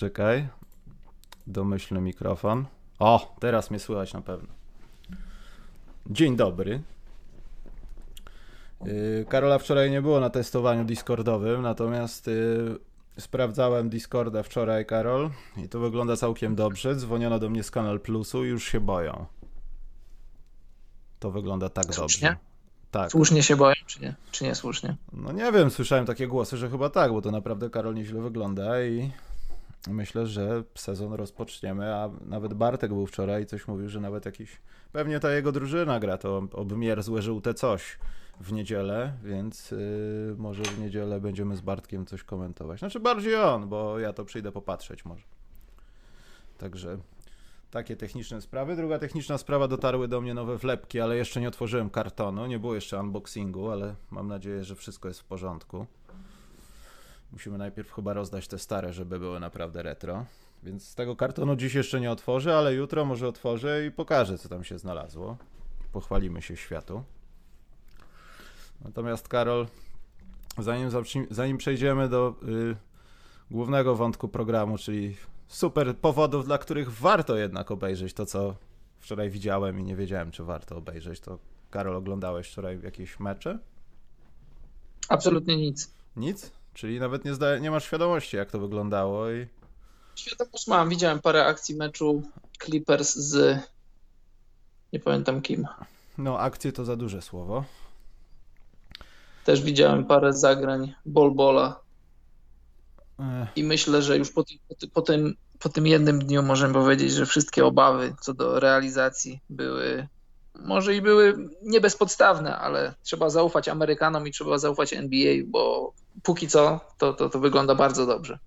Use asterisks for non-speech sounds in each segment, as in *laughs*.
Poczekaj. Domyślny mikrofon. O, teraz mnie słychać na pewno. Dzień dobry. Yy, Karola wczoraj nie było na testowaniu Discordowym, natomiast yy, sprawdzałem Discorda wczoraj, Karol, i to wygląda całkiem dobrze. Dzwoniono do mnie z Kanal Plusu i już się boją. To wygląda tak Słusznie? dobrze. Tak. Słusznie się boją, czy nie? Czy nie słusznie? No nie wiem, słyszałem takie głosy, że chyba tak, bo to naprawdę Karol nieźle wygląda i myślę, że sezon rozpoczniemy, a nawet Bartek był wczoraj i coś mówił, że nawet jakiś, pewnie ta jego drużyna gra to obmierzłe żółte coś w niedzielę, więc yy, może w niedzielę będziemy z Bartkiem coś komentować. Znaczy bardziej on, bo ja to przyjdę popatrzeć może. Także takie techniczne sprawy. Druga techniczna sprawa, dotarły do mnie nowe wlepki, ale jeszcze nie otworzyłem kartonu, nie było jeszcze unboxingu, ale mam nadzieję, że wszystko jest w porządku. Musimy najpierw chyba rozdać te stare, żeby były naprawdę retro. Więc z tego kartonu dziś jeszcze nie otworzę, ale jutro może otworzę i pokażę, co tam się znalazło. Pochwalimy się światu. Natomiast Karol, zanim, zanim przejdziemy do y, głównego wątku programu, czyli super powodów, dla których warto jednak obejrzeć to, co wczoraj widziałem i nie wiedziałem, czy warto obejrzeć, to Karol, oglądałeś wczoraj jakieś mecze? Absolutnie nic. Nic? Czyli nawet nie, zda- nie masz świadomości, jak to wyglądało i... Świadomość mam, widziałem parę akcji meczu Clippers z nie pamiętam kim. No, akcje to za duże słowo. Też widziałem parę zagrań Bolbola i myślę, że już po, tym- po, po, tym, po tym jednym dniu możemy powiedzieć, że wszystkie obawy co do realizacji były, może i były nie bezpodstawne, ale trzeba zaufać Amerykanom i trzeba zaufać NBA, bo póki co to, to, to wygląda bardzo dobrze.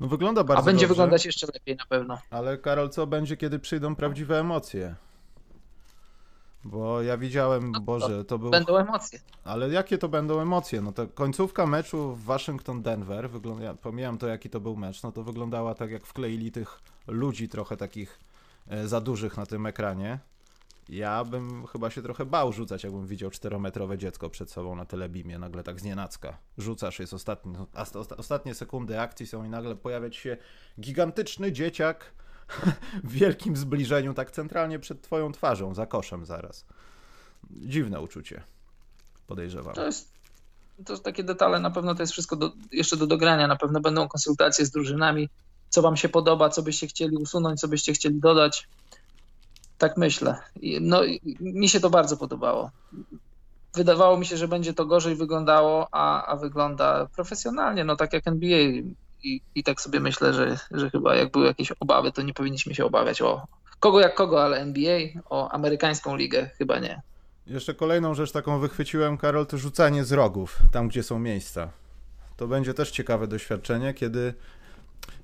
No wygląda bardzo A będzie dobrze, wyglądać jeszcze lepiej na pewno. ale Karol, co będzie, kiedy przyjdą prawdziwe emocje? Bo ja widziałem, Boże, to był... Będą emocje. Ale jakie to będą emocje? No to końcówka meczu w Waszyngton-Denver, wygląda, ja pomijam to, jaki to był mecz, no to wyglądała tak, jak wkleili tych ludzi trochę takich e, za dużych na tym ekranie. Ja bym chyba się trochę bał rzucać, jakbym widział czterometrowe dziecko przed sobą na telebimie, nagle tak znienacka. Rzucasz, jest ostatni, no, ostatnie sekundy akcji są i nagle pojawiać się gigantyczny dzieciak *laughs* w wielkim zbliżeniu, tak centralnie przed twoją twarzą, za koszem zaraz. Dziwne uczucie, podejrzewam. To jest, to jest takie detale, na pewno to jest wszystko do, jeszcze do dogrania, na pewno będą konsultacje z drużynami, co wam się podoba, co byście chcieli usunąć, co byście chcieli dodać. Tak myślę. No, mi się to bardzo podobało. Wydawało mi się, że będzie to gorzej wyglądało, a, a wygląda profesjonalnie, no tak jak NBA. I, I tak sobie myślę, że, że chyba jak były jakieś obawy, to nie powinniśmy się obawiać o kogo jak kogo, ale NBA, o amerykańską ligę chyba nie. Jeszcze kolejną rzecz taką wychwyciłem, Karol, to rzucanie z rogów, tam gdzie są miejsca. To będzie też ciekawe doświadczenie, kiedy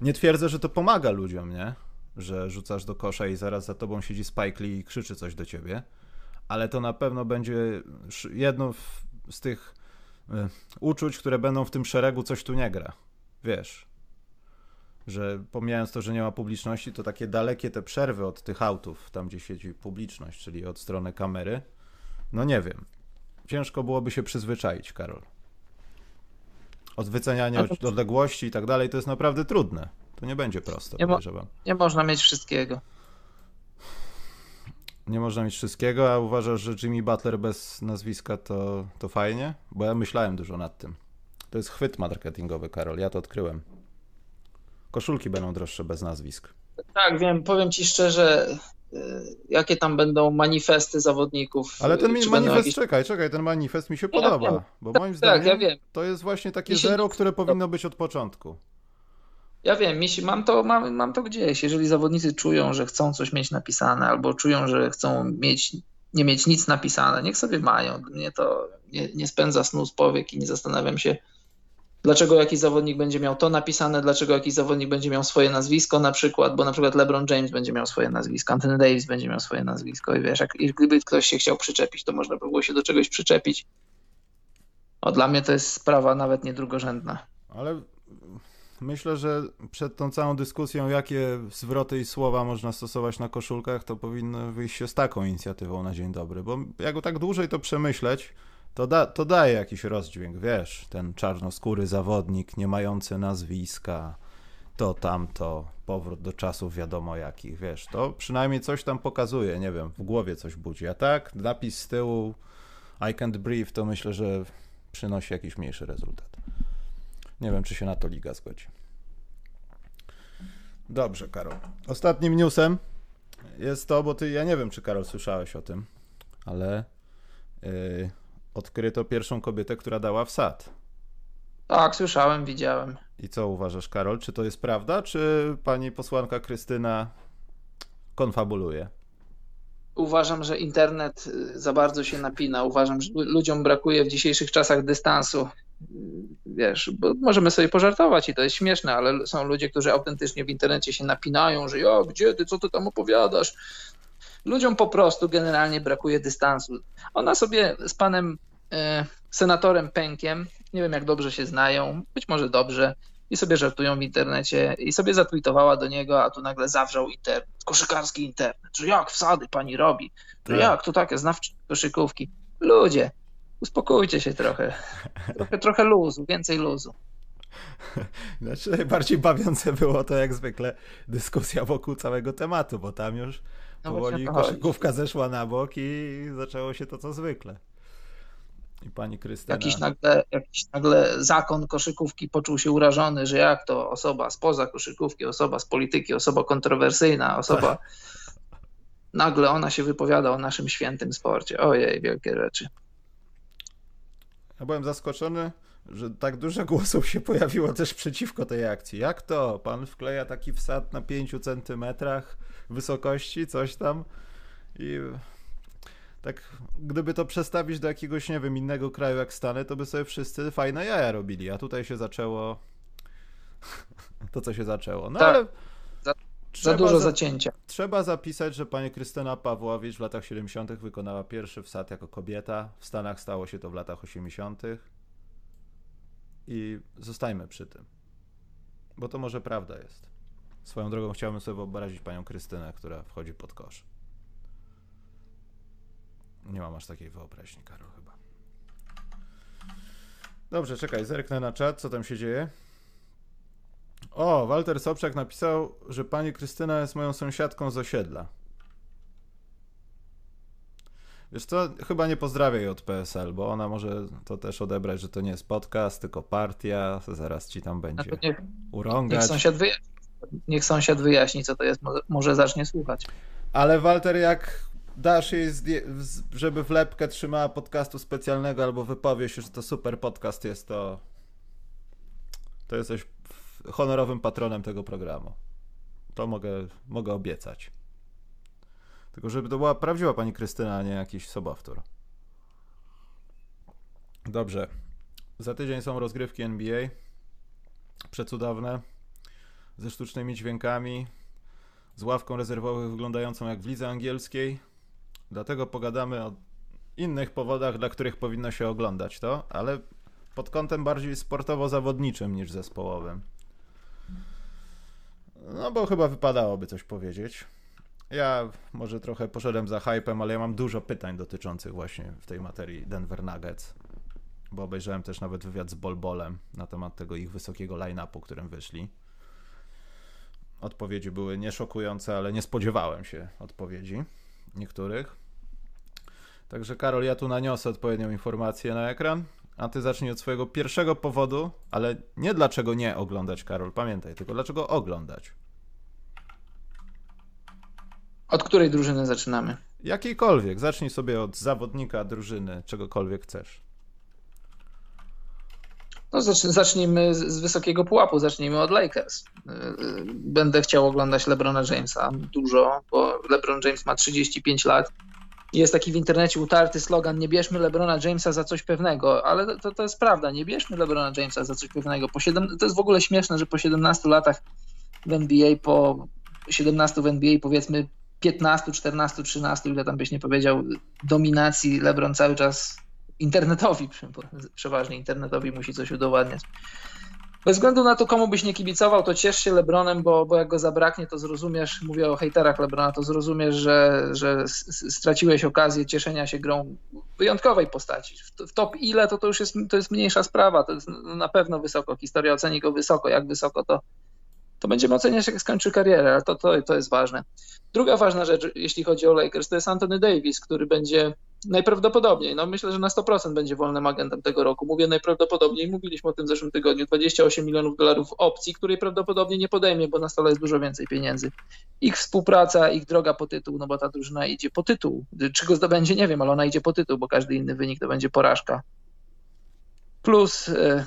nie twierdzę, że to pomaga ludziom, nie? Że rzucasz do kosza i zaraz za tobą siedzi Spike Lee i krzyczy coś do ciebie, ale to na pewno będzie jedno z tych y, uczuć, które będą w tym szeregu coś tu nie gra. Wiesz, że pomijając to, że nie ma publiczności, to takie dalekie te przerwy od tych autów, tam gdzie siedzi publiczność, czyli od strony kamery, no nie wiem. Ciężko byłoby się przyzwyczaić, Karol. Od wyceniania odległości i tak dalej to jest naprawdę trudne. To nie będzie proste, Nie mo- podejrzewam. Nie można mieć wszystkiego. Nie można mieć wszystkiego, a uważasz, że Jimmy Butler bez nazwiska to, to fajnie? Bo ja myślałem dużo nad tym. To jest chwyt marketingowy, Karol, ja to odkryłem. Koszulki będą droższe bez nazwisk. Tak, wiem, powiem ci szczerze, y, jakie tam będą manifesty zawodników. Ale ten y, manifest, jakieś- czekaj, czekaj, ten manifest mi się Ja podoba. wiem. Bo moim Tak, zdaniem ja wiem. to jest właśnie takie zero, które powinno być od początku. Ja wiem, jeśli mam to, mam, mam to gdzieś. Jeżeli zawodnicy czują, że chcą coś mieć napisane, albo czują, że chcą mieć, nie mieć nic napisane, niech sobie mają. Mnie to nie, nie spędza snu z powiek i nie zastanawiam się, dlaczego jakiś zawodnik będzie miał to napisane, dlaczego jakiś zawodnik będzie miał swoje nazwisko na przykład, bo na przykład LeBron James będzie miał swoje nazwisko, Anthony Davis będzie miał swoje nazwisko i wiesz, jak, i gdyby ktoś się chciał przyczepić, to można by było się do czegoś przyczepić. O, dla mnie to jest sprawa nawet nie drugorzędna. Ale myślę, że przed tą całą dyskusją, jakie zwroty i słowa można stosować na koszulkach, to powinno wyjść się z taką inicjatywą na dzień dobry. Bo jak tak dłużej to przemyśleć, to, da, to daje jakiś rozdźwięk, wiesz, ten czarnoskóry zawodnik, nie mający nazwiska, to, tamto, powrót do czasów wiadomo jakich, wiesz, to przynajmniej coś tam pokazuje, nie wiem, w głowie coś budzi, a tak napis z tyłu I can't breathe, to myślę, że przynosi jakiś mniejszy rezultat. Nie wiem, czy się na to liga zgodzi. Dobrze, Karol. Ostatnim newsem jest to, bo ty, ja nie wiem, czy Karol słyszałeś o tym, ale yy, odkryto pierwszą kobietę, która dała wsad. Tak, słyszałem, widziałem. I co uważasz, Karol? Czy to jest prawda, czy pani posłanka Krystyna konfabuluje? Uważam, że internet y, za bardzo się napina. Uważam, że ludziom brakuje w dzisiejszych czasach dystansu. Wiesz, bo możemy sobie pożartować i to jest śmieszne, ale są ludzie, którzy autentycznie w internecie się napinają, że ja, gdzie ty, co ty tam opowiadasz? Ludziom po prostu generalnie brakuje dystansu. Ona sobie z panem e, senatorem Pękiem, nie wiem jak dobrze się znają, być może dobrze, i sobie żartują w internecie i sobie zatweetowała do niego, a tu nagle zawrzał internet, koszykarski internet, że jak wsady pani robi, że tak. jak to takie znawcze koszykówki. Ludzie, uspokójcie się trochę, trochę, trochę luzu, więcej luzu. Znaczy najbardziej bawiące było to jak zwykle dyskusja wokół całego tematu, bo tam już no powoli koszykówka zeszła na bok i zaczęło się to co zwykle. I pani Krystyna. Jakiś nagle, jakiś nagle zakon koszykówki poczuł się urażony, że jak to osoba spoza koszykówki, osoba z polityki, osoba kontrowersyjna, osoba. Tak. Nagle ona się wypowiada o naszym świętym sporcie. Ojej, wielkie rzeczy. Ja byłem zaskoczony, że tak dużo głosów się pojawiło też przeciwko tej akcji. Jak to? Pan wkleja taki wsad na 5 centymetrach wysokości, coś tam i tak gdyby to przestawić do jakiegoś, nie wiem, innego kraju jak Stany, to by sobie wszyscy fajne jaja robili, a tutaj się zaczęło *laughs* to, co się zaczęło. No tak. ale... Za, za dużo za, zacięcia. Trzeba zapisać, że pani Krystyna Pawłowicz w latach 70. wykonała pierwszy wsad jako kobieta. W Stanach stało się to w latach 80. I zostajmy przy tym. Bo to może prawda jest. Swoją drogą chciałbym sobie wyobrazić panią Krystynę, która wchodzi pod kosz. Nie mam aż takiej wyobraźni, Karol, chyba. Dobrze, czekaj, zerknę na czat, co tam się dzieje. O, Walter Sobczak napisał, że pani Krystyna jest moją sąsiadką z osiedla. Wiesz co, chyba nie pozdrawiaj od PSL, bo ona może to też odebrać, że to nie jest podcast, tylko partia, zaraz ci tam będzie niech, urągać. Niech sąsiad, wyjaśni, niech sąsiad wyjaśni, co to jest, może, może zacznie słuchać. Ale Walter, jak dasz jej, żeby wlepkę trzymała podcastu specjalnego albo wypowie się, że to super podcast jest, to to jesteś honorowym patronem tego programu. To mogę, mogę obiecać. Tylko żeby to była prawdziwa pani Krystyna, a nie jakiś sobowtór. Dobrze. Za tydzień są rozgrywki NBA. Przecudowne. Ze sztucznymi dźwiękami. Z ławką rezerwowych wyglądającą jak w lidze angielskiej Dlatego pogadamy o innych powodach, dla których powinno się oglądać to, ale pod kątem bardziej sportowo-zawodniczym niż zespołowym. No bo chyba wypadałoby coś powiedzieć. Ja może trochę poszedłem za hypem, ale ja mam dużo pytań dotyczących właśnie w tej materii Denver Nuggets. Bo obejrzałem też nawet wywiad z Bolbolem na temat tego ich wysokiego line-upu, którym wyszli. Odpowiedzi były nieszokujące, ale nie spodziewałem się odpowiedzi niektórych. Także Karol, ja tu naniosę odpowiednią informację na ekran, a ty zacznij od swojego pierwszego powodu, ale nie dlaczego nie oglądać, Karol, pamiętaj, tylko dlaczego oglądać. Od której drużyny zaczynamy? Jakiejkolwiek. Zacznij sobie od zawodnika, drużyny, czegokolwiek chcesz. No, zacznijmy z wysokiego pułapu, zacznijmy od Lakers. Y, y, będę chciał oglądać LeBrona Jamesa dużo, bo LeBron James ma 35 lat jest taki w internecie utarty slogan, nie bierzmy LeBrona Jamesa za coś pewnego, ale to, to jest prawda, nie bierzmy LeBrona Jamesa za coś pewnego. Po 7, to jest w ogóle śmieszne, że po 17 latach w NBA, po 17 w NBA powiedzmy 15, 14, 13, ile tam byś nie powiedział, dominacji LeBron cały czas internetowi, *laughs* przeważnie internetowi musi coś udowadniać. Bez względu na to, komu byś nie kibicował, to ciesz się Lebronem, bo, bo jak go zabraknie, to zrozumiesz, mówię o hejterach Lebrona, to zrozumiesz, że, że straciłeś okazję cieszenia się grą wyjątkowej postaci. W, top ile to, to już jest, to jest mniejsza sprawa, to jest na pewno wysoko. Historia oceni go wysoko, jak wysoko to, to będziemy oceniać, jak skończy karierę, ale to, to, to jest ważne. Druga ważna rzecz, jeśli chodzi o Lakers, to jest Anthony Davis, który będzie najprawdopodobniej, no myślę, że na 100% będzie wolnym agentem tego roku. Mówię najprawdopodobniej, mówiliśmy o tym w zeszłym tygodniu, 28 milionów dolarów opcji, której prawdopodobnie nie podejmie, bo na stole jest dużo więcej pieniędzy. Ich współpraca, ich droga po tytuł, no bo ta drużyna idzie po tytuł. Czy go zdobędzie, nie wiem, ale ona idzie po tytuł, bo każdy inny wynik to będzie porażka. Plus e,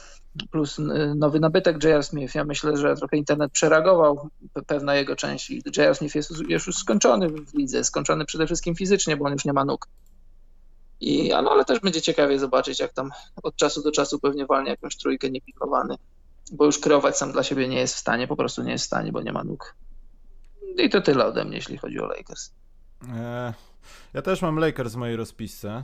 plus nowy nabytek J.R. Smith. Ja myślę, że trochę internet przereagował, pewna jego część J.R. Smith jest już skończony w lidze, skończony przede wszystkim fizycznie, bo on już nie ma nóg. I, no, ale też będzie ciekawie zobaczyć, jak tam od czasu do czasu pewnie walnie jakąś trójkę niepikowany, bo już kreować sam dla siebie nie jest w stanie, po prostu nie jest w stanie, bo nie ma nóg. I to tyle ode mnie, jeśli chodzi o Lakers. E, ja też mam Lakers w mojej rozpisce.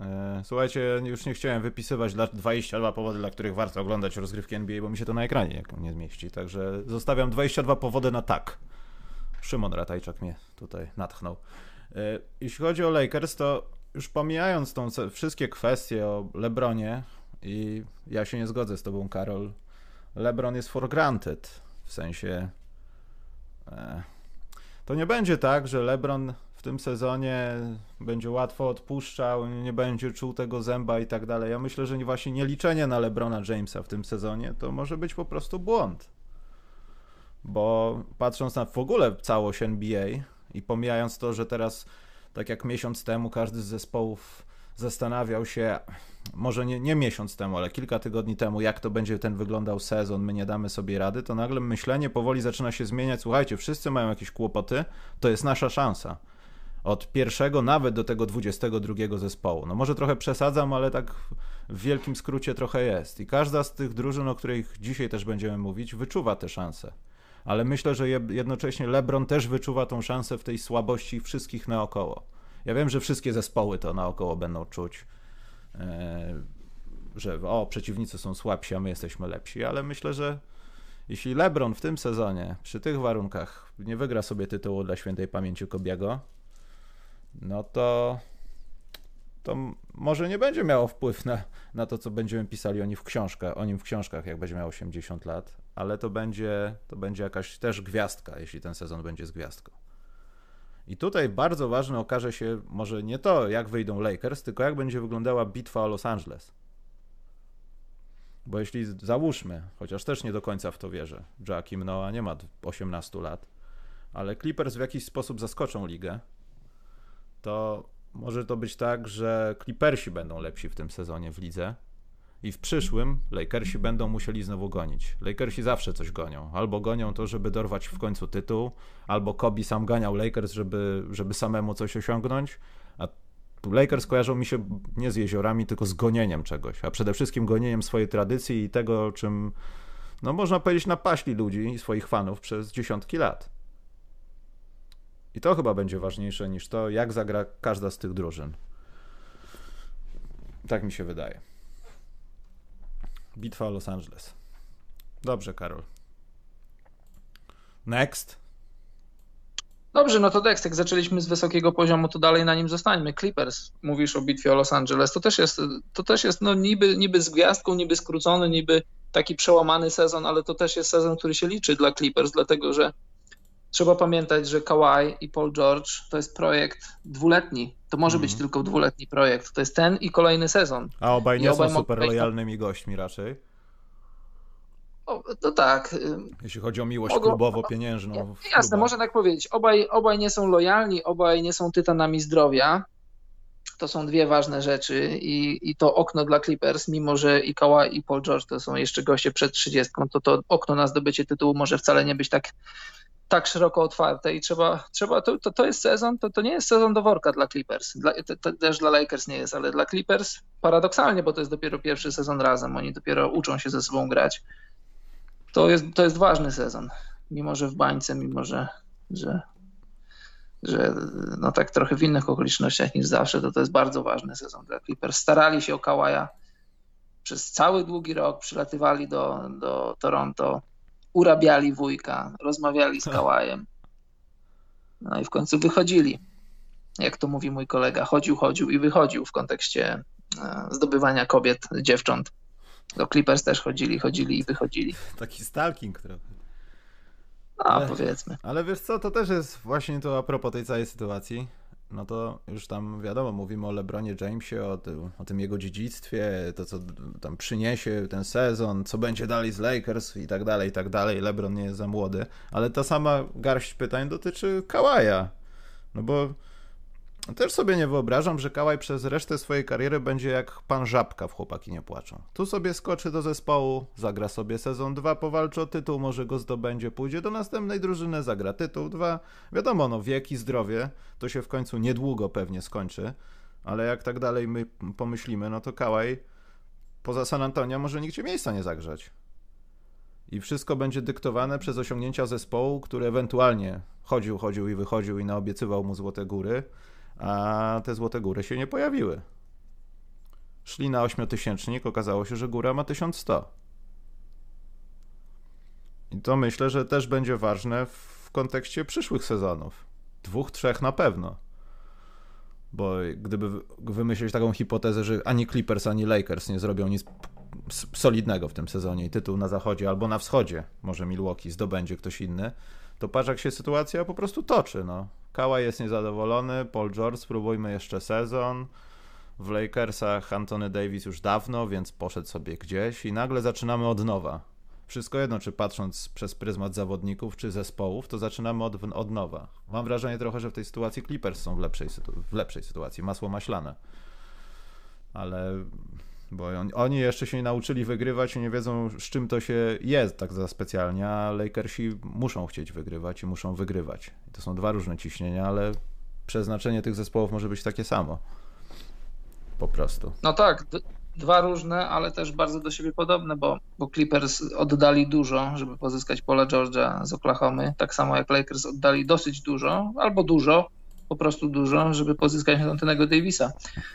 E, słuchajcie, już nie chciałem wypisywać dla 22 powody, dla których warto oglądać rozgrywki NBA, bo mi się to na ekranie nie zmieści. Także zostawiam 22 powody na tak. Szymon Ratajczak mnie tutaj natchnął. E, jeśli chodzi o Lakers, to już pomijając tą wszystkie kwestie o LeBronie i ja się nie zgodzę z tobą, Karol. LeBron jest for granted. W sensie e, to nie będzie tak, że LeBron tym sezonie będzie łatwo odpuszczał, nie będzie czuł tego zęba i tak dalej. Ja myślę, że właśnie nie liczenie na LeBrona Jamesa w tym sezonie to może być po prostu błąd. Bo patrząc na w ogóle całość NBA i pomijając to, że teraz, tak jak miesiąc temu, każdy z zespołów zastanawiał się, może nie, nie miesiąc temu, ale kilka tygodni temu, jak to będzie ten wyglądał sezon, my nie damy sobie rady, to nagle myślenie powoli zaczyna się zmieniać. Słuchajcie, wszyscy mają jakieś kłopoty, to jest nasza szansa od pierwszego nawet do tego 22 zespołu. No może trochę przesadzam, ale tak w wielkim skrócie trochę jest. I każda z tych drużyn, o których dzisiaj też będziemy mówić, wyczuwa te szanse. Ale myślę, że jednocześnie LeBron też wyczuwa tą szansę w tej słabości wszystkich naokoło. Ja wiem, że wszystkie zespoły to naokoło będą czuć, e, że o, przeciwnicy są słabsi, a my jesteśmy lepsi, ale myślę, że jeśli LeBron w tym sezonie, przy tych warunkach, nie wygra sobie tytułu dla świętej pamięci Kobiego, no to to może nie będzie miało wpływ na, na to, co będziemy pisali o nim w książkach, o nim w książkach, jak będzie miał 80 lat, ale to będzie, to będzie jakaś też gwiazdka, jeśli ten sezon będzie z gwiazdką. I tutaj bardzo ważne okaże się może nie to, jak wyjdą Lakers, tylko jak będzie wyglądała bitwa o Los Angeles. Bo jeśli załóżmy, chociaż też nie do końca w to wierzę, Joakim Noah nie ma 18 lat, ale Clippers w jakiś sposób zaskoczą ligę, to może to być tak, że Clippersi będą lepsi w tym sezonie w lidze i w przyszłym Lakersi będą musieli znowu gonić. Lakersi zawsze coś gonią. Albo gonią to, żeby dorwać w końcu tytuł, albo Kobe sam ganiał Lakers, żeby, żeby samemu coś osiągnąć, a Lakers kojarzą mi się nie z jeziorami, tylko z gonieniem czegoś, a przede wszystkim gonieniem swojej tradycji i tego, czym, no można powiedzieć, napaśli ludzi i swoich fanów przez dziesiątki lat. I to chyba będzie ważniejsze niż to, jak zagra każda z tych drużyn. Tak mi się wydaje. Bitwa Los Angeles. Dobrze, Karol. Next. Dobrze, no to Dex, jak zaczęliśmy z wysokiego poziomu, to dalej na nim zostańmy. Clippers, mówisz o bitwie o Los Angeles, to też jest, to też jest no niby, niby z gwiazdką, niby skrócony, niby taki przełamany sezon, ale to też jest sezon, który się liczy dla Clippers, dlatego że trzeba pamiętać, że Kawhi i Paul George to jest projekt dwuletni. To może być mhm. tylko dwuletni projekt. To jest ten i kolejny sezon. A obaj nie I obaj są super lojalnymi gośćmi raczej. O, to tak. Jeśli chodzi o miłość Mogą, klubowo-pieniężną. Jasne, można tak powiedzieć. Obaj, obaj nie są lojalni, obaj nie są tytanami zdrowia. To są dwie ważne rzeczy i, i to okno dla Clippers, mimo że i Kawhi i Paul George to są jeszcze goście przed 30, to to okno na zdobycie tytułu może wcale nie być tak tak szeroko otwarte i trzeba, trzeba to, to, to jest sezon, to, to nie jest sezon do worka dla Clippers, dla, to, też dla Lakers nie jest, ale dla Clippers paradoksalnie, bo to jest dopiero pierwszy sezon razem, oni dopiero uczą się ze sobą grać. To jest, to jest ważny sezon, mimo że w bańce, mimo że, że, że no tak trochę w innych okolicznościach niż zawsze, to to jest bardzo ważny sezon dla Clippers. Starali się o Kałaja przez cały długi rok, przylatywali do, do Toronto, urabiali wujka, rozmawiali z Kałajem. No i w końcu wychodzili. Jak to mówi mój kolega, chodził, chodził i wychodził w kontekście e, zdobywania kobiet, dziewcząt. Do Clippers też chodzili, chodzili i wychodzili. Taki stalking trochę. No, ale, powiedzmy. Ale wiesz co, to też jest właśnie to a propos tej całej sytuacji. No to już tam wiadomo, mówimy o LeBronie Jamesie, o tym, o tym jego dziedzictwie, to co tam przyniesie ten sezon, co będzie dalej z Lakers i tak dalej, i tak dalej. LeBron nie jest za młody, ale ta sama garść pytań dotyczy Kawaja. No bo też sobie nie wyobrażam, że Kałaj przez resztę swojej kariery będzie jak pan Żabka w Chłopaki nie płaczą. Tu sobie skoczy do zespołu, zagra sobie sezon 2, powalczy o tytuł, może go zdobędzie, pójdzie do następnej drużyny, zagra tytuł 2. Wiadomo, no wiek i zdrowie to się w końcu niedługo pewnie skończy, ale jak tak dalej my pomyślimy, no to Kałaj poza San Antonio może nigdzie miejsca nie zagrzać. I wszystko będzie dyktowane przez osiągnięcia zespołu, który ewentualnie chodził, chodził i wychodził i naobiecywał mu Złote Góry, a te Złote Góry się nie pojawiły. Szli na ośmiotysięcznik, okazało się, że góra ma 1100. I to myślę, że też będzie ważne w kontekście przyszłych sezonów. Dwóch, trzech na pewno. Bo gdyby wymyślić taką hipotezę, że ani Clippers, ani Lakers nie zrobią nic solidnego w tym sezonie i tytuł na zachodzie albo na wschodzie, może Milwaukee zdobędzie ktoś inny, to patrz jak się sytuacja po prostu toczy. No. Kała jest niezadowolony, Paul George spróbujmy jeszcze sezon. W Lakersach Anthony Davis już dawno, więc poszedł sobie gdzieś i nagle zaczynamy od nowa. Wszystko jedno, czy patrząc przez pryzmat zawodników, czy zespołów, to zaczynamy od, od nowa. Mam wrażenie trochę, że w tej sytuacji Clippers są w lepszej, w lepszej sytuacji, masło maślane. Ale bo oni jeszcze się nie nauczyli wygrywać i nie wiedzą, z czym to się jest tak za specjalnie, a Lakersi muszą chcieć wygrywać i muszą wygrywać. To są dwa różne ciśnienia, ale przeznaczenie tych zespołów może być takie samo. Po prostu. No tak, dwa różne, ale też bardzo do siebie podobne, bo, bo Clippers oddali dużo, żeby pozyskać Paula George'a z Oklahomy, tak samo jak Lakers oddali dosyć dużo, albo dużo, po prostu dużo, żeby pozyskać Antonego Davisa.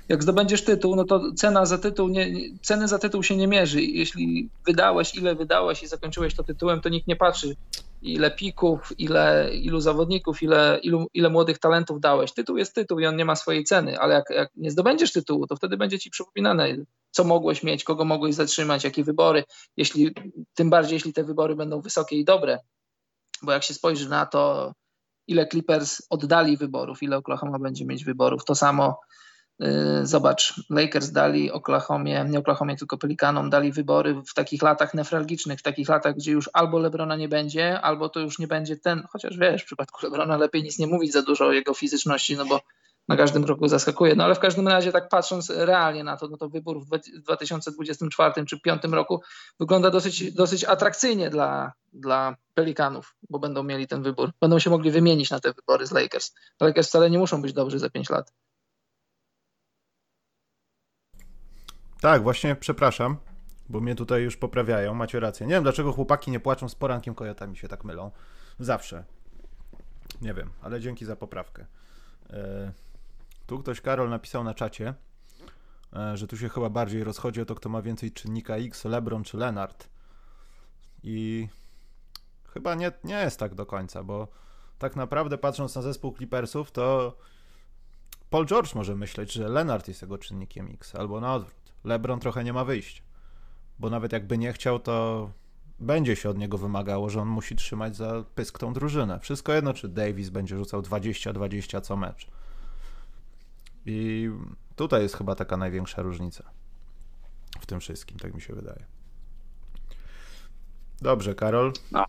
Jak zdobędziesz tytuł, no to cena za tytuł nie, ceny za tytuł się nie mierzy. Jeśli wydałeś, ile wydałeś i zakończyłeś to tytułem, to nikt nie patrzy, ile pików, ile, ilu zawodników, ile, ilu, ile młodych talentów dałeś. Tytuł jest tytuł i on nie ma swojej ceny, ale jak, jak nie zdobędziesz tytułu, to wtedy będzie ci przypominane, co mogłeś mieć, kogo mogłeś zatrzymać, jakie wybory, jeśli, tym bardziej jeśli te wybory będą wysokie i dobre. Bo jak się spojrzy na to, ile Clippers oddali wyborów, ile Oklahoma będzie mieć wyborów. To samo y, Zobacz, Lakers dali Oklahomie, nie Oklahomie, tylko Pelikanom dali wybory w takich latach nefralgicznych, w takich latach, gdzie już albo Lebrona nie będzie, albo to już nie będzie ten, chociaż wiesz, w przypadku Lebrona lepiej nic nie mówić za dużo o jego fizyczności, no bo na każdym kroku zaskakuje. No ale w każdym razie, tak patrząc realnie na to, no to wybór w 2024 czy 2025 roku wygląda dosyć, dosyć atrakcyjnie dla, dla Pelikanów, bo będą mieli ten wybór. Będą się mogli wymienić na te wybory z Lakers. Lakers wcale nie muszą być dobrzy za 5 lat. Tak, właśnie przepraszam, bo mnie tutaj już poprawiają, macie rację. Nie wiem, dlaczego chłopaki nie płaczą z porankiem kojotami się tak mylą. Zawsze. Nie wiem, ale dzięki za poprawkę. Yy... Tu ktoś, Karol, napisał na czacie, e, że tu się chyba bardziej rozchodzi o to, kto ma więcej czynnika X, LeBron czy Leonard. I chyba nie, nie jest tak do końca, bo tak naprawdę patrząc na zespół Clippersów, to Paul George może myśleć, że Leonard jest jego czynnikiem X, albo na odwrót. LeBron trochę nie ma wyjścia, bo nawet jakby nie chciał, to będzie się od niego wymagało, że on musi trzymać za pysk tą drużynę. Wszystko jedno, czy Davis będzie rzucał 20-20 co mecz. I tutaj jest chyba taka największa różnica w tym wszystkim, tak mi się wydaje. Dobrze, Karol. No,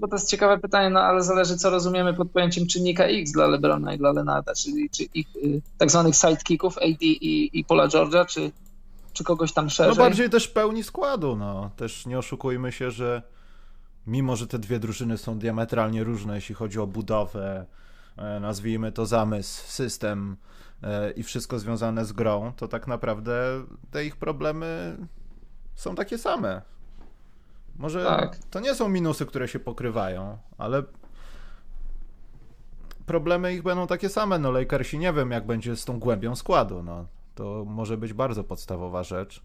bo to jest ciekawe pytanie, no ale zależy, co rozumiemy pod pojęciem czynnika X dla LeBrona i dla Lenarda, czyli czy ich y, tak zwanych sidekicków AD i, i Paula George'a, czy, czy kogoś tam szerzej? No bardziej też pełni składu, no. Też nie oszukujmy się, że mimo, że te dwie drużyny są diametralnie różne, jeśli chodzi o budowę, e, nazwijmy to zamysł, system, i wszystko związane z grą, to tak naprawdę te ich problemy są takie same. Może tak. to nie są minusy, które się pokrywają, ale problemy ich będą takie same. No Lakersi nie wiem, jak będzie z tą głębią składu. No, to może być bardzo podstawowa rzecz.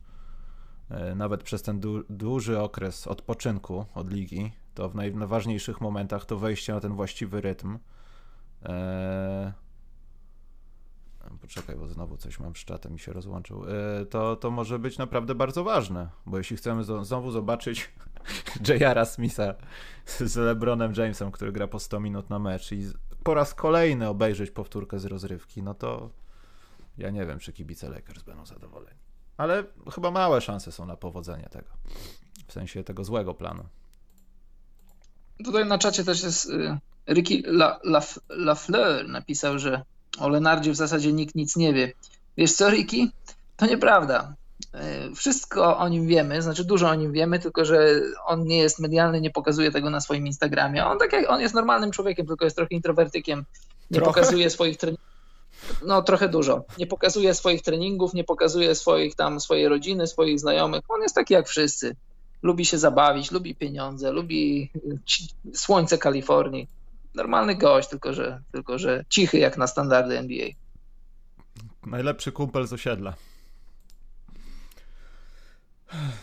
E, nawet przez ten du duży okres odpoczynku od ligi, to w najważniejszych momentach to wejście na ten właściwy rytm. Eee poczekaj, bo znowu coś mam z czatem i się rozłączył, e, to, to może być naprawdę bardzo ważne, bo jeśli chcemy znowu zobaczyć *laughs* J.R. Smitha z LeBronem Jamesem, który gra po 100 minut na mecz i po raz kolejny obejrzeć powtórkę z rozrywki, no to ja nie wiem, czy kibice Lakers będą zadowoleni. Ale chyba małe szanse są na powodzenie tego. W sensie tego złego planu. Tutaj na czacie też jest y, Ricky Lafleur La, napisał, że o Lenardzie w zasadzie nikt nic nie wie. Wiesz co, Ricky? To nieprawda. Y, wszystko o nim wiemy, znaczy dużo o nim wiemy, tylko że on nie jest medialny, nie pokazuje tego na swoim Instagramie. On tak jak on jest normalnym człowiekiem, tylko jest trochę introwertykiem. Nie trochę? pokazuje swoich treningów. No trochę dużo. Nie pokazuje swoich treningów, nie pokazuje swoich tam swojej rodziny, swoich znajomych. On jest taki jak wszyscy lubi się zabawić, lubi pieniądze, lubi słońce Kalifornii. Normalny gość, tylko że, tylko że cichy jak na standardy NBA. Najlepszy kumpel z osiedla.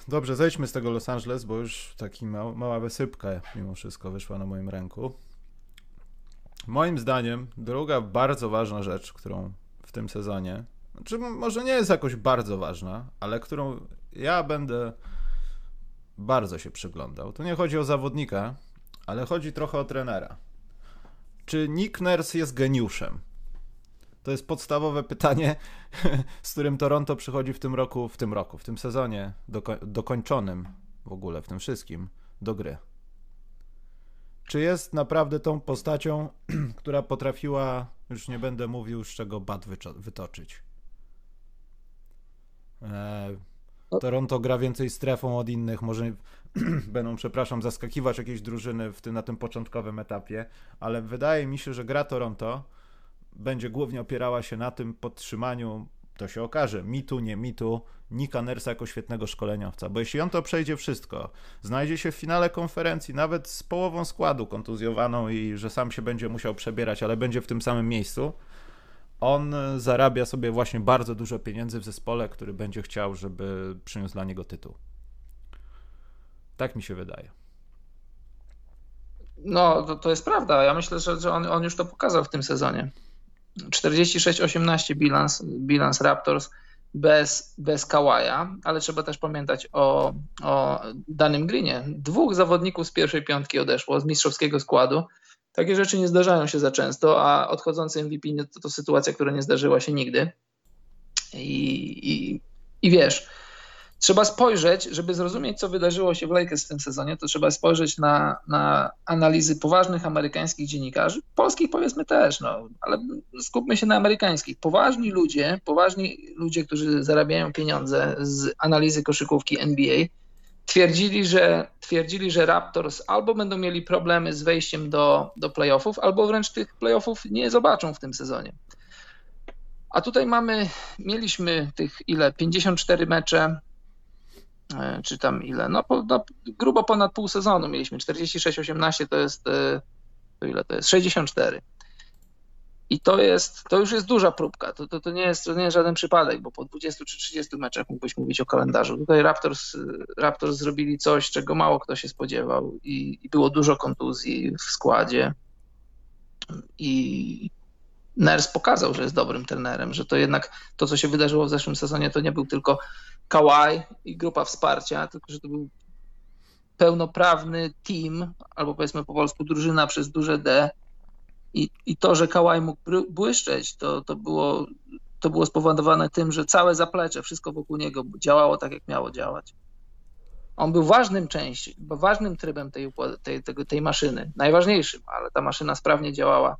Dobrze, zejdźmy z tego Los Angeles, bo już taki mał, mała wysypka mimo wszystko wyszła na moim ręku. Moim zdaniem druga bardzo ważna rzecz, którą w tym sezonie, znaczy może nie jest jakoś bardzo ważna, ale którą ja będę bardzo się przyglądał. Tu nie chodzi o zawodnika, ale chodzi trochę o trenera. Czy Nick Nurse jest geniuszem? To jest podstawowe pytanie, *laughs* z którym Toronto przychodzi w tym roku, w tym roku, w tym sezonie doko dokończonym w ogóle, w tym wszystkim, do gry. Czy jest naprawdę tą postacią, *clears throat* która potrafiła, już nie będę mówił, z czego bad wytoczyć? Eee. Toronto gra więcej strefą od innych, może *clears throat* będą, przepraszam, zaskakiwać jakieś drużyny w tym, na tym początkowym etapie, ale wydaje mi się, że gra Toronto będzie głównie opierała się na tym podtrzymaniu, to się okaże, mitu, nie mitu, Nika Nersa jako świetnego szkoleniowca, bo jeśli on to przejdzie wszystko, znajdzie się w finale konferencji nawet z połową składu kontuzjowaną i że sam się będzie musiał przebierać, ale będzie w tym samym miejscu, on zarabia sobie właśnie bardzo dużo pieniędzy w zespole, który będzie chciał, żeby przyniósł dla niego tytuł. Tak mi się wydaje. No, to, to jest prawda. Ja myślę, że, że on, on już to pokazał w tym sezonie. 46-18 bilans, bilans Raptors bez, bez Kawaja, ale trzeba też pamiętać o, o danym Greenie. Dwóch zawodników z pierwszej piątki odeszło z mistrzowskiego składu. Takie rzeczy nie zdarzają się za często, a odchodzący MVP to, to sytuacja, która nie zdarzyła się nigdy. I, i, i wiesz, trzeba spojrzeć, żeby zrozumieć, co wydarzyło się w Lakers w tym sezonie, to trzeba spojrzeć na, na analizy poważnych amerykańskich dziennikarzy, polskich powiedzmy też, no, ale skupmy się na amerykańskich. Poważni ludzie, poważni ludzie, którzy zarabiają pieniądze z analizy koszykówki NBA, twierdzili, że, twierdzili, że Raptors albo będą mieli problemy z wejściem do, do playoffów, albo wręcz tych playoffów nie zobaczą w tym sezonie. A tutaj mamy, mieliśmy tych ile? 54 mecze, czy tam ile? No, po, no grubo ponad pół sezonu mieliśmy. 46-18 to jest, e, to ile to jest? 64. I to jest, to już jest duża próbka. To, to, to, nie jest, to nie jest żaden przypadek, bo po 20 czy 30 meczach mógłbyś mówić o kalendarzu. Tutaj Raptors, Raptors zrobili coś, czego mało kto się spodziewał i, i było dużo kontuzji w składzie. I Ners pokazał, że jest dobrym trenerem, że to jednak to, co się wydarzyło w zeszłym sezonie, to nie był tylko Kawhi i grupa wsparcia, tylko że to był pełnoprawny team, albo powiedzmy po polsku drużyna przez duże D, i, i to, że Kałaj mógł błyszczeć, to, to, było, to było spowodowane tym, że całe zaplecze, wszystko wokół niego działało tak, jak miało działać. On był ważnym częścią, ważnym trybem tej, tej, tej maszyny, najważniejszym, ale ta maszyna sprawnie działała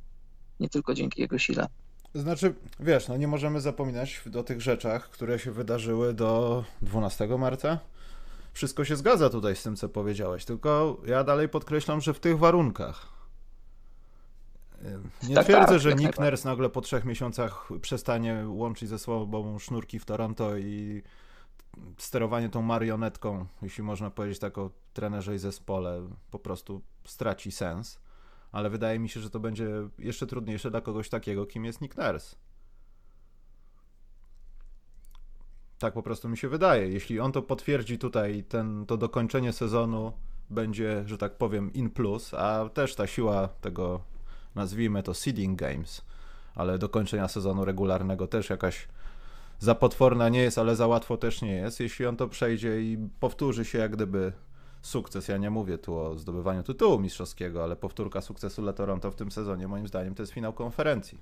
nie tylko dzięki jego sile. Znaczy, wiesz, no nie możemy zapominać o tych rzeczach, które się wydarzyły do 12 marca. Wszystko się zgadza tutaj z tym, co powiedziałeś, tylko ja dalej podkreślam, że w tych warunkach, nie tak, twierdzę, tak, że Nick Nurse nagle po trzech miesiącach przestanie łączyć ze sobą sznurki w Toronto i sterowanie tą marionetką, jeśli można powiedzieć tak o trenerze i zespole, po prostu straci sens. Ale wydaje mi się, że to będzie jeszcze trudniejsze dla kogoś takiego, kim jest Nick Nurse. Tak po prostu mi się wydaje. Jeśli on to potwierdzi tutaj, ten, to dokończenie sezonu będzie, że tak powiem, in plus, a też ta siła tego nazwijmy to seeding games, ale do kończenia sezonu regularnego też jakaś za potworna nie jest, ale za łatwo też nie jest. Jeśli on to przejdzie i powtórzy się jak gdyby sukces. Ja nie mówię tu o zdobywaniu tytułu mistrzowskiego, ale powtórka sukcesu dla Toronto w tym sezonie, moim zdaniem, to jest finał konferencji.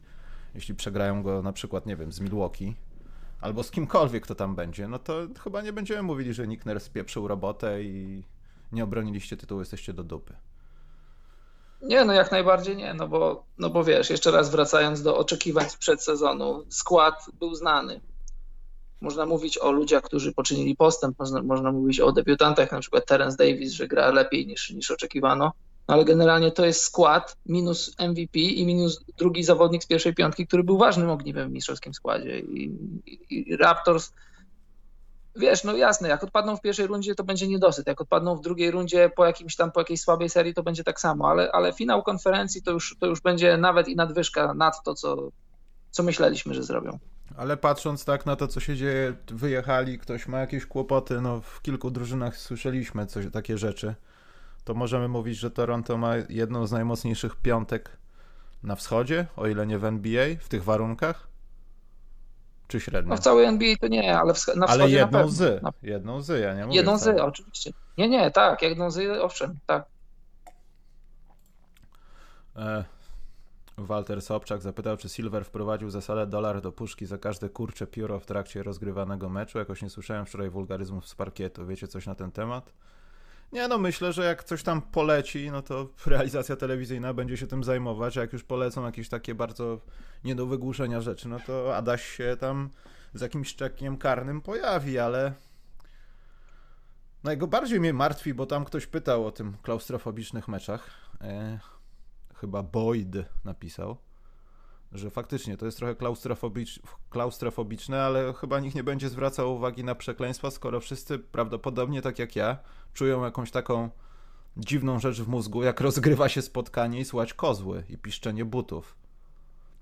Jeśli przegrają go na przykład, nie wiem, z Milwaukee albo z kimkolwiek, kto tam będzie, no to chyba nie będziemy mówili, że Nickner spieprzył robotę i nie obroniliście tytułu, jesteście do dupy. Nie, no jak najbardziej nie, no bo, no bo wiesz, jeszcze raz wracając do oczekiwań sprzed sezonu, skład był znany. Można mówić o ludziach, którzy poczynili postęp, można, można mówić o debiutantach, na przykład Terence Davis, że gra lepiej niż, niż oczekiwano, no ale generalnie to jest skład minus MVP i minus drugi zawodnik z pierwszej piątki, który był ważnym ogniwem w mistrzowskim składzie. I, i, i Raptors wiesz, no jasne, jak odpadną w pierwszej rundzie, to będzie niedosyt. Jak odpadną w drugiej rundzie po jakimś tam, po jakiejś słabej serii, to będzie tak samo, ale, ale finał konferencji to już, to już będzie nawet i nadwyżka nad to, co, co myśleliśmy, że zrobią. Ale patrząc tak na to, co się dzieje, wyjechali, ktoś ma jakieś kłopoty, no w kilku drużynach słyszeliśmy coś, takie rzeczy, to możemy mówić, że Toronto ma jedną z najmocniejszych piątek na wschodzie, o ile nie w NBA, w tych warunkach. Czy średnio? No w całej NBA to nie, ale w, na Ale jedną na z. Jedną z, ja nie mówię Jedną z, oczywiście. Nie, nie, tak, jedną z, owszem, tak. E, Walter Sobczak zapytał, czy Silver wprowadził zasadę dolar do puszki za każde kurcze pióro w trakcie rozgrywanego meczu. Jakoś nie słyszałem wczoraj wulgaryzmów z parkietu. Wiecie coś na ten temat? Nie, no myślę, że jak coś tam poleci, no to *laughs* realizacja telewizyjna będzie się tym zajmować, a jak już polecą jakieś takie bardzo nie do wygłuszenia rzeczy, no to Adaś się tam z jakimś czekiem karnym pojawi, ale najbardziej mnie martwi, bo tam ktoś pytał o tym klaustrofobicznych meczach. Chyba Boyd napisał że faktycznie to jest trochę klaustrofobicz, klaustrofobiczne, ale chyba nikt nie będzie zwracał uwagi na przekleństwa, skoro wszyscy prawdopodobnie, tak jak ja, czują jakąś taką dziwną rzecz w mózgu, jak rozgrywa się spotkanie i słuchać kozły i piszczenie butów.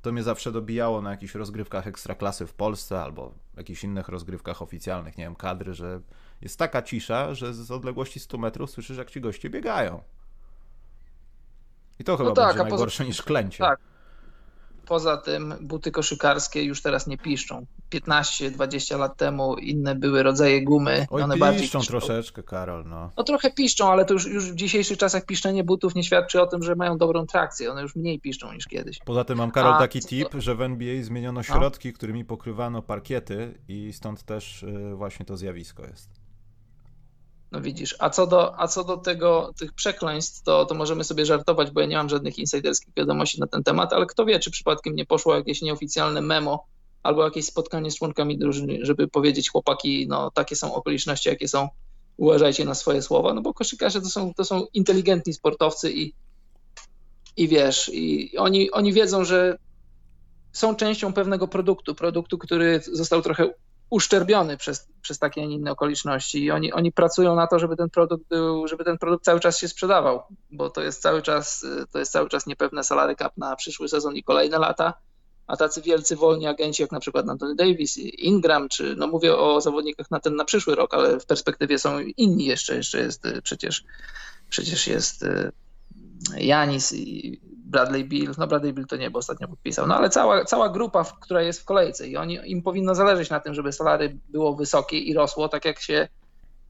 To mnie zawsze dobijało na jakichś rozgrywkach ekstraklasy w Polsce albo jakichś innych rozgrywkach oficjalnych, nie wiem, kadry, że jest taka cisza, że z odległości 100 metrów słyszysz, jak ci goście biegają. I to chyba no tak, będzie najgorsze poza... niż klęcie. Tak, poza tym buty koszykarskie już teraz nie piszczą. 15-20 lat temu inne były rodzaje gumy. Oj, one piszczą, piszczą troszeczkę, Karol. No. no trochę piszczą, ale to już, już w dzisiejszych czasach piszczenie butów nie świadczy o tym, że mają dobrą trakcję. One już mniej piszczą niż kiedyś. Poza tym mam, Karol, A, taki tip, to... że w NBA zmieniono no. środki, no. którymi pokrywano parkiety i stąd też y, właśnie to zjawisko jest. No widzisz, a co do, a co do tego, tych przekleństw, to, to możemy sobie żartować, bo ja nie mam żadnych insiderskich wiadomości na ten temat, ale kto wie, czy przypadkiem nie poszło jakieś nieoficjalne memo albo jakieś spotkanie z członkami drużyny, żeby powiedzieć chłopaki, no takie są okoliczności, jakie są, uważajcie na swoje słowa, no bo koszykarze to są, to są inteligentni sportowcy i, i wiesz, i oni, oni wiedzą, że są częścią pewnego produktu, produktu, który został trochę uszczerbiony przez, przez takie, a nie inne okoliczności. I oni, oni pracują na to, żeby ten produkt był, żeby ten produkt cały czas się sprzedawał, bo to jest cały czas, to jest cały czas niepewne salary cap na przyszły sezon i kolejne lata, a tacy wielcy wolni agenci jak na przykład Anthony Davis, Ingram, czy no mówię o zawodnikach na ten na przyszły rok, ale w perspektywie są inni jeszcze, jeszcze jest przecież, przecież jest Janis i Bradley Bill, no Bradley Bill to nie, bo ostatnio podpisał, no ale cała, cała grupa, która jest w kolejce i oni, im powinno zależeć na tym, żeby salary było wysokie i rosło, tak jak się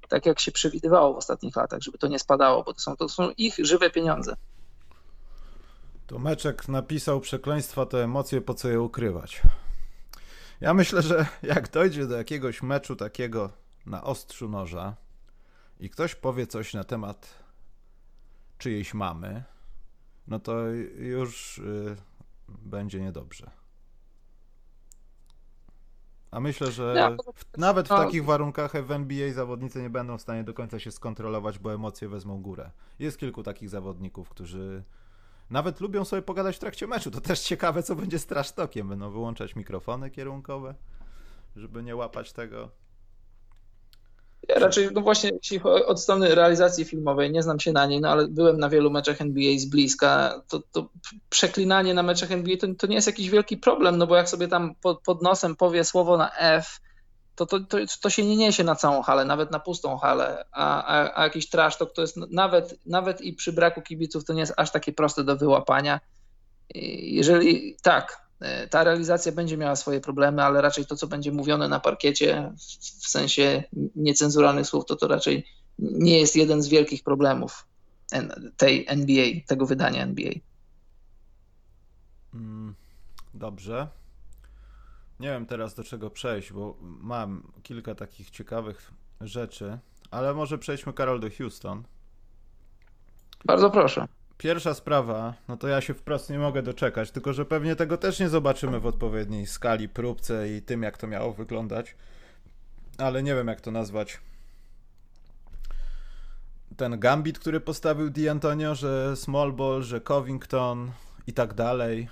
tak jak się przewidywało w ostatnich latach, żeby to nie spadało, bo to są, to są ich żywe pieniądze. To Meczek napisał przekleństwa to emocje, po co je ukrywać. Ja myślę, że jak dojdzie do jakiegoś meczu takiego na ostrzu noża i ktoś powie coś na temat czyjejś mamy, no to już y, będzie niedobrze. A myślę, że w, nawet w takich warunkach w NBA zawodnicy nie będą w stanie do końca się skontrolować, bo emocje wezmą górę. Jest kilku takich zawodników, którzy nawet lubią sobie pogadać w trakcie meczu. To też ciekawe, co będzie z trasztokiem. Będą wyłączać mikrofony kierunkowe, żeby nie łapać tego. Ja raczej, no właśnie, jeśli od strony realizacji filmowej, nie znam się na niej, no ale byłem na wielu meczach NBA z bliska, to, to przeklinanie na meczach NBA to, to nie jest jakiś wielki problem, no bo jak sobie tam pod, pod nosem powie słowo na F, to, to, to, to się nie niesie na całą halę, nawet na pustą halę, a, a, a jakiś trash to, to jest nawet, nawet i przy braku kibiców to nie jest aż takie proste do wyłapania. Jeżeli tak, ta realizacja będzie miała swoje problemy, ale raczej to, co będzie mówione na parkiecie, w sensie niecenzuralnych słów, to to raczej nie jest jeden z wielkich problemów tej NBA, tego wydania NBA. Mm, dobrze. Nie wiem teraz do czego przejść, bo mam kilka takich ciekawych rzeczy, ale może przejdźmy, Karol, do Houston. Bardzo proszę. Pierwsza sprawa, no to ja się wprost nie mogę doczekać, tylko że pewnie tego też nie zobaczymy w odpowiedniej skali, próbce i tym, jak to miało wyglądać. Ale nie wiem, jak to nazwać. Ten gambit, który postawił D'Antonio, że small ball, że Covington i tak dalej.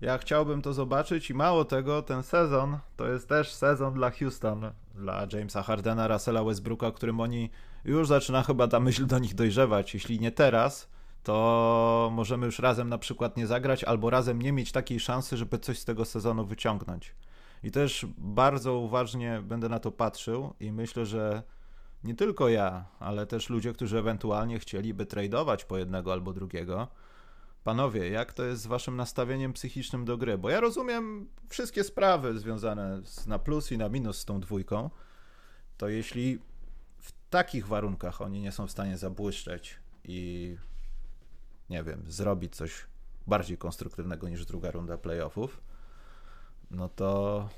Ja chciałbym to zobaczyć i mało tego, ten sezon to jest też sezon dla Houston, dla Jamesa Hardena, Russella Westbrooka, którym oni już zaczyna chyba ta myśl do nich dojrzewać. Jeśli nie teraz, to możemy już razem na przykład nie zagrać, albo razem nie mieć takiej szansy, żeby coś z tego sezonu wyciągnąć. I też bardzo uważnie będę na to patrzył i myślę, że nie tylko ja, ale też ludzie, którzy ewentualnie chcieliby tradeować po jednego albo drugiego. Panowie, jak to jest z waszym nastawieniem psychicznym do gry? Bo ja rozumiem wszystkie sprawy związane z, na plus i na minus z tą dwójką. To jeśli w takich warunkach oni nie są w stanie zabłyszczeć i nie wiem, zrobić coś bardziej konstruktywnego niż druga runda playoffów, no to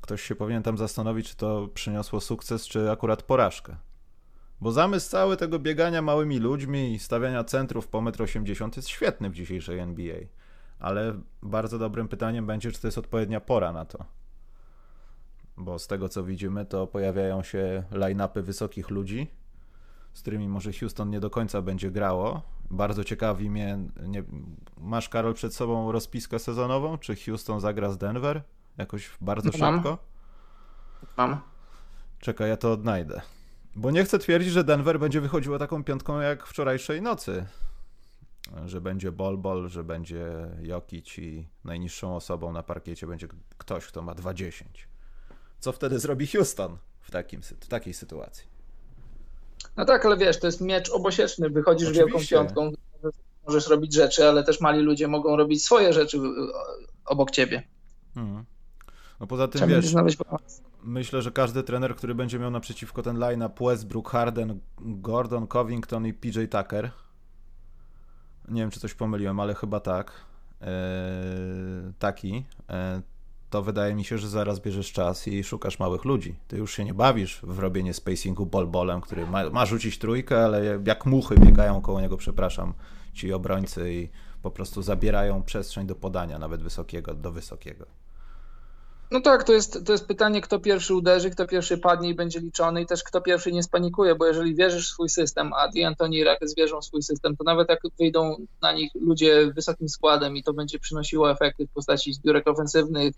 ktoś się powinien tam zastanowić, czy to przyniosło sukces, czy akurat porażkę. Bo zamysł cały tego biegania małymi ludźmi i stawiania centrów po 1,80 m jest świetny w dzisiejszej NBA. Ale bardzo dobrym pytaniem będzie, czy to jest odpowiednia pora na to. Bo z tego co widzimy, to pojawiają się line-upy wysokich ludzi, z którymi może Houston nie do końca będzie grało. Bardzo ciekawi mnie, nie, masz Karol przed sobą rozpiskę sezonową? Czy Houston zagra z Denver? Jakoś bardzo Mam. szybko? Mam. Czekaj, ja to odnajdę. Bo nie chcę twierdzić, że Denver będzie wychodziło taką piątką jak wczorajszej nocy. Że będzie Bol-Bol, że będzie Jokic i najniższą osobą na parkiecie będzie ktoś, kto ma 2,10. Co wtedy zrobi Houston w, takim, w takiej sytuacji? No tak, ale wiesz, to jest miecz obosieczny. Wychodzisz Oczywiście. wielką piątką, możesz robić rzeczy, ale też mali ludzie mogą robić swoje rzeczy obok ciebie. Mhm. No poza tym Trzeba wiesz, znaleźć myślę, że każdy trener, który będzie miał naprzeciwko ten line-up Westbrook, Harden, Gordon, Covington i PJ Tucker. Nie wiem, czy coś pomyliłem, ale chyba tak. Eee, taki. To wydaje mi się, że zaraz bierzesz czas i szukasz małych ludzi. Ty już się nie bawisz w robienie spacingu bol-bolem, który ma, ma rzucić trójkę, ale jak muchy biegają koło niego, przepraszam, ci obrońcy i po prostu zabierają przestrzeń do podania, nawet wysokiego do wysokiego. No tak, to jest, to jest pytanie, kto pierwszy uderzy, kto pierwszy padnie i będzie liczony i też kto pierwszy nie spanikuje, bo jeżeli wierzysz w swój system, a D'Antoni i Rakes wierzą w swój system, to nawet jak wyjdą na nich ludzie wysokim składem i to będzie przynosiło efekty w postaci zbiórek ofensywnych,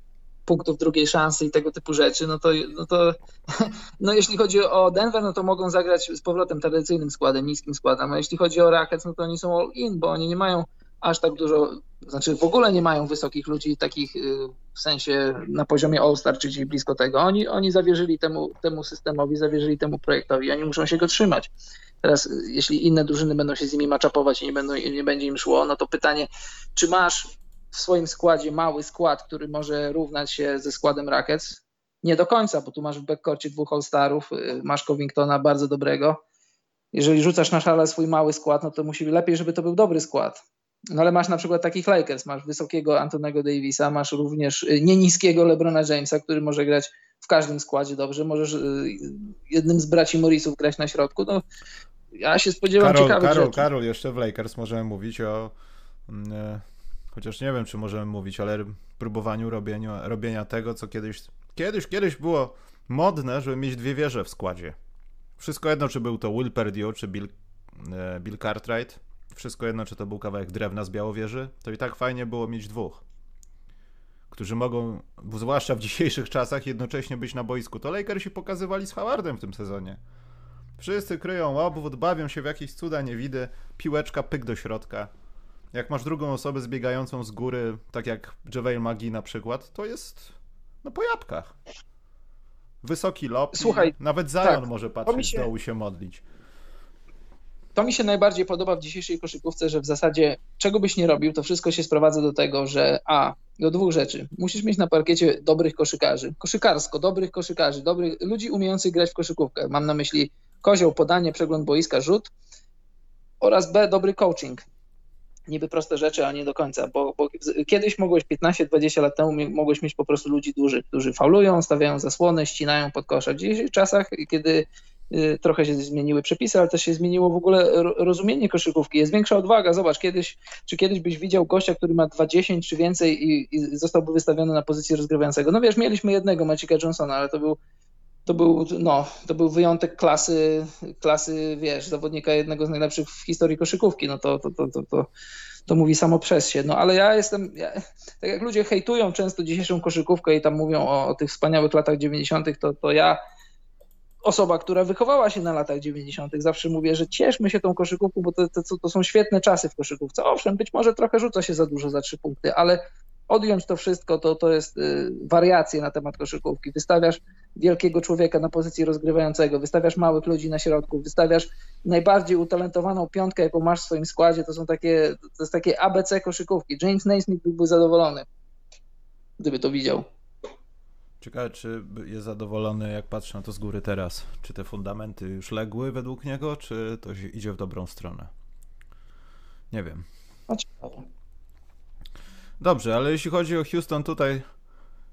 punktów drugiej szansy i tego typu rzeczy, no to, no to *laughs* no jeśli chodzi o Denver, no to mogą zagrać z powrotem tradycyjnym składem, niskim składem, a jeśli chodzi o Rockets, no to oni są all in, bo oni nie mają aż tak dużo, znaczy w ogóle nie mają wysokich ludzi takich y, w sensie na poziomie All-Star, czy gdzieś blisko tego. Oni, oni zawierzyli temu, temu systemowi, zawierzyli temu projektowi, oni muszą się go trzymać. Teraz, y, jeśli inne drużyny będą się z nimi maczapować i nie, będą, nie będzie im szło, no to pytanie, czy masz w swoim składzie mały skład, który może równać się ze składem Rockets? Nie do końca, bo tu masz w backcourcie dwóch All-Starów, y, masz Covingtona bardzo dobrego. Jeżeli rzucasz na szale swój mały skład, no to musi lepiej, żeby to był dobry skład. No ale masz na przykład takich Lakers, masz wysokiego Antonego Davisa, masz również y, nie niskiego LeBrona Jamesa, który może grać w każdym składzie dobrze, możesz y, jednym z braci Morrisów grać na środku. No, ja się spodziewam Karol, ciekawych Karol, rzeczy. Karol, jeszcze w Lakers możemy mówić o mm, e, chociaż nie wiem, czy możemy mówić, ale próbowaniu robienia, robienia tego, co kiedyś, kiedyś, kiedyś było modne, żeby mieć dwie wieże w składzie. Wszystko jedno, czy był to Will Perdue, czy Bill, e, Bill Cartwright, wszystko jedno, czy to był kawałek drewna z Białowieży, to i tak fajnie było mieć dwóch, którzy mogą, zwłaszcza w dzisiejszych czasach, jednocześnie być na boisku. To Lakersi pokazywali z Howardem w tym sezonie. Wszyscy kryją obwód, bawią się w jakieś cuda niewidy, piłeczka pyk do środka. Jak masz drugą osobę zbiegającą z góry, tak jak JaVale McGee na przykład, to jest no po jabłkach. Wysoki lob. Słuchaj, nawet Zion tak, może patrzeć się- z dołu się modlić. To mi się najbardziej podoba w dzisiejszej koszykówce, że w zasadzie czego byś nie robił, to wszystko się sprowadza do tego, że a, do dwóch rzeczy. Musisz mieć na parkiecie dobrych koszykarzy, koszykarsko, dobrych koszykarzy, dobrych ludzi umiejących grać w koszykówkę. Mam na myśli kozioł, podanie, przegląd boiska, rzut oraz B, dobry coaching. Niby proste rzeczy, a nie do końca, bo, bo kiedyś mogłeś 15-20 lat temu mogłeś mieć po prostu ludzi dużych, którzy faulują, stawiają zasłony, ścinają pod kosza. W dzisiejszych czasach, kiedy y, trochę się zmieniły przepisy, ale też się zmieniło w ogóle rozumienie koszykówki. Jest większa odwaga. Zobacz, kiedyś, czy kiedyś byś widział gościa, który ma 20 czy więcej i, i zostałby wystawiony na pozycję rozgrywającego. No wiesz, mieliśmy jednego, Macika Johnsona, ale to był to był, no, to był wyjątek klasy, klasy, wiesz, zawodnika jednego z najlepszych w historii koszykówki. No to, to, to, to, to, to mówi samo przez się. No ale ja jestem, ja, tak jak ludzie hejtują często dzisiejszą koszykówkę i tam mówią o, o tych wspaniałych latach 90., to, to ja, osoba, która wychowała się na latach 90., zawsze mówię, że cieszmy się tą koszykówką, bo to, to, to są świetne czasy w koszykówce. Owszem, być może trochę rzuca się za dużo za trzy punkty, ale odjąć to wszystko, to, to jest y, wariacje na temat koszykówki. Wystawiasz wielkiego człowieka na pozycji rozgrywającego, wystawiasz małych ludzi na środku, wystawiasz najbardziej utalentowaną piątkę, jaką masz w swoim składzie, to są takie, to jest takie ABC koszykówki. James Naismith byłby zadowolony, gdyby to widział. Ciekawe, czy jest zadowolony, jak patrzę na to z góry teraz. Czy te fundamenty już legły według niego, czy to idzie w dobrą stronę? Nie wiem. No. Dobrze, ale jeśli chodzi o Houston tutaj,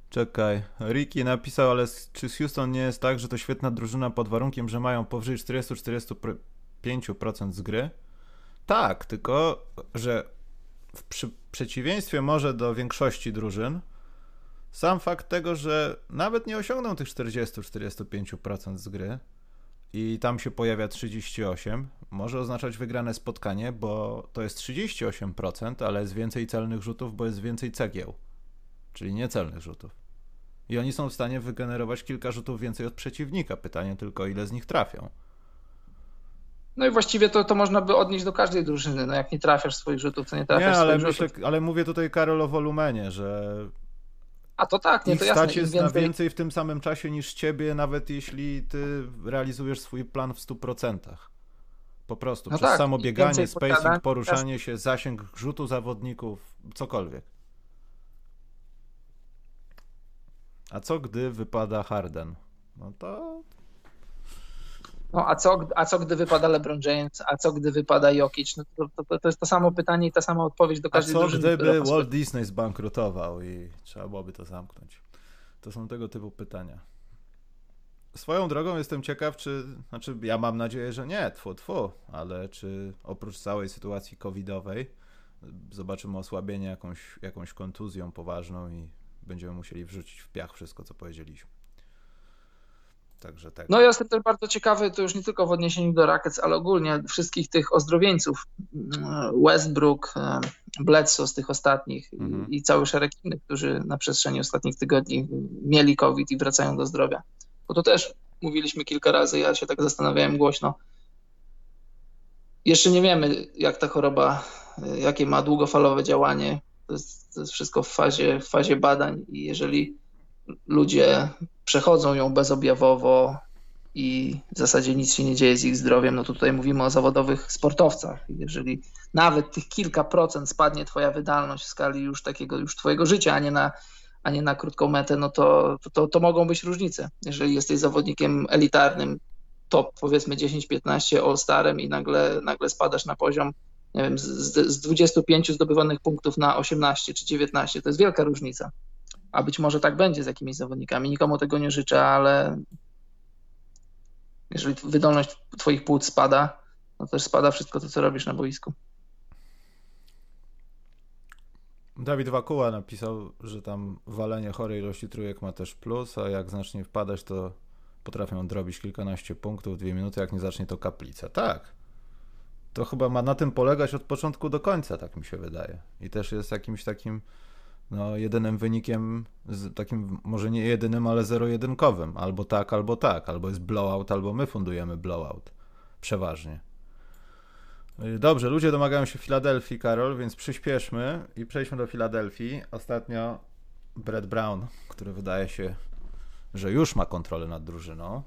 czekaj, Ricky napisał, ale czy z Houston nie jest tak, że to świetna drużyna pod warunkiem, że mają powyżej 40-45% z gry? Tak, tylko, że w przy, przeciwieństwie może do większości drużyn, sam fakt tego, że nawet nie osiągną tych 40-45% z gry, i tam się pojawia 38, może oznaczać wygrane spotkanie, bo to jest 38%, ale jest więcej celnych rzutów, bo jest więcej cegieł, czyli niecelnych rzutów. I oni są w stanie wygenerować kilka rzutów więcej od przeciwnika. Pytanie tylko, ile z nich trafią. No i właściwie to, to można by odnieść do każdej drużyny. No jak nie trafiasz swoich rzutów, to nie trafiasz nie, ale myślę, rzutów. ale mówię tutaj, Karol, o wolumenie, że a to tak, nie, to jasne. stać jest więcej... na więcej w tym samym czasie niż ciebie, nawet jeśli ty realizujesz swój plan w 100%. Po prostu, no przez tak, samo bieganie, spacing, poruszanie się, zasięg rzutu zawodników, cokolwiek. A co gdy wypada Harden? No to no a co, a co gdy wypada LeBron James, a co gdy wypada Jokic? No to, to, to jest to samo pytanie i ta sama odpowiedź do każdej A co drużyny, gdyby Walt Disney zbankrutował i trzeba byłoby to zamknąć? To są tego typu pytania. Swoją drogą jestem ciekaw, czy, znaczy ja mam nadzieję, że nie, tfu, tfu, ale czy oprócz całej sytuacji covidowej zobaczymy osłabienie jakąś, jakąś kontuzją poważną i będziemy musieli wrzucić w piach wszystko, co powiedzieliśmy. Także tak. No ja jestem też bardzo ciekawy, to już nie tylko w odniesieniu do Rackets, ale ogólnie wszystkich tych ozdrowieńców. Westbrook, Bledsoe z tych ostatnich mhm. i cały szereg innych, którzy na przestrzeni ostatnich tygodni mieli COVID i wracają do zdrowia. Bo to też mówiliśmy kilka razy, ja się tak zastanawiałem głośno. Jeszcze nie wiemy, jak ta choroba, jakie ma długofalowe działanie. To jest, to jest wszystko w fazie, w fazie badań i jeżeli ludzie przechodzą ją bezobjawowo i w zasadzie nic się nie dzieje z ich zdrowiem, no to tutaj mówimy o zawodowych sportowcach. Jeżeli nawet tych kilka procent spadnie twoja wydalność w skali już takiego już twojego życia, a nie na, a nie na krótką metę, no to, to, to mogą być różnice. Jeżeli jesteś zawodnikiem elitarnym, top powiedzmy 10-15 all-starem i nagle, nagle spadasz na poziom nie wiem, z, z 25 zdobywanych punktów na 18 czy 19, to jest wielka różnica a być może tak będzie z jakimiś zawodnikami. Nikomu tego nie życzę, ale jeżeli wydolność twoich płuc spada, no też spada wszystko to, co robisz na boisku. Dawid Wakuła napisał, że tam walenie chorej ilości trójek ma też plus, a jak zacznie wpadać, to potrafią drobić kilkanaście punktów, dwie minuty, jak nie zacznie to kaplica. Tak. To chyba ma na tym polegać od początku do końca, tak mi się wydaje. I też jest jakimś takim no, jedynym wynikiem, takim może nie jedynym, ale zero-jedynkowym. Albo tak, albo tak. Albo jest blowout, albo my fundujemy blowout. Przeważnie. Y, dobrze, ludzie domagają się Filadelfii, Karol, więc przyspieszmy i przejdźmy do Filadelfii. Ostatnio Brett Brown, który wydaje się, że już ma kontrolę nad drużyną,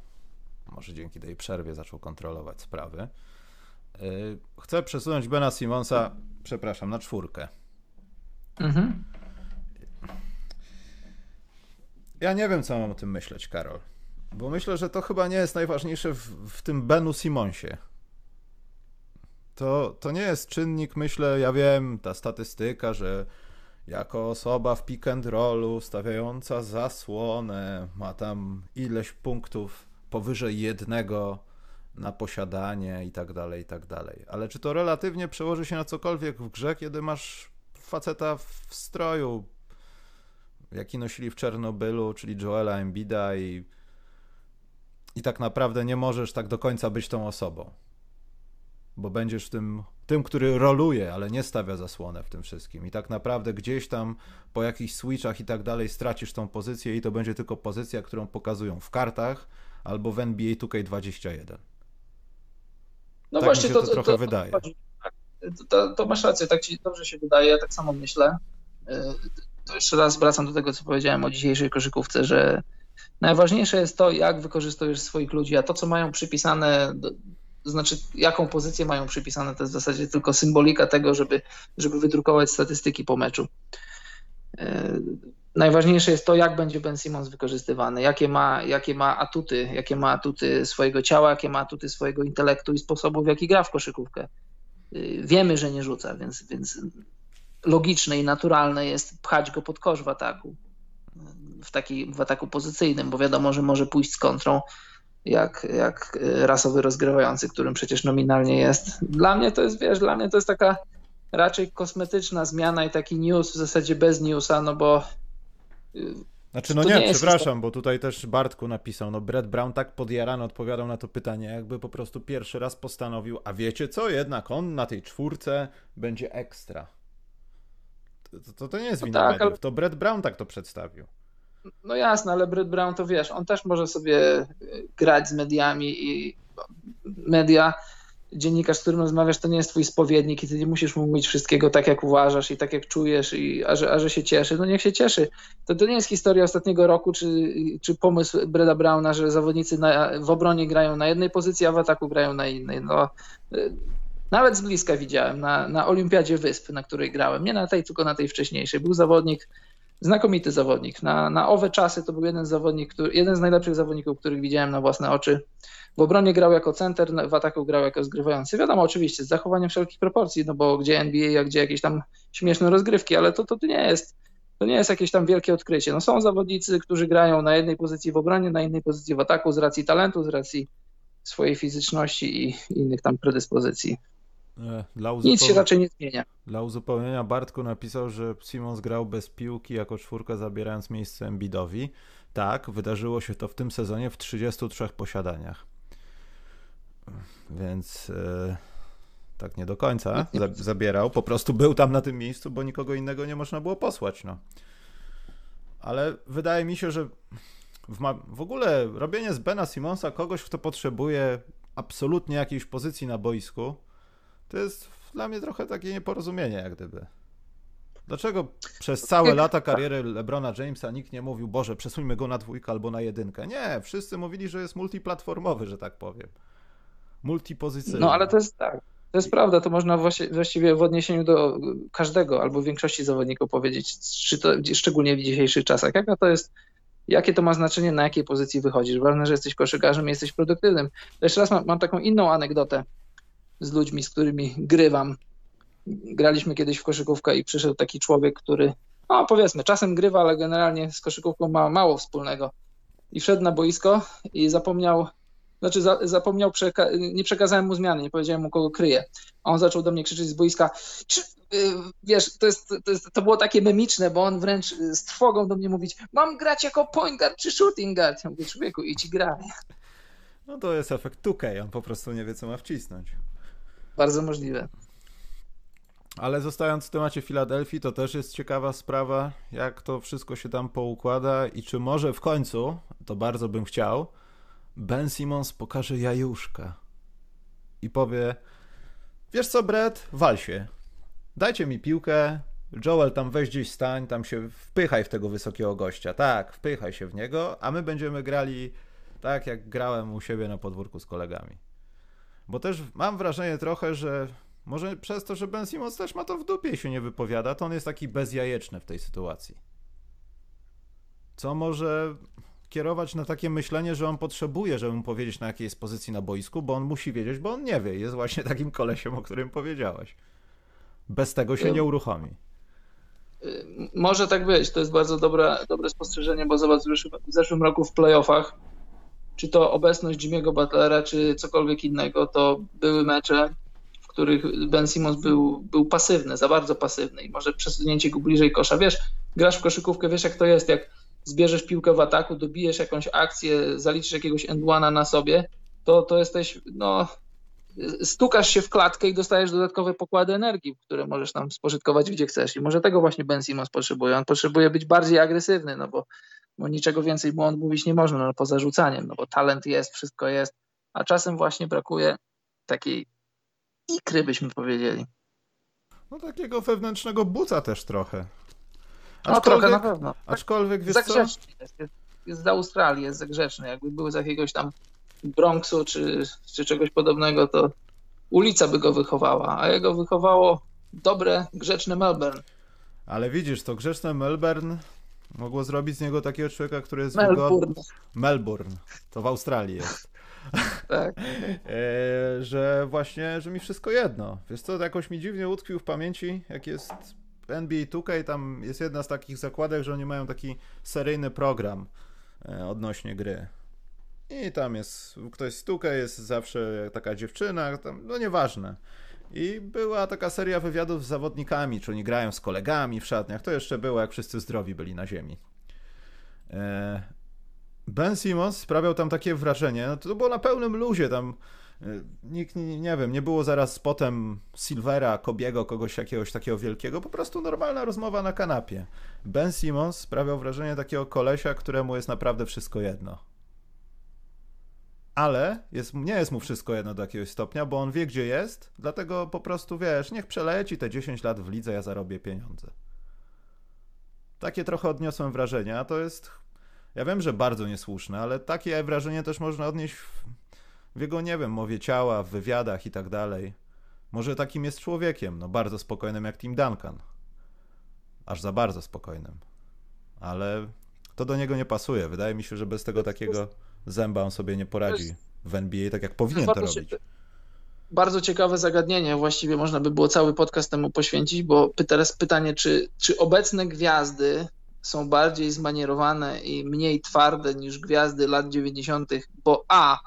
może dzięki tej przerwie zaczął kontrolować sprawy. Y, Chcę przesunąć Bena Simonsa, przepraszam, na czwórkę. Mhm. Ja nie wiem, co mam o tym myśleć, Karol. Bo myślę, że to chyba nie jest najważniejsze w, w tym Benu Simonsie. To, to nie jest czynnik, myślę, ja wiem, ta statystyka, że jako osoba w pick and rollu stawiająca zasłonę ma tam ileś punktów powyżej jednego na posiadanie i tak dalej, i tak dalej. Ale czy to relatywnie przełoży się na cokolwiek w grze, kiedy masz faceta w stroju, jaki nosili w Czernobylu, czyli Joela Embida i, i tak naprawdę nie możesz tak do końca być tą osobą. Bo będziesz tym, tym, który roluje, ale nie stawia zasłonę w tym wszystkim. I tak naprawdę gdzieś tam po jakichś switchach i tak dalej stracisz tą pozycję i to będzie tylko pozycja, którą pokazują w kartach albo w NBA 2K21. No tak właśnie, to, to, trochę to, wydaje. To, to, masz rację, tak ci dobrze się wydaje, ja tak samo myślę. To jeszcze raz wracam do tego, co powiedziałem o dzisiejszej koszykówce, że najważniejsze jest to, jak wykorzystujesz swoich ludzi, a to, co mają przypisane, to znaczy jaką pozycję mają przypisane, to jest w zasadzie tylko symbolika tego, żeby, żeby wydrukować statystyki po meczu. Y, najważniejsze jest to, jak będzie Ben Simmons wykorzystywany, jakie ma, jakie ma atuty, jakie ma atuty swojego ciała, jakie ma atuty swojego intelektu i sposobu, w jaki gra w koszykówkę. Y, wiemy, że nie rzuca, więc, więc logiczne i naturalne jest pchać go pod kosz w ataku, w, taki, w ataku pozycyjnym, bo wiadomo, że może pójść z kontrą, jak, jak rasowy rozgrywający, którym przecież nominalnie jest. Dla mnie to jest, wiesz, dla mnie to jest taka raczej kosmetyczna zmiana i taki news w zasadzie bez newsa, no bo znaczy, no nie, nie przepraszam, bo tutaj też Bartku napisał, no Brett Brown tak podjarany odpowiadał na to pytanie, jakby po prostu pierwszy raz postanowił, a wiecie co, jednak on na tej czwórce będzie ekstra. To, to, to nie jest no wina tak, mediów, to Brett Brown tak to przedstawił. No jasne, ale Brett Brown to wiesz, on też może sobie grać z mediami i media dziennikarz, z którym rozmawiasz, to nie jest twój spowiednik i ty nie musisz mu mówić wszystkiego tak, jak uważasz i tak, jak czujesz, i, a, że, a że się cieszy, no niech się cieszy. To, to nie jest historia ostatniego roku, czy, czy pomysł Breda Browna, że zawodnicy na, w obronie grają na jednej pozycji, a w ataku grają na innej. No, y, nawet z bliska widziałem na, na Olimpiadzie Wysp, na której grałem. Nie na tej, tylko na tej wcześniejszej. Był zawodnik, znakomity zawodnik. Na, na owe czasy to był jeden zawodnik, który, jeden z najlepszych zawodników, których widziałem na własne oczy. W obronie grał jako center, w ataku grał jako zgrywający. Wiadomo, oczywiście, z zachowaniem wszelkich proporcji, no bo gdzie NBA, a gdzie jakieś tam śmieszne rozgrywki, ale to, to nie jest to nie jest jakieś tam wielkie odkrycie. No są zawodnicy, którzy grają na jednej pozycji w obronie, na innej pozycji w ataku z racji talentu, z racji swojej fizyczności i innych tam predyspozycji. E, Nic się raczej nie zmienia. Dla uzupełnienia Bartku napisał, że Simons grał bez piłki jako czwórka, zabierając miejsce Embidowi. Tak, wydarzyło się to w tym sezonie w 33 posiadaniach. Więc e, tak nie do końca zabierał. Po prostu był tam na tym miejscu, bo nikogo innego nie można było posłać. No. Ale wydaje mi się, że w, w ogóle robienie z Bena Simonsa kogoś, kto potrzebuje absolutnie jakiejś pozycji na boisku, to jest dla mnie trochę takie nieporozumienie, jak gdyby. Dlaczego przez całe lata kariery LeBrona Jamesa nikt nie mówił, Boże, przesuńmy go na dwójkę albo na jedynkę? Nie, wszyscy mówili, że jest multiplatformowy, że tak powiem. Multipozycyjny. No ale to jest tak. To jest prawda, to można właściwie w odniesieniu do każdego albo większości zawodników powiedzieć, czy to, szczególnie w dzisiejszych czasach. Jaka to jest, jakie to ma znaczenie, na jakiej pozycji wychodzisz. Ważne, że jesteś koszykarzem i jesteś produktywnym. Jeszcze raz mam, mam taką inną anegdotę z ludźmi, z którymi grywam. Graliśmy kiedyś w koszykówkę i przyszedł taki człowiek, który, no powiedzmy, czasem grywa, ale generalnie z koszykówką ma mało wspólnego. I wszedł na boisko i zapomniał znaczy za, zapomniał, przeka nie przekazałem mu zmiany, nie powiedziałem mu, kogo kryje. A on zaczął do mnie krzyczeć z boiska, czy, yy, wiesz, to, jest, to, jest, to było takie memiczne, bo on wręcz z trwogą do mnie mówić, mam grać jako point guard czy shooting guard. Ja mówię, człowieku, idź graj. No to jest efekt 2K, on po prostu nie wie, co ma wcisnąć. Bardzo możliwe. Ale zostając w temacie Filadelfii, to też jest ciekawa sprawa, jak to wszystko się tam poukłada i czy może w końcu, to bardzo bym chciał, Ben Simmons pokaże jajuszka i powie wiesz co Brett, wal się. Dajcie mi piłkę, Joel tam weź gdzieś stań, tam się wpychaj w tego wysokiego gościa. Tak, wpychaj się w niego, a my będziemy grali tak, jak grałem u siebie na podwórku z kolegami. Bo też mam wrażenie trochę, że może przez to, że Ben Simmons też ma to w dupie i się nie wypowiada, to on jest taki bezjajeczny w tej sytuacji. Co może kierować na takie myślenie, że on potrzebuje, żeby mu powiedzieć na jakiej jest pozycji na boisku, bo on musi wiedzieć, bo on nie wie. Jest właśnie *laughs* takim kolesiem, o którym powiedziałeś. Bez tego się nie uruchomi. Może tak być, to jest bardzo dobre, dobre spostrzeżenie, bo zobacz, w zeszłym roku w playoffach, czy to obecność Jimmy'ego Butlera, czy cokolwiek innego, to były mecze, w których Ben Simmons był, był pasywny, za bardzo pasywny i może przesunięcie go bliżej kosza. Wiesz, grasz w koszykówkę, wiesz jak to jest, jak zbierzesz piłkę w ataku, dobijesz jakąś akcję, zaliczysz jakiegoś endwana na sobie, to, to jesteś, no, stukasz się w klatkę i dostajesz dodatkowe pokłady energii, które możesz tam spożytkować gdzie chcesz. I może tego właśnie Ben Simmons potrzebuje. On potrzebuje być bardziej agresywny, no bo, bo niczego więcej on mówić nie można, no poza rzucaniem, no bo talent jest, wszystko jest, a czasem właśnie brakuje takiej ikry, byśmy powiedzieli. No takiego wewnętrznego buca też trochę. No trochę na pewno. Aczkolwiek wiesz co? Jest, jest, jest z Australii, jest zagrzeczny. Jakby był z jakiegoś tam Bronxu czy, czy czegoś podobnego, to ulica by go wychowała, a jego wychowało dobre, grzeczne Melbourne. Ale widzisz, to grzeczne Melbourne mogło zrobić z niego takiego człowieka, który jest Melbourne. Wygodny. Melbourne. To w Australii jest. *laughs* tak. *laughs* E, że właśnie, że mi wszystko jedno. Wiesz co, jakoś mi dziwnie utkwił w pamięci, jak jest NBA 2K, tam jest jedna z takich zakładek, że oni mają taki seryjny program e, odnośnie gry. I tam jest ktoś stuka, jest zawsze taka dziewczyna, tam, no nieważne. I była taka seria wywiadów z zawodnikami, czy oni grają z kolegami w szatniach. To jeszcze było, jak wszyscy zdrowi byli na ziemi. E, ben Simmons sprawiał tam takie wrażenie, no to było na pełnym luzie, tam e, nikt, nie, nie wiem, nie było zaraz potem Silvera, Kobiego, kogoś jakiegoś takiego wielkiego, po prostu normalna rozmowa na kanapie. Ben Simmons sprawiał wrażenie takiego kolesia, któremu jest naprawdę wszystko jedno ale jest, nie jest mu wszystko jedno do jakiegoś stopnia, bo on wie, gdzie jest, dlatego po prostu, wiesz, niech przeleci te 10 lat w lidze, ja zarobię pieniądze. Takie trochę odniosłem wrażenie, a to jest, ja wiem, że bardzo niesłuszne, ale takie wrażenie też można odnieść w, w jego, nie wiem, mowie ciała, w wywiadach i tak dalej. Może takim jest człowiekiem, no bardzo spokojnym jak Tim Duncan. Aż za bardzo spokojnym. Ale to do niego nie pasuje. Wydaje mi się, że bez tego takiego zęba on sobie nie poradzi w NBA tak jak powinien to robić. Bardzo ciekawe zagadnienie, właściwie można by było cały podcast temu poświęcić, bo teraz pytanie, czy, czy obecne gwiazdy są bardziej zmanierowane i mniej twarde niż gwiazdy lat 90., bo A,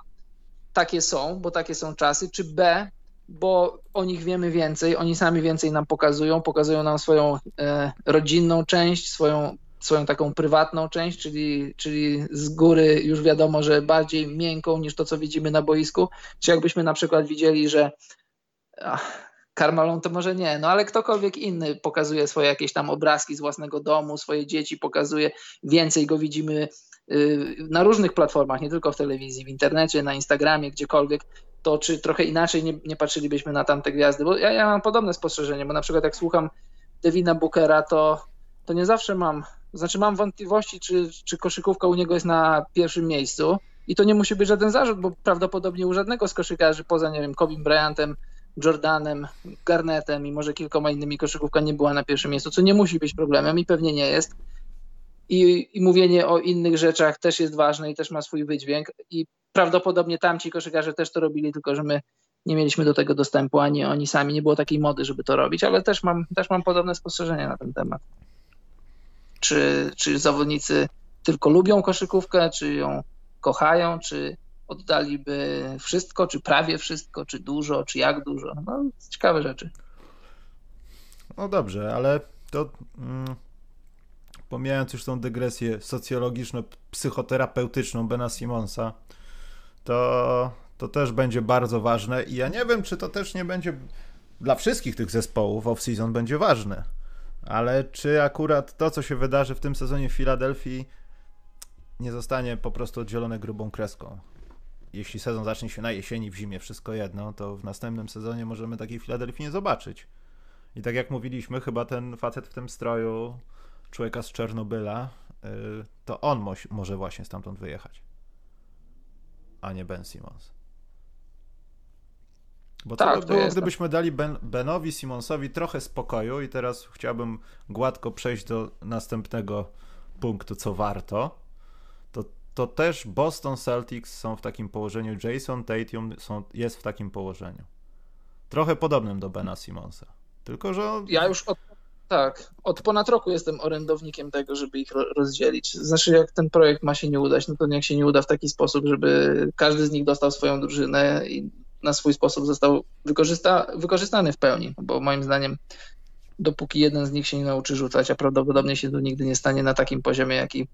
takie są, bo takie są czasy, czy B, bo o nich wiemy więcej, oni sami więcej nam pokazują, pokazują nam swoją e, rodzinną część, swoją swoją taką prywatną część, czyli, czyli z góry już wiadomo, że bardziej miękką niż to, co widzimy na boisku. Czy jakbyśmy na przykład widzieli, że ach, Karmalon to może nie, no ale ktokolwiek inny pokazuje swoje jakieś tam obrazki z własnego domu, swoje dzieci pokazuje, więcej go widzimy y, na różnych platformach, nie tylko w telewizji, w internecie, na Instagramie, gdziekolwiek, to czy trochę inaczej nie, nie patrzylibyśmy na tamte gwiazdy? Bo ja, ja mam podobne spostrzeżenie, bo na przykład jak słucham Devina Bookera, to, to nie zawsze mam znaczy mam wątpliwości, czy, czy koszykówka u niego jest na pierwszym miejscu. I to nie musi być żaden zarzut, bo prawdopodobnie u żadnego z koszykarzy poza, nie wiem, Kobim Bryantem, Jordanem, Garnetem i może kilkoma innymi koszykówka nie była na pierwszym miejscu, co nie musi być problemem i pewnie nie jest. I, I mówienie o innych rzeczach też jest ważne i też ma swój wydźwięk. I prawdopodobnie tamci koszykarze też to robili, tylko że my nie mieliśmy do tego dostępu, ani oni sami, nie było takiej mody, żeby to robić, ale też mam, też mam podobne spostrzeżenia na ten temat czy, czy zawodnicy tylko lubią koszykówkę, czy ją kochają, czy oddaliby wszystko, czy prawie wszystko, czy dużo, czy jak dużo. No, ciekawe rzeczy. No dobrze, ale to mm, pomijając już tą dygresję socjologiczno-psychoterapeutyczną Bena Simonsa, to, to też będzie bardzo ważne i ja nie wiem, czy to też nie będzie dla wszystkich tych zespołów off-season będzie ważne ale czy akurat to, co się wydarzy w tym sezonie w Filadelfii, nie zostanie po prostu oddzielone grubą kreską? Jeśli sezon zacznie się na jesieni, w zimie, wszystko jedno, to w następnym sezonie możemy takiej Filadelfii nie zobaczyć. I tak jak mówiliśmy, chyba ten facet w tym stroju, człowieka z Czernobyla, yy, to on mo może właśnie stamtąd wyjechać, a nie Ben Simmons. Bo tak, to by było, gdybyśmy dali ben, Benowi Simonsowi trochę spokoju i teraz chciałbym gładko przejść do następnego punktu, co warto. To, to też Boston Celtics są w takim położeniu, Jason Tatum są, jest w takim położeniu. Trochę podobnym do Bena Simonsa. Tylko, że. Ja już od, tak, od ponad roku jestem orędownikiem tego, żeby ich rozdzielić. Znaczy, jak ten projekt ma się nie udać, no to niech się nie uda w taki sposób, żeby każdy z nich dostał swoją drużynę i na swój sposób został wykorzysta, wykorzystany w pełni, bo moim zdaniem dopóki jeden z nich się nie nauczy rzucać, a prawdopodobnie się to nigdy nie stanie na takim poziomie, jaki,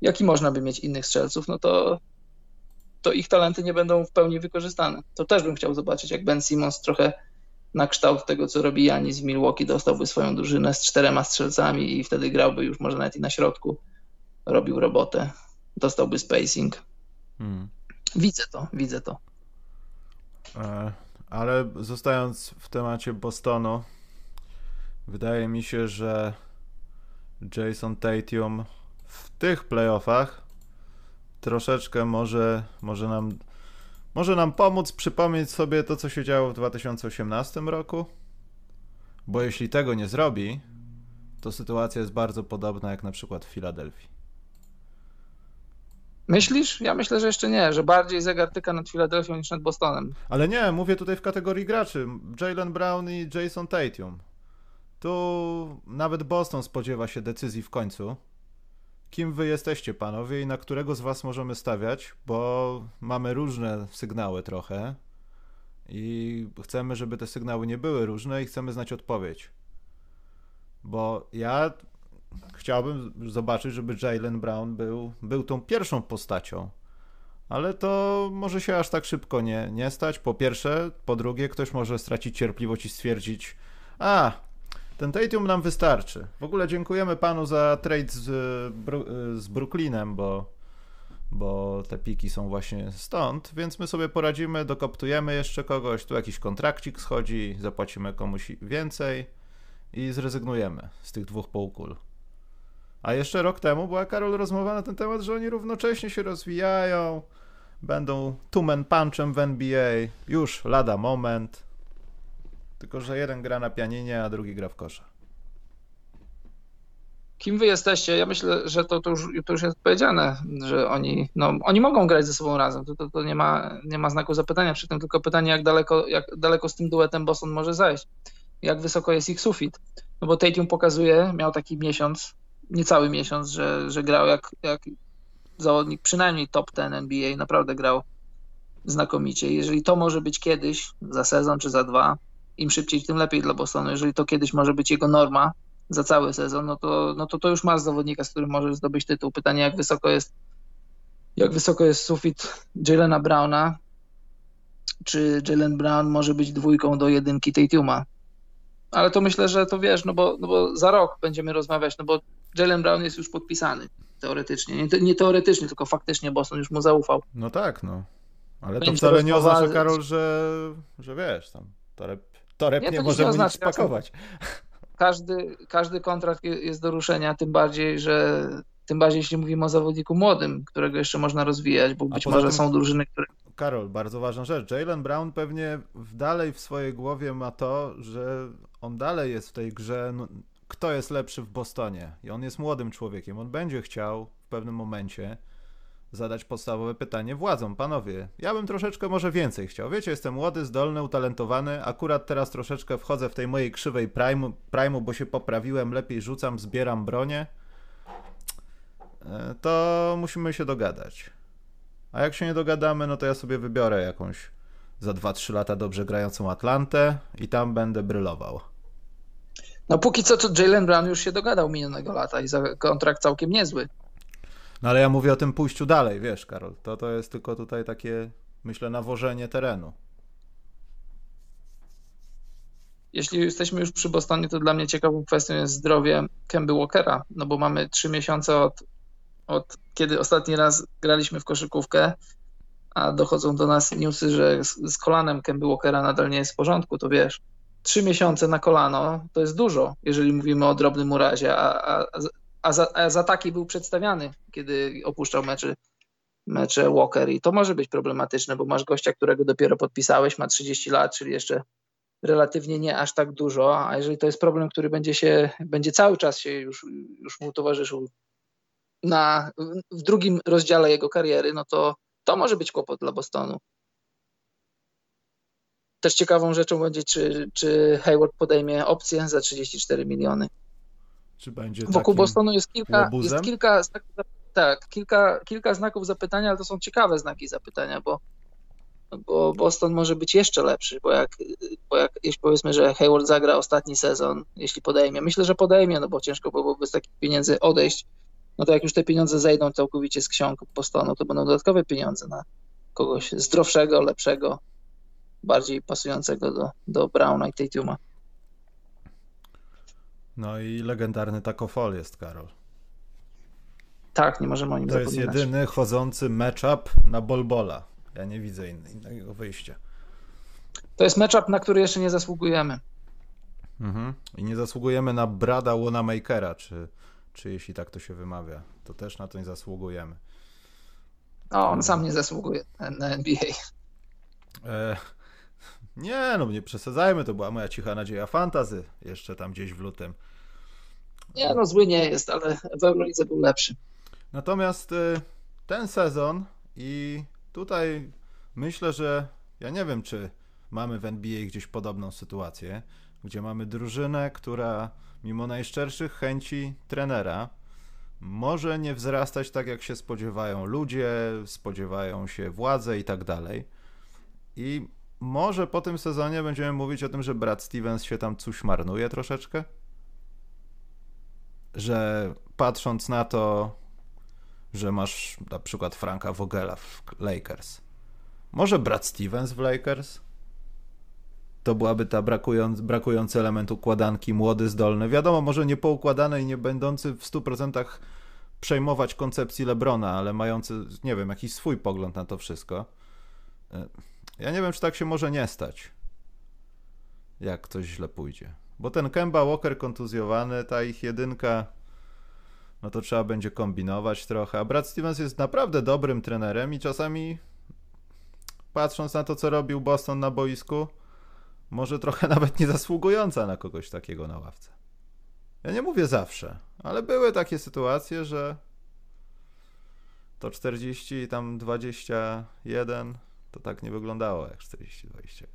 jaki można by mieć innych strzelców, no to, to ich talenty nie będą w pełni wykorzystane. To też bym chciał zobaczyć, jak Ben Simmons trochę na kształt tego, co robi Janis w Milwaukee, dostałby swoją drużynę z czterema strzelcami i wtedy grałby już może nawet i na środku, robił robotę, dostałby spacing. Hmm. Widzę to, widzę to. E, ale zostając w temacie Bostonu, wydaje mi się, że Jason Tatum w tych playoffach troszeczkę może, może nam może nam pomóc przypomnieć sobie to, co się działo w 2018 roku? Bo jeśli tego nie zrobi, to sytuacja jest bardzo podobna jak na przykład w Filadelfii. Myślisz? Ja myślę, że jeszcze nie, że bardziej zegar tyka nad Filadelfią niż nad Bostonem. Ale nie, mówię tutaj w kategorii graczy. Jalen Brown i Jason Tatum. Tu nawet Boston spodziewa się decyzji w końcu. Kim wy jesteście, panowie, i na którego z was możemy stawiać, bo mamy różne sygnały trochę i chcemy, żeby te sygnały nie były różne i chcemy znać odpowiedź. Bo ja chciałbym zobaczyć, żeby Jalen Brown był, był tą pierwszą postacią. Ale to może się aż tak szybko nie, nie stać. Po pierwsze, po drugie, ktoś może stracić cierpliwość i stwierdzić: A, ten Tatum nam wystarczy. W ogóle dziękujemy panu za trade z, z Brooklynem, bo, bo te piki są właśnie stąd, więc my sobie poradzimy, dokoptujemy jeszcze kogoś, tu jakiś kontrakcik schodzi, zapłacimy komuś więcej i zrezygnujemy z tych dwóch półkul. A jeszcze rok temu była Karol rozmowa na ten temat, że oni równocześnie się rozwijają, będą two-man punchem w NBA, już lada moment. Tylko, że jeden gra na pianinie, a drugi gra w kosza. Kim wy jesteście? Ja myślę, że to, to, już, to już jest powiedziane, że oni, no, oni mogą grać ze sobą razem. To, to, to nie, ma, nie ma znaku zapytania przy tym, tylko pytanie, jak daleko, jak daleko z tym duetem Boston może zajść. Jak wysoko jest ich sufit. No bo Tatum pokazuje, miał taki miesiąc, niecały miesiąc, że, że grał jak, jak zawodnik przynajmniej top ten NBA, naprawdę grał znakomicie. Jeżeli to może być kiedyś, za sezon czy za dwa, im szybciej, tym lepiej dla Bostonu. Jeżeli to kiedyś może być jego norma za cały sezon, no to, no to, to już masz zawodnika, z którym możesz zdobyć tytuł. Pytanie, jak wysoko jest, jak wysoko jest sufit Jalena Browna, czy Jalen Brown może być dwójką do jedynki Tatuma. Ale to myślę, że to wiesz, no bo, no bo za rok będziemy rozmawiać, no bo Jalen Brown jest już podpisany teoretycznie. Nie, nie teoretycznie, tylko faktycznie Boston już mu zaufał. No tak, no. Ale to wcale nie oznacza, Karol, że, że wiesz, tam toreb nie, nie możemy nie nic spakować. Każdy, każdy kontrakt jest do ruszenia, tym bardziej, że tym bardziej jeśli mówimy o zawodniku młodym, którego jeszcze można rozwijać, bo być może tym, są drużyny, które... Karol, bardzo ważna rzecz. Jalen Brown pewnie dalej w swojej głowie ma to, że on dalej jest w tej grze, no, kto jest lepszy w Bostonie. I on jest młodym człowiekiem. On będzie chciał w pewnym momencie zadać podstawowe pytanie władzom. Panowie, ja bym troszeczkę może więcej chciał. Wiecie, jestem młody, zdolny, utalentowany. Akurat teraz troszeczkę wchodzę w tej mojej krzywej primu, primu bo się poprawiłem, lepiej rzucam, zbieram bronię. E, to musimy się dogadać. A jak się nie dogadamy, no to ja sobie wybiorę jakąś za 2-3 lata dobrze grającą Atlantę i tam będę brylował. No póki co to Jalen Brown już się dogadał minionego lata i za kontrakt całkiem niezły. No ale ja mówię o tym pójściu dalej, wiesz, Karol. To, to jest tylko tutaj takie, myślę, nawożenie terenu. Jeśli jesteśmy już przy Bostonie, to dla mnie ciekawą kwestią jest zdrowie Kemby Walkera, no bo mamy trzy miesiące od, od kiedy ostatni raz graliśmy w koszykówkę, a dochodzą do nas newsy, że z, z kolanem Kemby Walkera nadal nie jest w porządku, to wiesz, trzy miesiące na kolano to jest dużo, jeżeli mówimy o drobnym urazie, a, a, a za, a za taki był przedstawiany, kiedy opuszczał mecze, mecze Walker i to może być problematyczne, bo masz gościa, którego dopiero podpisałeś, ma 30 lat, czyli jeszcze relatywnie nie aż tak dużo, a jeżeli to jest problem, który będzie się, będzie cały czas się już, już mu towarzyszył na, w drugim rozdziale jego kariery, no to to może być kłopot dla Bostonu. Też ciekawą rzeczą będzie, czy, czy Hayward podejmie opcję za 34 miliony. Czy będzie Wokół Bostonu jest kilka, jest kilka, tak, kilka, kilka znaków zapytania, ale to są ciekawe znaki zapytania, bo, bo Boston może być jeszcze lepszy, bo jak, bo jak jeśli powiedzmy, że Hayward zagra ostatni sezon, jeśli podejmie, myślę, że podejmie, no bo ciężko byłoby z takich pieniędzy odejść, no to jak już te pieniądze zejdą całkowicie z ksiąg Bostonu, to będą dodatkowe pieniądze na kogoś zdrowszego, lepszego, bardziej pasującego do, do Browna i Tatuma. No i legendarny Taco Fall jest, Karol. Tak, nie możemy o nim to zapominać. To jest jedyny chodzący matchup na Bolbola. Ja nie widzę innego wyjścia. To jest matchup, na który jeszcze nie zasługujemy. Mhm. I nie zasługujemy na Brada Wonamakera, czy, czy jeśli tak to się wymawia, to też na to nie zasługujemy. No, on sam nie zasługuje na NBA. E, nie, no nie przesadzajmy, to była moja cicha nadzieja fantazy jeszcze tam gdzieś w lutym. Nie, no zły nie jest, ale w Eurolidze był lepszy. Natomiast y, ten sezon i tutaj myślę, że ja nie wiem, czy mamy w NBA gdzieś podobną sytuację, gdzie mamy drużynę, która mimo najszczerszych chęci trenera może nie wzrastać tak, jak się spodziewają ludzie, spodziewają się władze i tak dalej. I może po tym sezonie będziemy mówić o tym, że Brad Stevens się tam coś marnuje troszeczkę? Że patrząc na to, że masz na przykład Franka Vogela w Lakers. Może Brad Stevens w Lakers? To byłaby ta brakując, brakujący element układanki, młody, zdolny. Wiadomo, może nie poukładany i nie będący w 100% przejmować koncepcji Lebrona, ale mający, nie wiem, jakiś swój pogląd na to wszystko. Ja nie wiem, czy tak się może nie stać, jak coś źle pójdzie. Bo ten Kemba Walker kontuzjowany, ta ich jedynka no to trzeba będzie kombinować trochę. A Brad Stevens jest naprawdę dobrym trenerem i czasami patrząc na to, co robił Boston na boisku, może trochę *laughs* nawet nie zasługująca na kogoś takiego na ławce. Ja nie mówię zawsze, ale były takie sytuacje, że to 40 i tam 21 to tak nie wyglądało jak 40-21.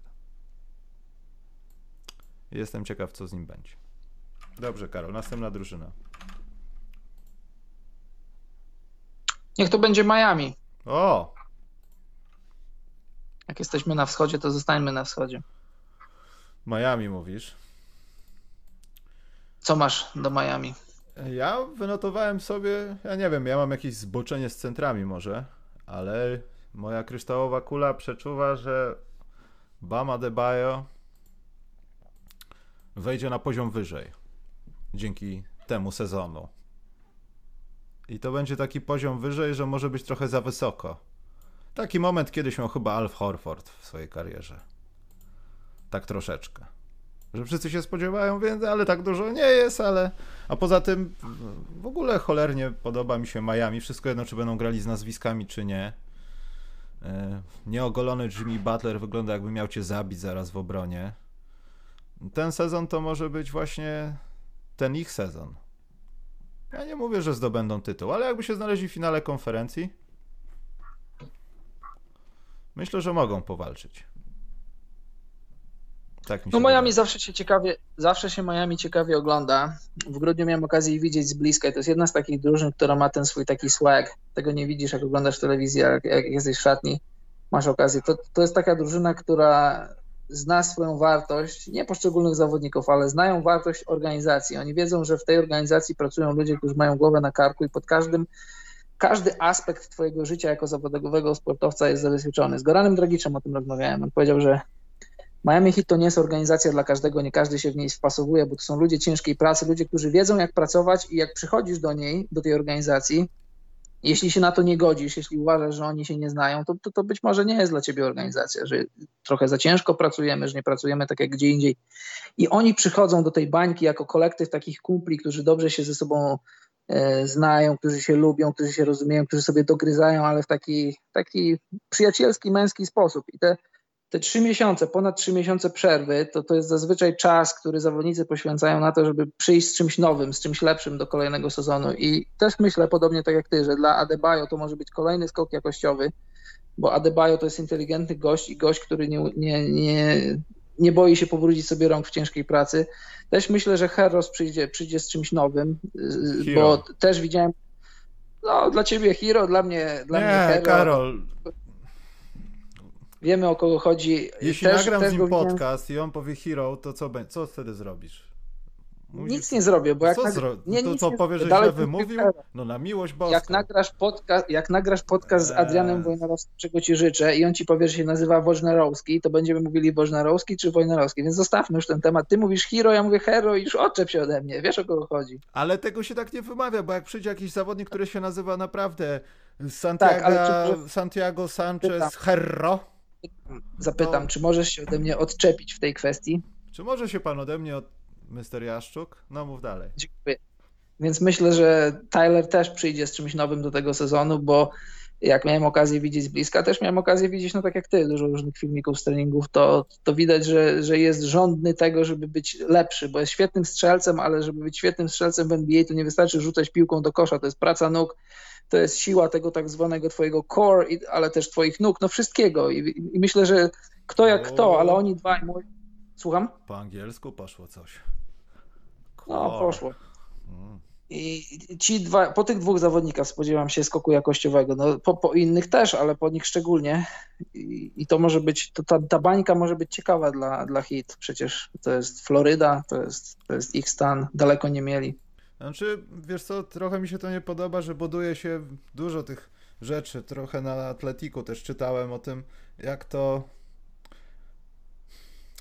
Jestem ciekaw, co z nim będzie. Dobrze, Karol, następna drużyna. Niech to będzie Miami. O! Jak jesteśmy na wschodzie, to zostańmy na wschodzie. Miami mówisz? Co masz do Miami? Ja wynotowałem sobie, ja nie wiem, ja mam jakieś zboczenie z centrami może, ale moja kryształowa kula przeczuwa, że Bama de Bayo wejdzie na poziom wyżej dzięki temu sezonu. I to będzie taki poziom wyżej, że może być trochę za wysoko. Taki moment kiedyś miał chyba Alf Horford w swojej karierze. Tak troszeczkę. Że wszyscy się spodziewają więcej, ale tak dużo nie jest, ale... A poza tym w ogóle cholernie podoba mi się Miami. Wszystko jedno, czy będą grali z nazwiskami, czy nie. E, nieogolony Jimmy Butler wygląda jakby miał cię zabić zaraz w obronie. Ten sezon to może być właśnie ten ich sezon. Ja nie mówię, że zdobędą tytuł, ale jakby się znaleźli w finale konferencji, myślę, że mogą powalczyć. Tak no Miami wydaje. zawsze się ciekawie, zawsze się Miami ciekawie ogląda. W grudniu miałem okazję widzieć z bliska i to jest jedna z takich drużyn, która ma ten swój taki swag. Tego nie widzisz, jak oglądasz telewizję, jak, jak jesteś w szatni, masz okazję. To, to jest taka drużyna, która zna swoją wartość, nie poszczególnych zawodników, ale znają wartość organizacji. Oni wiedzą, że w tej organizacji pracują ludzie, którzy mają głowę na karku i pod każdym każdy aspekt twojego życia jako zawodowego sportowca jest zabezpieczony. Z Goranem Dragiczem o tym rozmawiałem. On powiedział, że Miami Heat to nie jest organizacja dla każdego, nie każdy się w niej wpasowuje, bo to są ludzie ciężkiej pracy, ludzie, którzy wiedzą jak pracować i jak przychodzisz do niej, do tej organizacji, jeśli się na to nie godzisz, jeśli uważasz, że oni się nie znają, to, to, to, być może nie jest dla ciebie organizacja, że trochę za ciężko pracujemy, że nie pracujemy tak jak gdzie indziej. I oni przychodzą do tej bańki jako kolektyw takich kumpli, którzy dobrze się ze sobą e, znają, którzy się lubią, którzy się rozumieją, którzy sobie dogryzają, ale w taki, taki przyjacielski, męski sposób. I te, te trzy miesiące, ponad trzy miesiące przerwy, to to jest zazwyczaj czas, który zawodnicy poświęcają na to, żeby przyjść z czymś nowym, z czymś lepszym do kolejnego sezonu. I też myślę, podobnie tak jak ty, że dla Adebayo to może być kolejny skok jakościowy, bo Adebayo to jest inteligentny gość i gość, który nie, nie, nie, nie boi się powrócić sobie rąk w ciężkiej pracy. Też myślę, że Herros przyjdzie, przyjdzie z czymś nowym, Hero. bo też widziałem, no dla ciebie Hero, dla mnie, dla nie, mnie Hero. Karol, Wiemy o kogo chodzi. Jeśli też, nagram też z nim podcast i on powie hero, to co, co wtedy zrobisz? Musisz... Nic nie zrobię, bo jak co, zro... nie, to co powiesz, że źle wymówił? No na miłość boską. Jak nagrasz podcast, jak nagrasz podcast z Adrianem Wojnarowskim, czego ci życzę i on ci powie, że się nazywa Wojnarowski, to będziemy mówili Wojnarowski czy Wojnarowski, więc zostawmy już ten temat. Ty mówisz hero, ja mówię hero i już odczep się ode mnie, wiesz o kogo chodzi. Ale tego się tak nie wymawia, bo jak przyjdzie jakiś zawodnik, który się nazywa naprawdę Santiago, tak, czy... Santiago Sanchez Herro, Zapytam, no. czy możesz się ode mnie odczepić w tej kwestii? Czy może się pan ode mnie od Mr. Jaszczuk? No mów dalej. Dziękuję. Więc myślę, że Tyler też przyjdzie z czymś nowym do tego sezonu, bo jak miałem okazję widzieć z bliska, też miałem okazję widzieć, no tak jak ty, dużo różnych filmików z treningów, to, to widać, że, że jest rządny tego, żeby być lepszy, bo jest świetnym strzelcem, ale żeby być świetnym strzelcem w NBA, to nie wystarczy rzucać piłką do kosza, to jest praca nóg, to jest siła tego tak zwanego twojego core, ale też twoich nóg, no wszystkiego. I, i myślę, że kto jak o... kto, ale oni dwaj. Mój... Słucham? Po angielsku poszło coś. Core. No, poszło. Mm. I ci dwa, po tych dwóch zawodnikach spodziewam się skoku jakościowego. No, po, po innych też, ale po nich szczególnie. I, i to może być, to ta, ta bańka może być ciekawa dla, dla hit. Przecież to jest Floryda, to jest, to jest ich stan, daleko nie mieli. Znaczy, wiesz co, trochę mi się to nie podoba, że buduje się dużo tych rzeczy. Trochę na Atletiku też czytałem o tym, jak to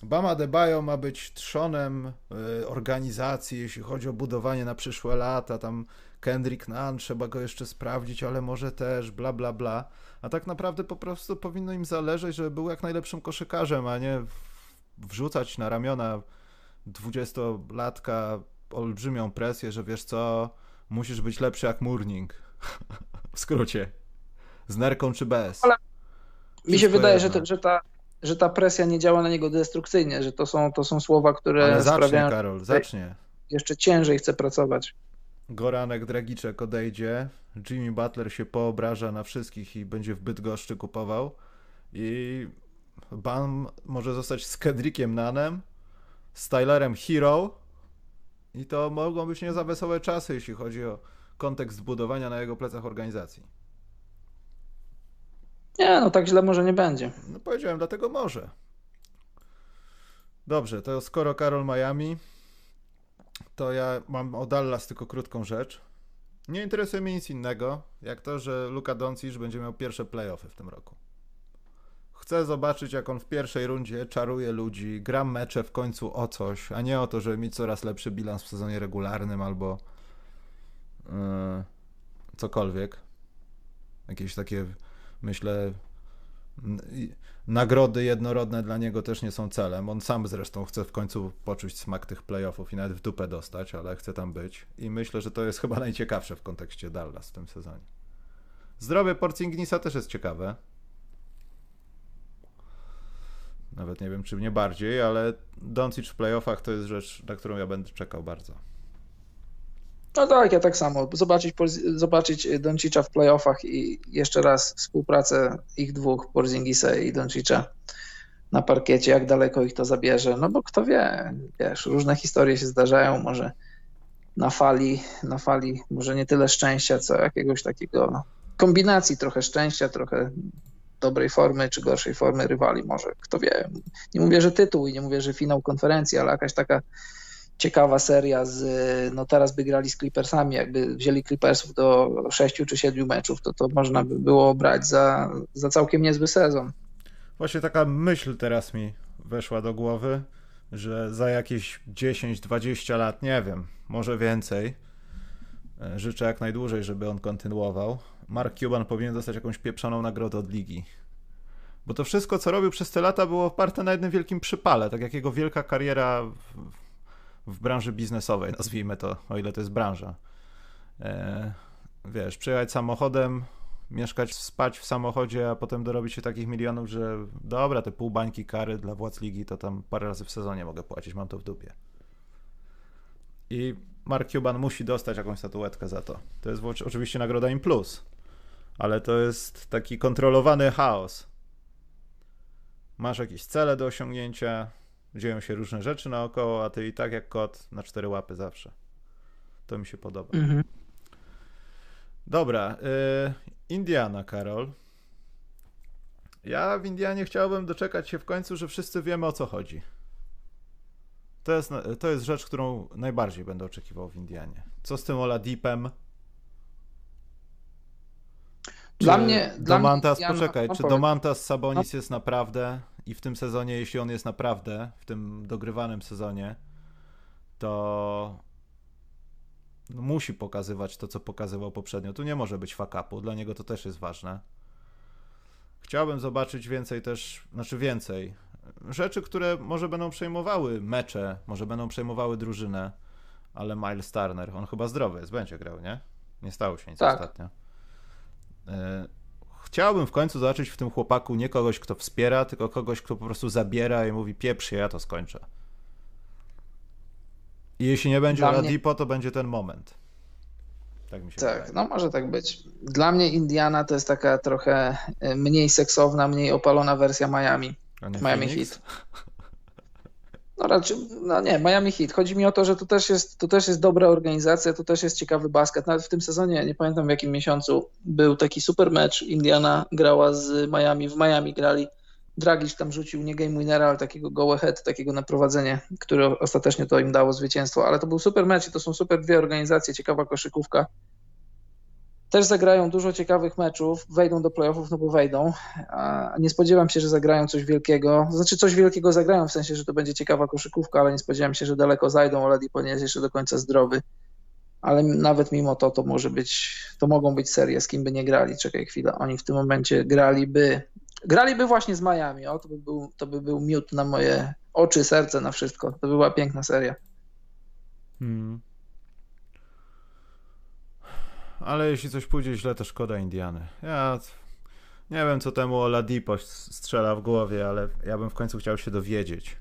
Bama Debajo ma być trzonem y, organizacji, jeśli chodzi o budowanie na przyszłe lata. Tam Kendrick Nunn, trzeba go jeszcze sprawdzić, ale może też, bla, bla, bla. A tak naprawdę po prostu powinno im zależeć, żeby był jak najlepszym koszykarzem, a nie wrzucać na ramiona dwudziestolatka olbrzymią presję, że wiesz co, musisz być lepszy jak Murning. w skrócie. Z nerką czy bez. Ale mi się wydaje, że, że, ta, że ta presja nie działa na niego destrukcyjnie, że to są, to są słowa, które Ale zacznie, sprawiają... Karol, zacznie. Jeszcze ciężej chce pracować. Goranek Dragiczek odejdzie, Jimmy Butler się poobraża na wszystkich i będzie w Bydgoszczy kupował i Bam może zostać z Kedrickiem Nanem, z Tylerem Hero i to mogą być nie za wesołe czasy, jeśli chodzi o kontekst budowania na jego plecach organizacji. Nie, no tak źle może nie będzie. No powiedziałem, dlatego może. Dobrze, to skoro Karol Miami, to ja mam o Dallas tylko krótką rzecz. Nie interesuje mnie nic innego, jak to, że Luka Doncic będzie miał pierwsze playoffy w tym roku. Chcę zobaczyć, jak on w pierwszej rundzie czaruje ludzi, gram mecze w końcu o coś, a nie o to, żeby mieć coraz lepszy bilans w sezonie regularnym albo yy, cokolwiek. Jakieś takie, myślę, nagrody jednorodne dla niego też nie są celem. On sam zresztą chce w końcu poczuć smak tych playoffów i nawet w dupę dostać, ale chce tam być. I myślę, że to jest chyba najciekawsze w kontekście Dallas w tym sezonie. Zdrowie Porcingnisa też jest ciekawe. Nawet nie wiem, czy nie bardziej, ale Doncic w playoffach to jest rzecz, na którą ja będę czekał bardzo. No tak, ja tak samo. Zobaczyć, zobaczyć Doncicza w playoffach i jeszcze raz współpracę ich dwóch, Porzingisa i Doncicza na parkiecie, jak daleko ich to zabierze. No bo kto wie, wiesz, różne historie się zdarzają, może na fali, na fali może nie tyle szczęścia, co jakiegoś takiego kombinacji trochę szczęścia, trochę dobrej formy czy gorszej formy rywali może, kto wie. Nie mówię, że tytuł i nie mówię, że finał konferencji, ale jakaś taka ciekawa seria z, no teraz by grali z Clippersami, jakby wzięli Clippersów do sześciu czy siedmiu meczów, to to można by było brać za, za całkiem niezły sezon. Właśnie taka myśl teraz mi weszła do głowy, że za jakieś 10-20 lat, nie wiem, może więcej, e, życzę jak najdłużej, żeby on kontynuował, Mark Cuban powinien dostać jakąś pieprzoną nagrodę od ligi. Bo to wszystko, co robił przez te lata, było oparte na jednym wielkim przypale, tak jak jego wielka kariera w, w branży biznesowej, nazwijmy to, o ile to jest branża. E, wiesz, przyjechać samochodem, mieszkać, spać w samochodzie, a potem dorobić się takich milionów, że dobra, te pół bańki kary dla władz ligi to tam parę razy w sezonie mogę płacić, mam to w dupie. I Mark Cuban musi dostać jakąś statuetkę za to. To jest oczywiście nagroda im plus, ale to jest taki kontrolowany chaos. Masz jakieś cele do osiągnięcia, dzieją się różne rzeczy naokoło, a ty i tak jak kot na cztery łapy zawsze. To mi się podoba. Mhm. Dobra, y, Indiana, Karol. Ja w Indianie chciałbym doczekać się w końcu, że wszyscy wiemy o co chodzi. To jest, to jest rzecz, którą najbardziej będę oczekiwał w Indianie. Co z tym Oladipem? Dla mnie. Domantas, dla poczekaj, czy Domantas Sabonis no. jest naprawdę i w tym sezonie, jeśli on jest naprawdę, w tym dogrywanym sezonie, to musi pokazywać to, co pokazywał poprzednio. Tu nie może być fakapu, dla niego to też jest ważne. Chciałbym zobaczyć więcej też, znaczy więcej rzeczy, które może będą przejmowały mecze, może będą przejmowały drużynę, ale Miles Turner, on chyba zdrowy jest, będzie grał, nie? Nie stało się nic tak. ostatnio. E, chciałbym w końcu zobaczyć w tym chłopaku nie kogoś, kto wspiera, tylko kogoś, kto po prostu zabiera i mówi pieprz ja to skończę. I jeśli nie będzie Oladipo, mnie... to będzie ten moment. Tak mi się Tak, wydaje. no może tak być. Dla mnie Indiana to jest taka trochę e, mniej seksowna, mniej opalona wersja Miami. Miami Heat. *laughs* No raczej, no nie, Miami Heat. Chodzi mi o to, że to też, jest, to też jest dobra organizacja, to też jest ciekawy basket. Nawet w tym sezonie, nie pamiętam w jakim miesiącu, był taki super mecz. Indiana grała z Miami, w Miami grali. Dragic tam rzucił nie game winnera, ale takiego go ahead, takiego naprowadzenia, które ostatecznie to im dało zwycięstwo. Ale to był super mecz i to są super dwie organizacje, ciekawa koszykówka też zagrają dużo ciekawych meczów, wejdą do playoffów, no bo wejdą. Nie spodziewam się, że zagrają coś wielkiego. Znaczy coś wielkiego zagrają, w sensie, że to będzie ciekawa koszykówka, ale nie spodziewam się, że daleko zajdą. Oladipo nie jest jeszcze do końca zdrowy. Ale nawet mimo to, to może być, to mogą być serie, z kim by nie grali. Czekaj chwilę, oni w tym momencie graliby, graliby właśnie z Miami. O, to by był, to by był miód na moje oczy, serce, na wszystko. To by była piękna seria. Hmm ale jeśli coś pójdzie źle, to szkoda Indiany. Ja nie wiem, co temu Oladipo strzela w głowie, ale ja bym w końcu chciał się dowiedzieć.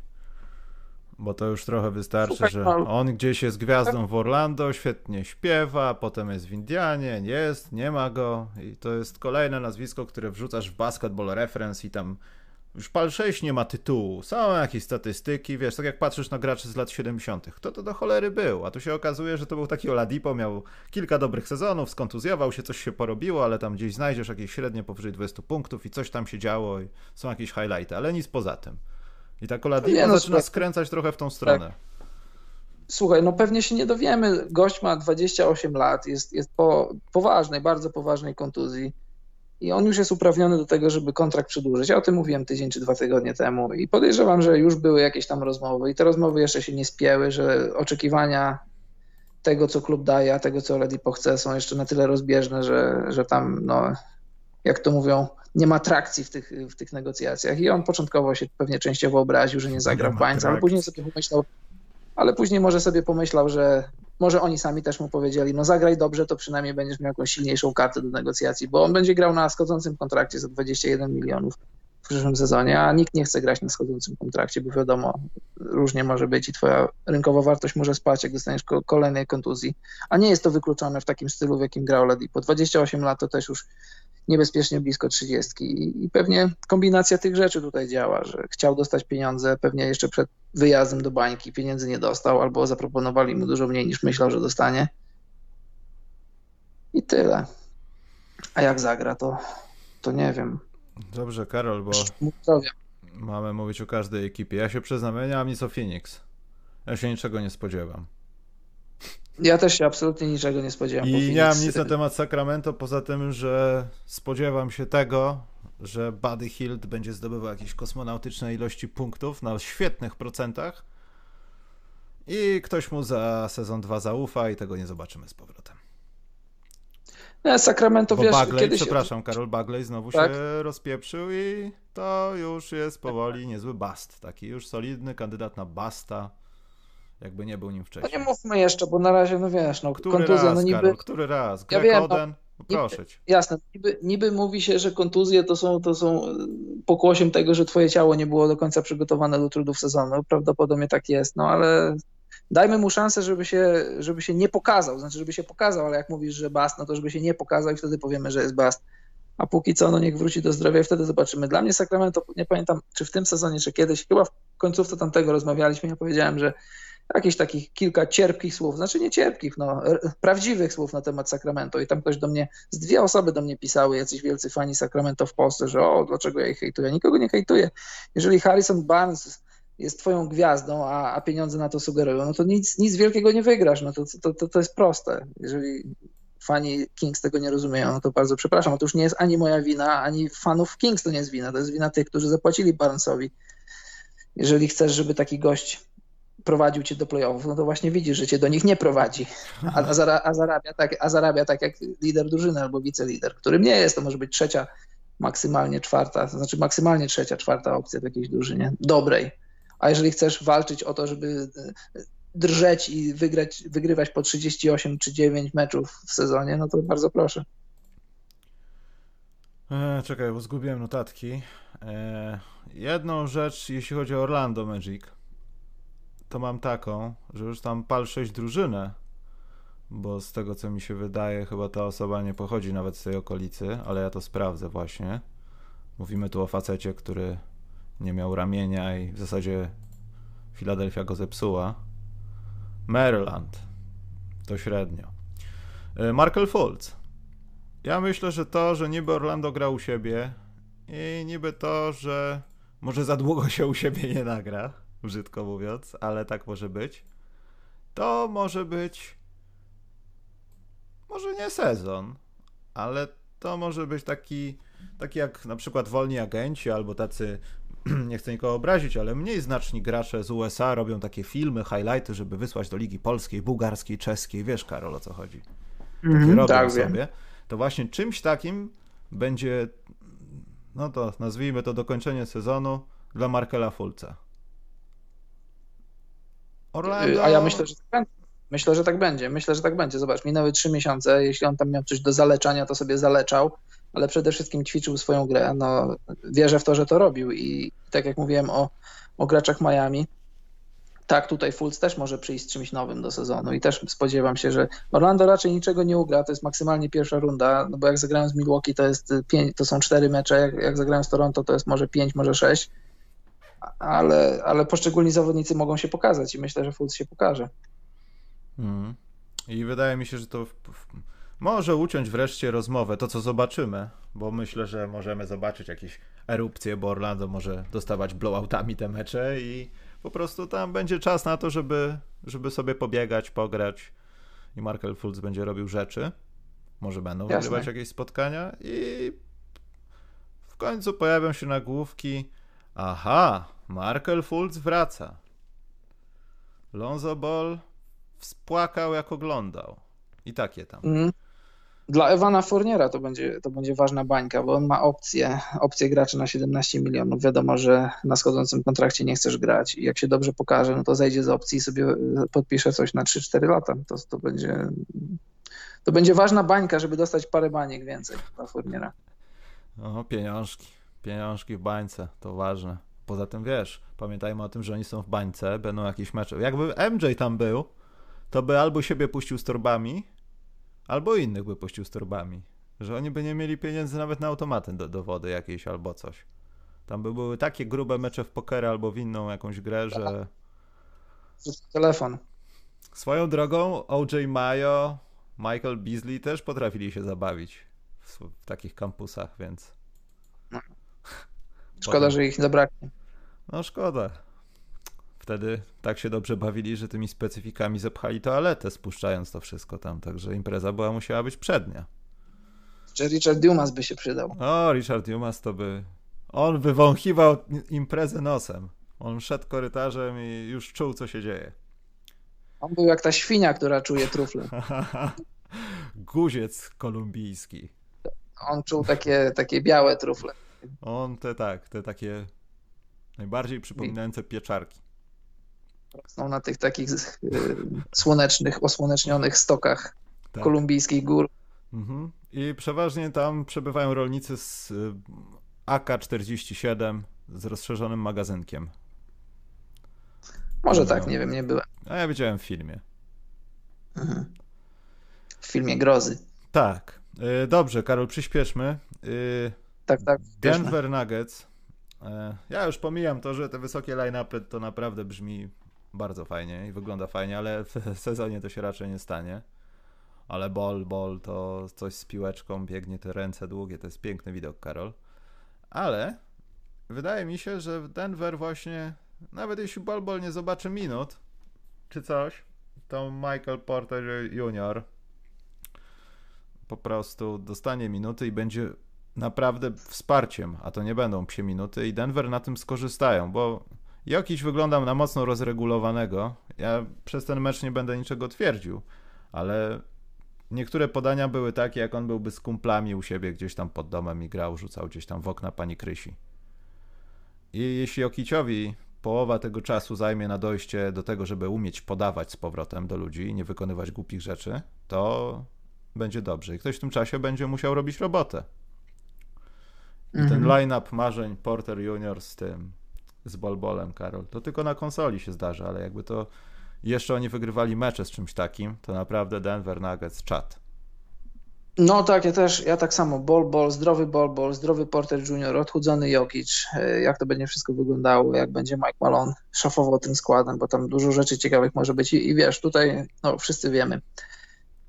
Bo to już trochę wystarczy, że on gdzieś jest gwiazdą w Orlando, świetnie śpiewa, potem jest w Indianie, jest, nie ma go i to jest kolejne nazwisko, które wrzucasz w basketball reference i tam już PAL 6 nie ma tytułu, są jakieś statystyki, wiesz, tak jak patrzysz na graczy z lat 70. Kto to do cholery był? A tu się okazuje, że to był taki Oladipo, miał kilka dobrych sezonów, skontuzjował się, coś się porobiło, ale tam gdzieś znajdziesz jakieś średnie powyżej 20 punktów i coś tam się działo i są jakieś highlighty, ale nic poza tym. I tak Oladipo no, zaczyna słuchaj, skręcać trochę w tą stronę. Tak. Słuchaj, no pewnie się nie dowiemy. Gość ma 28 lat, jest, jest po poważnej, bardzo poważnej kontuzji i on już jest uprawniony do tego, żeby kontrakt przedłużyć. Ja o tym mówiłem tydzień czy dwa tygodnie temu i podejrzewam, że już były jakieś tam rozmowy i te rozmowy jeszcze się nie spięły, że oczekiwania tego, co klub daje, a tego, co Oladipo chce, są jeszcze na tyle rozbieżne, że, że tam, no, jak to mówią, nie ma trakcji w tych, w tych negocjacjach. I on początkowo się pewnie częściowo obraził, że nie zagra w bańce, ale później sobie pomyślał, ale później może sobie pomyślał, że może oni sami też mu powiedzieli, no zagraj dobrze, to przynajmniej będziesz miał jakąś silniejszą kartę do negocjacji, bo on będzie grał na schodzącym kontrakcie za 21 milionów w przyszłym sezonie, a nikt nie chce grać na schodzącym kontrakcie, bo wiadomo, różnie może być i twoja rynkowa wartość może spać, jak dostaniesz kolejnej kontuzji, a nie jest to wykluczone w takim stylu, w jakim grał Po 28 lat to też już niebezpiecznie blisko 30 i pewnie kombinacja tych rzeczy tutaj działa, że chciał dostać pieniądze, pewnie jeszcze przed wyjazdem do bańki pieniędzy nie dostał, albo zaproponowali mu dużo mniej niż myślał, że dostanie. I tyle. A jak zagra, to, to nie wiem. Dobrze, Karol, bo mamy mówić o każdej ekipie. Ja się przyznam, ja nie mam nic o Phoenix. Ja się niczego nie spodziewam. Ja też się absolutnie niczego nie spodziewam. I nie mam nic na temat Sacramento, poza tym, że spodziewam się tego, że Buddy Hield będzie zdobywał jakieś kosmonautyczne ilości punktów na świetnych procentach i ktoś mu za sezon 2 zaufa i tego nie zobaczymy z powrotem. Nie, Sacramento, Bo wiesz, Bagley, kiedyś... przepraszam, Karol Bagley znowu tak? się rozpieprzył i to już jest powoli niezły bast. Taki już solidny kandydat na basta, jakby nie był nim wcześniej. No nie mówmy jeszcze, bo na razie, no wiesz, no który kontuzja, raz, no niby... Karol, który raz? Greg ja wiem, no... rozproszyć. Jasne, niby, niby mówi się, że kontuzje to są, to są e, pokłosiem tego, że twoje ciało nie było do końca przygotowane do trudów sezonu. Prawdopodobnie tak jest, no ale dajmy mu szansę, żeby się, żeby się nie pokazał. Znaczy, żeby się pokazał, ale jak mówisz, że bast, no to żeby się nie pokazał i wtedy powiemy, że jest bast. A póki co, no niech wróci do zdrowia i wtedy zobaczymy. Dla mnie Sacramento, nie pamiętam, czy w tym sezonie, czy kiedyś, chyba w końcówce tamtego rozmawialiśmy, ja powiedziałem, że jakieś takich kilka cierpkich słów, znaczy nie cierpkich, no, prawdziwych słów na temat Sacramento i tam ktoś do mnie, z dwie osoby do mnie pisały, jacyś wielcy fani Sacramento w Polsce, że o, dlaczego ja ich hejtuję? Nikogo nie hejtuję. Jeżeli Harrison Barnes jest twoją gwiazdą, a, a pieniądze na to sugerują, no to nic, nic wielkiego nie wygrasz, no to, to, to, to jest proste. Jeżeli fani Kings tego nie rozumieją, no to bardzo przepraszam. To już nie jest ani moja wina, ani fanów Kings to nie jest wina, to jest wina tych, którzy zapłacili Barnesowi. Jeżeli chcesz, żeby taki gość prowadził cię do playoffów, no to właśnie widzisz, że cię do nich nie prowadzi, a, zara, a, zarabia, tak, a zarabia tak jak lider drużyny albo wicelider, którym nie jest, to może być trzecia, maksymalnie czwarta, to znaczy maksymalnie trzecia, czwarta opcja w jakiejś drużynie, dobrej. A jeżeli chcesz walczyć o to, żeby e, drżeć i wygrać, wygrywać po 38 czy 9 meczów w sezonie, no to bardzo proszę. E, czekaj, bo zgubiłem notatki. E, jedną rzecz, jeśli chodzi o Orlando Magic, to mam taką, że już tam pal 6 drużynę, bo z tego co mi się wydaje, chyba ta osoba nie pochodzi nawet z tej okolicy, ale ja to sprawdzę właśnie. Mówimy tu o facecie, który nie miał ramienia i w zasadzie Filadelfia go zepsuła. Maryland to średnio. E, Markel Fultz. Ja myślę, że to, że niby Orlando gra u siebie i niby to, że może za długo się u siebie nie nagra, brzydko mówiąc, ale tak może być. To może być może nie sezon, ale to może być taki, taki jak na przykład wolni agenci albo tacy, *clears throat* nie chcę nikogo obrazić, ale mniej znaczni gracze z USA robią takie filmy, highlighty, żeby wysłać do Ligi Polskiej, Bułgarskiej, Czeskiej. Wiesz, Karol, o co chodzi? Takie mm, robią tak, sobie. Wiem. To właśnie czymś takim będzie, no to nazwijmy to dokończenie sezonu dla Markela Fulca. Orlando... A ja myślę, że tak będzie. Myślę, że tak będzie. Myślę, że tak będzie. Zobacz, minęły trzy miesiące. Jeśli on tam miał coś do zaleczania, to sobie zaleczał, ale przede wszystkim ćwiczył swoją grę. No, wierzę w to, że to robił i tak jak mówiłem o, o graczach Miami, tak, tutaj Fultz też może przyjść z czymś nowym do sezonu i też spodziewam się, że Orlando raczej niczego nie ugra, to jest maksymalnie pierwsza runda, no bo jak zagrałem z Milwaukee to, jest pięć, to są cztery mecze, jak, jak zagrałem z Toronto to jest może pięć, może sześć, ale, ale poszczególni zawodnicy mogą się pokazać i myślę, że Fultz się pokaże. Mm. I wydaje mi się, że to w, w, może uciąć wreszcie rozmowę, to co zobaczymy, bo myślę, że możemy zobaczyć jakieś erupcje, bo Orlando może dostawać blowoutami te mecze i po prostu tam będzie czas na to, żeby, żeby sobie pobiegać, pograć i Markel Fultz będzie robił rzeczy. Może będą Jasne. wygrywać jakieś spotkania i w końcu pojawią się nagłówki aha, Markel Fultz wraca. Lonzo Ball spłakał jak oglądał. I takie tam. Mm. Dla Ewana Fourniera to będzie, to będzie ważna bańka, bo on ma opcję, opcję graczy na 17 milionów. Wiadomo, że na schodzącym kontrakcie nie chcesz grać i jak się dobrze pokaże, no to zejdzie z opcji i sobie podpisze coś na 3-4 lata. To, to, będzie, to będzie ważna bańka, żeby dostać parę baniek więcej dla Fourniera. No, pieniążki. Pieniążki w bańce, to ważne. Poza tym wiesz, pamiętajmy o tym, że oni są w bańce, będą jakieś mecze. Jakby MJ tam był, to by albo siebie puścił z torbami, albo innych by puścił z torbami. Że oni by nie mieli pieniędzy nawet na automaty do, do wody jakiejś albo coś. Tam by były takie grube mecze w pokerę albo w inną jakąś grę, że... Telefon. Swoją drogą OJ Mayo, Michael Beasley też potrafili się zabawić w, w takich kampusach, więc... Szkoda, Potem... że ich zabraknie. No szkoda. Wtedy tak się dobrze bawili, że tymi specyfikami zepchali toaletę, spuszczając to wszystko tam, także impreza była musiała być przednia. Czy Richard Dumas by się przydał? O, Richard Dumas to by... On wywąchiwał imprezę nosem. On szedł korytarzem i już czuł, co się dzieje. On był jak ta świnia, która czuje trufle. *laughs* Guziec kolumbijski. On czuł takie, takie białe trufle. On te tak, te takie najbardziej przypominające pieczarki. Rosną na tych takich y, słonecznych, osłonecznionych stokach tak. kolumbijskich gór. Mhm. I przeważnie tam przebywają rolnicy z y, AK-47 z rozszerzonym magazynkiem. Może tak, nie wiem, nie byłem. A ja widziałem w filmie. Mhm. W filmie grozy. Tak. Y, dobrze, Karol, przyspieszmy. Tak, tak. Denver Nuggets. Ja już pomijam to, że te wysokie line-upy to naprawdę brzmi bardzo fajnie i wygląda fajnie, ale w *laughs* sezonie to się raczej nie stanie. Ale ball, ball to coś z piłeczką, biegnie te ręce długie, to jest piękny widok, Karol. Ale wydaje mi się, że w Denver właśnie, nawet jeśli ball, ball nie zobaczy minut, czy coś, to Michael Porter Jr. po prostu dostanie minuty i będzie naprawdę wsparciem, a to nie będą psie minuty i Denver na tym skorzystają, bo Jokiś wyglądam na mocno rozregulowanego. Ja przez ten mecz nie będę niczego twierdził, ale niektóre podania były takie, jak on byłby z kumplami u siebie gdzieś tam pod domem i grał, rzucał gdzieś tam w okna pani Krysi. I jeśli Jokiciowi połowa tego czasu zajmie na dojście do tego, żeby umieć podawać z powrotem do ludzi i nie wykonywać głupich rzeczy, to będzie dobrze. I ktoś w tym czasie będzie musiał robić robotę. I ten mhm. line-up marzeń Porter Junior z tym z Bolbolem, Karol. To tylko na konsoli się zdarza, ale jakby to jeszcze oni wygrywali mecze z czymś takim, to naprawdę Denver Nuggets czat. No tak, ja też, ja tak samo. Bol, bol, zdrowy bol, bol, zdrowy Porter Junior, odchudzony Jokic. E, jak to będzie wszystko wyglądało, jak będzie Mike Malone szafował tym składem, bo tam dużo rzeczy ciekawych może być. I, i wiesz, tutaj no, wszyscy wiemy,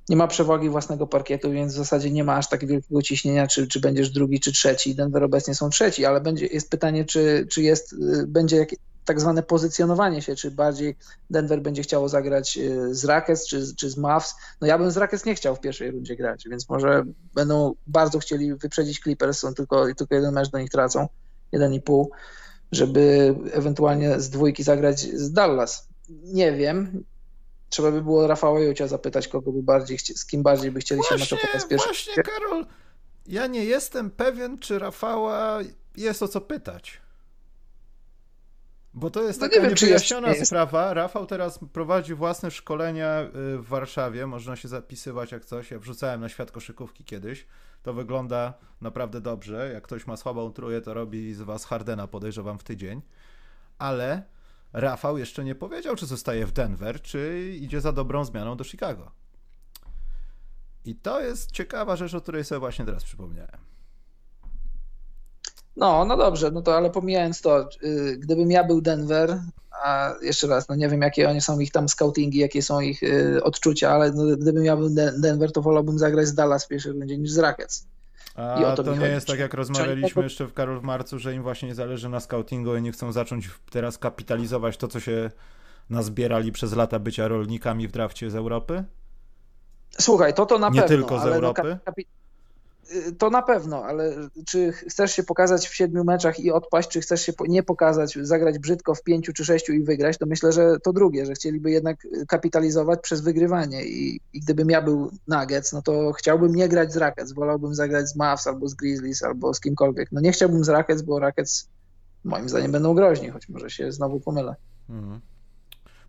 nie ma przewagi własnego parkietu, więc w zasadzie nie ma aż tak wielkiego ciśnienia, czy, czy będziesz drugi, czy trzeci. Denver obecnie są trzeci, ale będzie, jest pytanie, czy, czy jest, y, będzie jak, tak zwane pozycjonowanie się, czy bardziej Denver będzie chciało zagrać y, z Rockets, czy, czy z Mavs. No ja bym z Rockets nie chciał w pierwszej rundzie grać, więc może będą bardzo chcieli wyprzedzić Clippers, są tylko, tylko jeden mecz do nich tracą, jeden i pół, żeby ewentualnie z dwójki zagrać z Dallas. Nie wiem, trzeba by było Rafała Jucia zapytać, kogo by bardziej, z kim bardziej by chcieli właśnie, się meczować pierwszy. Właśnie, Karol, ja nie jestem pewien, czy Rafała jest o co pytać. Bo to jest no taka nie niewyjaśniona sprawa. Rafał teraz prowadzi własne szkolenia y, w Warszawie. Można się zapisywać jak coś. Ja wrzucałem na świat koszykówki kiedyś. To wygląda naprawdę dobrze. Jak ktoś ma słabą trójkę, to robi z was Hardena, podejrzewam, w tydzień. Ale Rafał jeszcze nie powiedział, czy zostaje w Denver, czy idzie za dobrą zmianą do Chicago. I to jest ciekawa rzecz, o której sobie właśnie teraz przypomniałem. No, no dobrze, no to ale pomijając to, yy, gdybym ja był Denver, a jeszcze raz, no nie wiem jakie oni są ich tam scoutingi, jakie są ich yy, odczucia, ale no, gdybym ja był Denver, to wolałbym zagrać z Dallas w pierwszej rundzie niż z Rockets. A to, to nie chodzi. jest tak, jak rozmawialiśmy jeszcze w Karol w marcu, że im właśnie nie zależy na scoutingu i nie chcą zacząć teraz kapitalizować to, co się nazbierali przez lata bycia rolnikami w drafcie z Europy? Słuchaj, to to na nie pewno. Nie tylko z no Europy? No, to na pewno, ale czy chcesz się pokazać w siedmiu meczach i odpaść, czy chcesz się nie pokazać, zagrać brzydko w pięciu czy sześciu i wygrać, to myślę, że to drugie, że chcieliby jednak kapitalizować przez wygrywanie i, i gdybym ja był Nuggets, no to chciałbym nie grać z Rockets, wolałbym zagrać z Mavs albo z Grizzlies albo z kimkolwiek. No nie chciałbym z Rockets, bo Rockets moim zdaniem będą groźni, choć może się znowu pomylę. Mhm.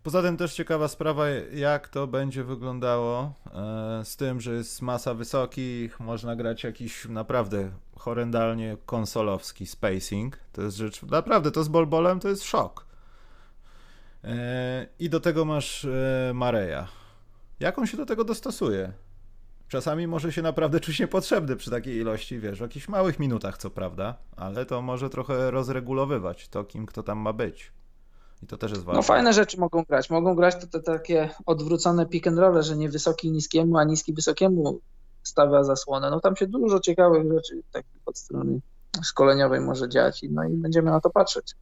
Poza tym też ciekawa sprawa, jak to będzie wyglądało e, z tym, że jest masa wysokich, można grać jakiś naprawdę horrendalnie konsolowski spacing. To jest rzecz, naprawdę to z bolbolem to jest szok. E, I do tego masz e, Mareja. Jak on się do tego dostosuje? Czasami może się naprawdę czuć niepotrzebny przy takiej ilości, wiesz, w jakichś małych minutach, co prawda, ale to może trochę rozregulowywać to, kim kto tam ma być. I to też jest ważne. No fajne rzeczy mogą grać. Mogą grać to te takie odwrócone pick and roll, że nie wysoki niskiemu, a niski wysokiemu stawia zasłonę. No tam się dużo ciekawych rzeczy takich od strony szkoleniowej może dziać i, no i będziemy na to patrzeć.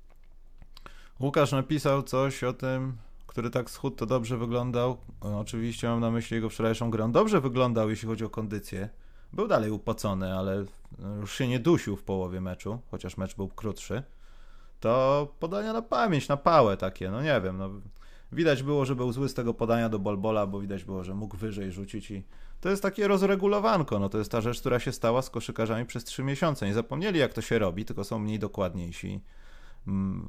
Łukasz napisał coś o tym, który tak schód to dobrze wyglądał. Oczywiście mam na myśli jego wczorajszą grę. On dobrze wyglądał, jeśli chodzi o kondycję. Był dalej upocony, ale już się nie dusił w połowie meczu, chociaż mecz był krótszy to podania na pamięć, na pałę takie, no nie wiem, no widać było, że był zły z tego podania do Bolbola, bo widać było, że mógł wyżej rzucić i to jest takie rozregulowanko, no to jest ta rzecz, która się stała z koszykarzami przez trzy miesiące. Nie zapomnieli jak to się robi, tylko są mniej dokładniejsi. Mm,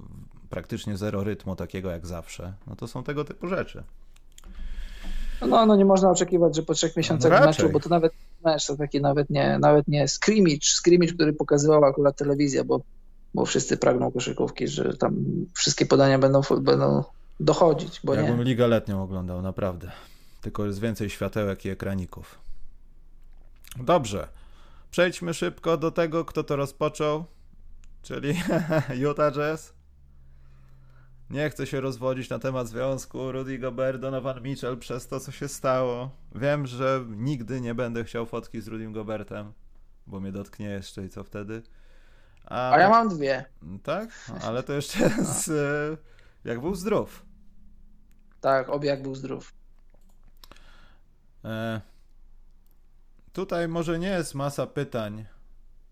praktycznie zero rytmu takiego jak zawsze. No to są tego typu rzeczy. No, no nie można oczekiwać, że po trzech miesiącach no meczu, bo to nawet mecz, to taki nawet nie, nawet nie scrimmage, scrimmage, który pokazywała akurat telewizja, bo, bo wszyscy pragną koszykówki, że tam wszystkie podania będą, będą dochodzić, bo Jakbym nie. Ligę Letnią oglądał, naprawdę. Tylko jest więcej światełek i ekraników. Dobrze. Przejdźmy szybko do tego, kto to rozpoczął, czyli *laughs* Utah Jazz. Nie chcę się rozwodzić na temat związku Rudy Gobert, Donovan Mitchell przez to, co się stało. Wiem, że nigdy nie będę chciał fotki z Rudym Gobertem, bo mnie dotknie jeszcze i co wtedy. A, A ja mam dwie. Tak? *laughs* Ale to jeszcze z, jak był zdrów. Tak, obie jak był zdrów. E, tutaj może nie jest masa pytań,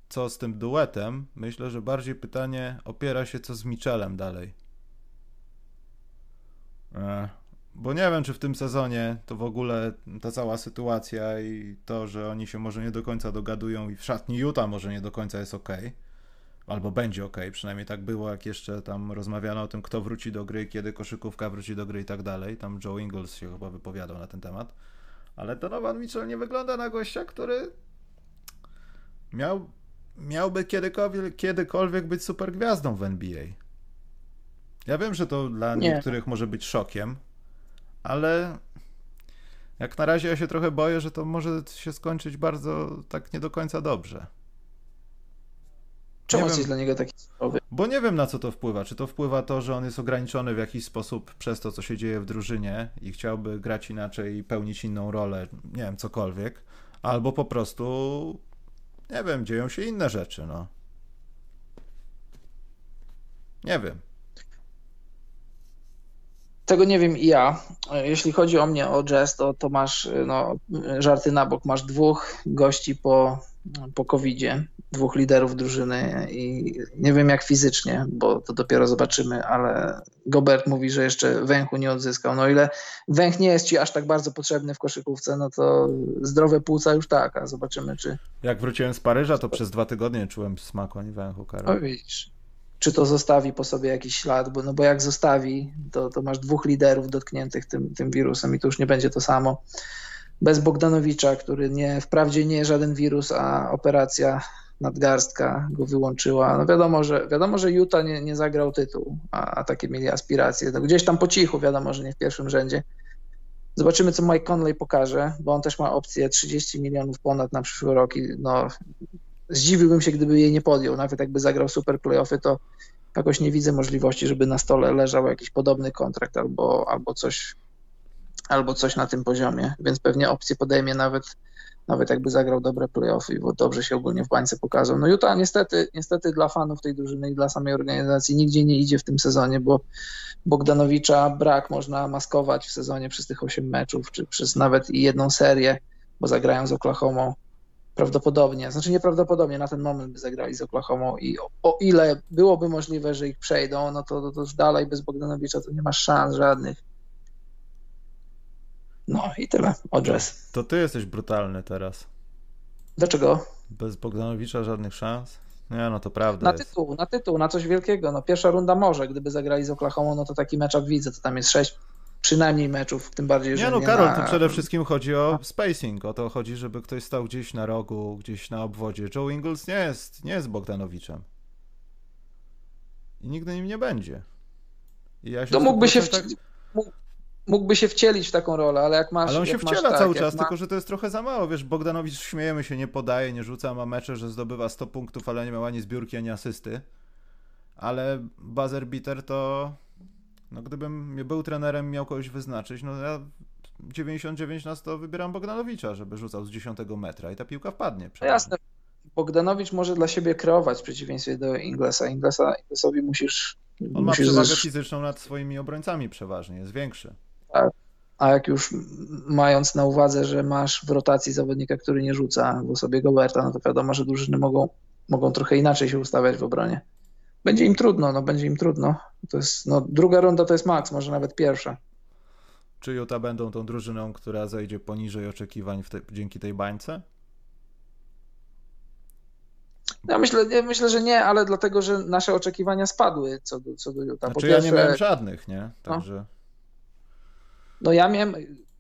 co z tym duetem. Myślę, że bardziej pytanie opiera się, co z Michelem dalej. E, bo nie wiem, czy w tym sezonie to w ogóle ta cała sytuacja i to, że oni się może nie do końca dogadują i w szatni Utah może nie do końca jest ok. Albo będzie ok, przynajmniej tak było, jak jeszcze tam rozmawiano o tym, kto wróci do gry, kiedy koszykówka wróci do gry i tak dalej. Tam Joe Ingles się chyba wypowiadał na ten temat. Ale Donovan Mitchell nie wygląda na gościa, który miał, miałby kiedykolwiek, kiedykolwiek być super gwiazdą w NBA. Ja wiem, że to dla nie. niektórych może być szokiem, ale jak na razie ja się trochę boję, że to może się skończyć bardzo tak nie do końca dobrze. Czemu jest dla niego taki surowy? Bo nie wiem na co to wpływa. Czy to wpływa to, że on jest ograniczony w jakiś sposób przez to, co się dzieje w drużynie i chciałby grać inaczej i pełnić inną rolę, nie wiem, cokolwiek, albo po prostu, nie wiem, dzieją się inne rzeczy, no. Nie wiem. Tego nie wiem i ja. Jeśli chodzi o mnie, o jazz, to, to masz, no, żarty na bok, masz dwóch gości po, po COVID-zie, dwóch liderów drużyny i nie wiem jak fizycznie, bo to dopiero zobaczymy, ale Gobert mówi, że jeszcze węchu nie odzyskał. No ile węch nie jest ci aż tak bardzo potrzebny w koszykówce, no to zdrowe płuca już tak, a zobaczymy czy... Jak wróciłem z Paryża, to przez dwa tygodnie czułem smaku ani węchu, Karol. O widzisz czy to zostawi po sobie jakiś ślad, bo, no bo jak zostawi, to, to masz dwóch liderów dotkniętych tym, tym wirusem i to już nie będzie to samo. Bez Bogdanowicza, który nie, wprawdzie nie żaden wirus, a operacja nadgarstka go wyłączyła. No wiadomo, że, wiadomo, że Utah nie, nie zagrał tytuł, a, a takie mieli aspiracje. No gdzieś tam po cichu, wiadomo, że nie w pierwszym rzędzie. Zobaczymy, co Mike Conley pokaże, bo on też ma opcję 30 milionów ponad na przyszły rok i no, zdziwiłbym się, gdyby jej nie podjął. Nawet jakby zagrał super playoffy, to jakoś nie widzę możliwości, żeby na stole leżał jakiś podobny kontrakt albo, albo, coś, albo coś na tym poziomie, więc pewnie opcję podejmie nawet, nawet jakby zagrał dobre playoffy, bo dobrze się ogólnie w bańce pokazał. No Utah niestety, niestety dla fanów tej drużyny i dla samej organizacji nigdzie nie idzie w tym sezonie, bo Bogdanowicza brak można maskować w sezonie przez tych 8 meczów, czy przez nawet i jedną serię, bo zagrają z Oklahoma prawdopodobnie, znaczy nieprawdopodobnie na ten moment by zagrali z Oklahoma i o, o ile byłoby możliwe, że ich przejdą, no to, to, to już dalej bez Bogdanowicza to nie ma szans żadnych. No i tyle o jazz. To ty jesteś brutalny teraz. Dlaczego? Bez Bogdanowicza żadnych szans? Nie, no to prawda. Na tytuł, jest. na tytuł, na coś wielkiego. No pierwsza runda może, gdyby zagrali z Oklahoma, no to taki matchup widzę, to tam jest sześć przynajmniej meczów, tym bardziej, że nie no nie Karol, na... to przede wszystkim chodzi o spacing, o to chodzi, żeby ktoś stał gdzieś na rogu, gdzieś na obwodzie. Joe Ingles nie jest, nie jest Bogdanowiczem. I nigdy nim nie będzie. I ja się to mógłby się, tak... mógłby się wcielić w taką rolę, ale jak masz... Ale on się wciela tak, cały czas, ma... tylko że to jest trochę za mało. Wiesz, Bogdanowicz śmiejemy się, nie podaje, nie rzuca, ma mecze, że zdobywa 100 punktów, ale nie ma ani zbiórki, ani asysty. Ale buzzer beater to no gdybym był trenerem miał kogoś wyznaczyć, no ja 99 na 100 wybieram Bogdanowicza, żeby rzucał z 10 metra i ta piłka wpadnie. No jasne. Bogdanowicz może dla siebie kreować w przeciwieństwie do Inglesa. Inglesa Inglesowi musisz... On musisz ma przewagę fizyczną nad swoimi obrońcami przeważnie, jest większy. Tak. A jak już mając na uwadze, że masz w rotacji zawodnika, który nie rzuca w osobie Goberta, no to wiadomo, że drużyny mogą, mogą trochę inaczej się ustawiać w obronie będzie im trudno, no będzie im trudno. To jest, no, druga runda to jest maks, może nawet pierwsza. Czy Utah będą tą drużyną, która zejdzie poniżej oczekiwań te, dzięki tej bańce? Ja myślę, ja myślę, że nie, ale dlatego, że nasze oczekiwania spadły co do, co do Utah. Znaczy po ja nie miałem żadnych, nie? Także... No. No ja miałem,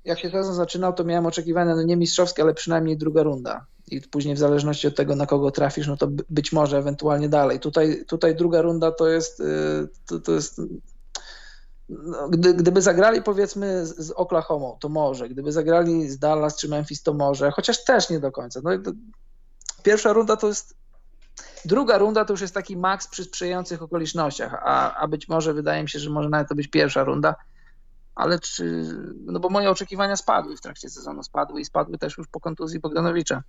jak się sezon zaczynał, to miałem oczekiwania, no nie mistrzowskie, ale przynajmniej druga runda. I później w zależności od tego, na kogo trafisz, no to być może ewentualnie dalej. Tutaj, tutaj druga runda to jest, y, to, to jest no, gdy, gdyby zagrali powiedzmy z, Oklahoma, to może. Gdyby zagrali z Dallas czy Memphis, to może. Chociaż też nie do końca. No, to, pierwsza runda to jest Druga runda to już jest taki maks przy sprzyjających okolicznościach, a, a być może wydaje mi się, że może nawet to być pierwsza runda, ale czy, no bo moje oczekiwania spadły w trakcie sezonu, spadły i spadły też już po kontuzji Bogdanowicza.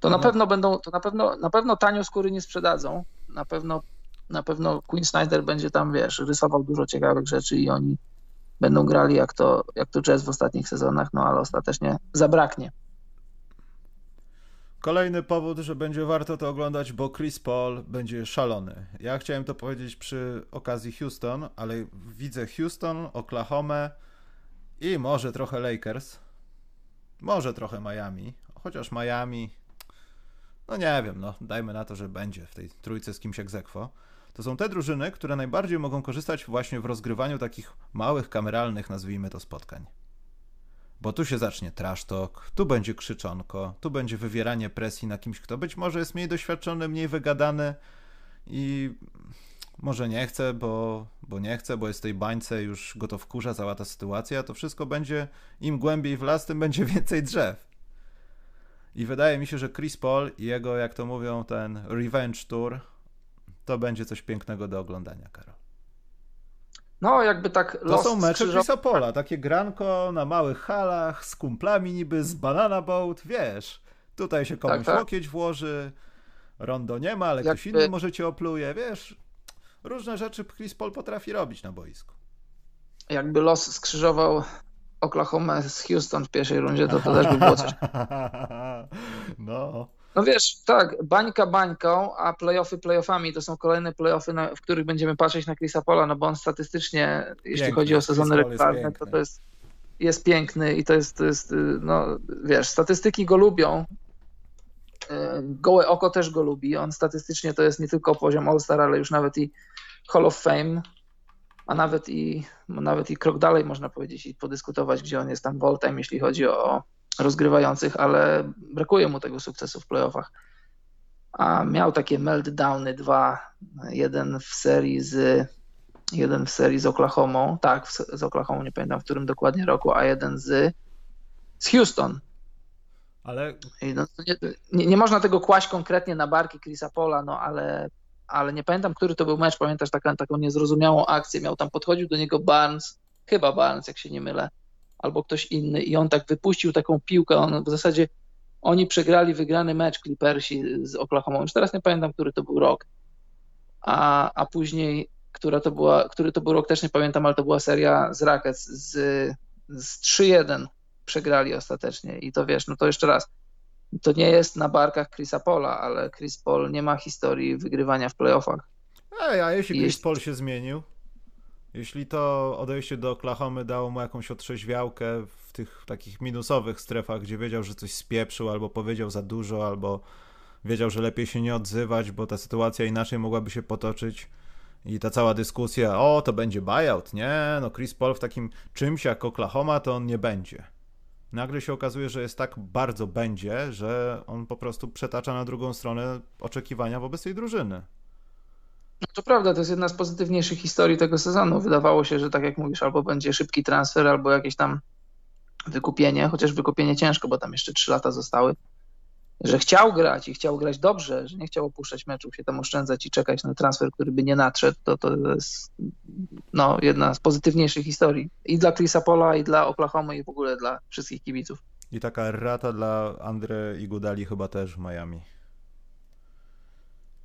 To na no. pewno będą, to na pewno, na pewno tanio skóry nie sprzedadzą, na pewno, na pewno Queen Snyder będzie tam, wiesz, rysował dużo ciekawych rzeczy i oni będą grali jak to, jak to jazz w ostatnich sezonach, no ale ostatecznie zabraknie. Kolejny powód, że będzie warto to oglądać, bo Chris Paul będzie szalony. Ja chciałem to powiedzieć przy okazji Houston, ale widzę Houston, Oklahoma i może trochę Lakers. Może trochę Miami. Chociaż Miami, no nie wiem, no dajmy na to, że będzie w tej trójce z kimś egzekwo. To są te drużyny, które najbardziej mogą korzystać właśnie w rozgrywaniu takich małych, kameralnych, nazwijmy to, spotkań bo tu się zacznie trash talk, tu będzie krzyczonko, tu będzie wywieranie presji na kimś, kto być może jest mniej doświadczony, mniej wygadany i może nie chce, bo, bo nie chce, bo jest w tej bańce, już go to wkurza cała ta sytuacja, to wszystko będzie, im głębiej w las, tym będzie *laughs* więcej drzew. I wydaje mi się, że Chris Paul i jego, jak to mówią, ten revenge tour, to będzie coś pięknego do oglądania, Karol. No, jakby tak. To są mecze skrzyżow... Takie granko na małych halach z kumplami, niby z banana boat, wiesz. Tutaj się komuś tak, tak. łokieć włoży, rondo nie ma, ale jakby... ktoś inny może cię opluje, wiesz. Różne rzeczy Chris Paul potrafi robić na boisku. Jakby los skrzyżował Oklahoma z Houston w pierwszej rundzie, to to też by było coś. *laughs* No. No wiesz, tak, bańka bańką, a playoffy playoffami to są kolejne playoffy, na, w których będziemy patrzeć na Chrisa Pola, no bo on statystycznie, piękny. jeśli chodzi o sezony regularne, to to jest, jest piękny i to jest, to jest, no wiesz, statystyki go lubią, e, gołe oko też go lubi, on statystycznie to jest nie tylko poziom All-Star, ale już nawet i Hall of Fame, a nawet i, nawet i krok dalej można powiedzieć i podyskutować, gdzie on jest tam w all-time, jeśli chodzi o rozgrywających, ale brakuje mu tego sukcesu w playoffach. A miał takie meltdowny dwa, jeden w serii z jeden w serii z Oklahoma, tak, z Oklahoma, nie pamiętam w którym dokładnie roku, a jeden z, z Houston. Ale... No, nie, nie, można tego kłaść konkretnie na barki Chrisa Pola, no ale, ale nie pamiętam, który to był mecz, pamiętasz taką, taką niezrozumiałą akcję, miał tam, podchodził do niego Barnes, chyba Barnes, jak się nie mylę, albo ktoś inny i on tak wypuścił taką piłkę, on w zasadzie oni przegrali wygrany mecz Clippersi z Oklahoma, już teraz nie pamiętam, który to był rok, a, a później, która to była, który to był rok, też nie pamiętam, ale to była seria z Rackets. Z, z 3-1 przegrali ostatecznie i to wiesz, no to jeszcze raz, to nie jest na barkach Chrisa Pola, ale Chris Paul nie ma historii wygrywania w playoffach. Ej, a jeśli Chris Paul się zmienił? Jeśli to odejście do Oklahomy dało mu jakąś otrzeźwiałkę w tych takich minusowych strefach, gdzie wiedział, że coś spieprzył, albo powiedział za dużo, albo wiedział, że lepiej się nie odzywać, bo ta sytuacja inaczej mogłaby się potoczyć. I ta cała dyskusja, o, to będzie buyout, nie, no Chris Paul w takim czymś jak Oklahoma, to on nie będzie. Nagle się okazuje, że jest tak bardzo będzie, że on po prostu przetacza na drugą stronę oczekiwania wobec tej drużyny. No to prawda, to jest jedna z pozytywniejszych historii tego sezonu. Wydawało się, że tak jak mówisz, albo będzie szybki transfer, albo jakieś tam wykupienie, chociaż wykupienie ciężko, bo tam jeszcze trzy lata zostały. Że chciał grać i chciał grać dobrze, że nie chciał opuszczać meczów, się tam oszczędzać i czekać na transfer, który by nie nadszedł, to to jest no, jedna z pozytywniejszych historii. I dla Chrisa Pola, i dla Oklahoma, i w ogóle dla wszystkich kibiców. I taka rata dla Andre i Gudali chyba też w Miami.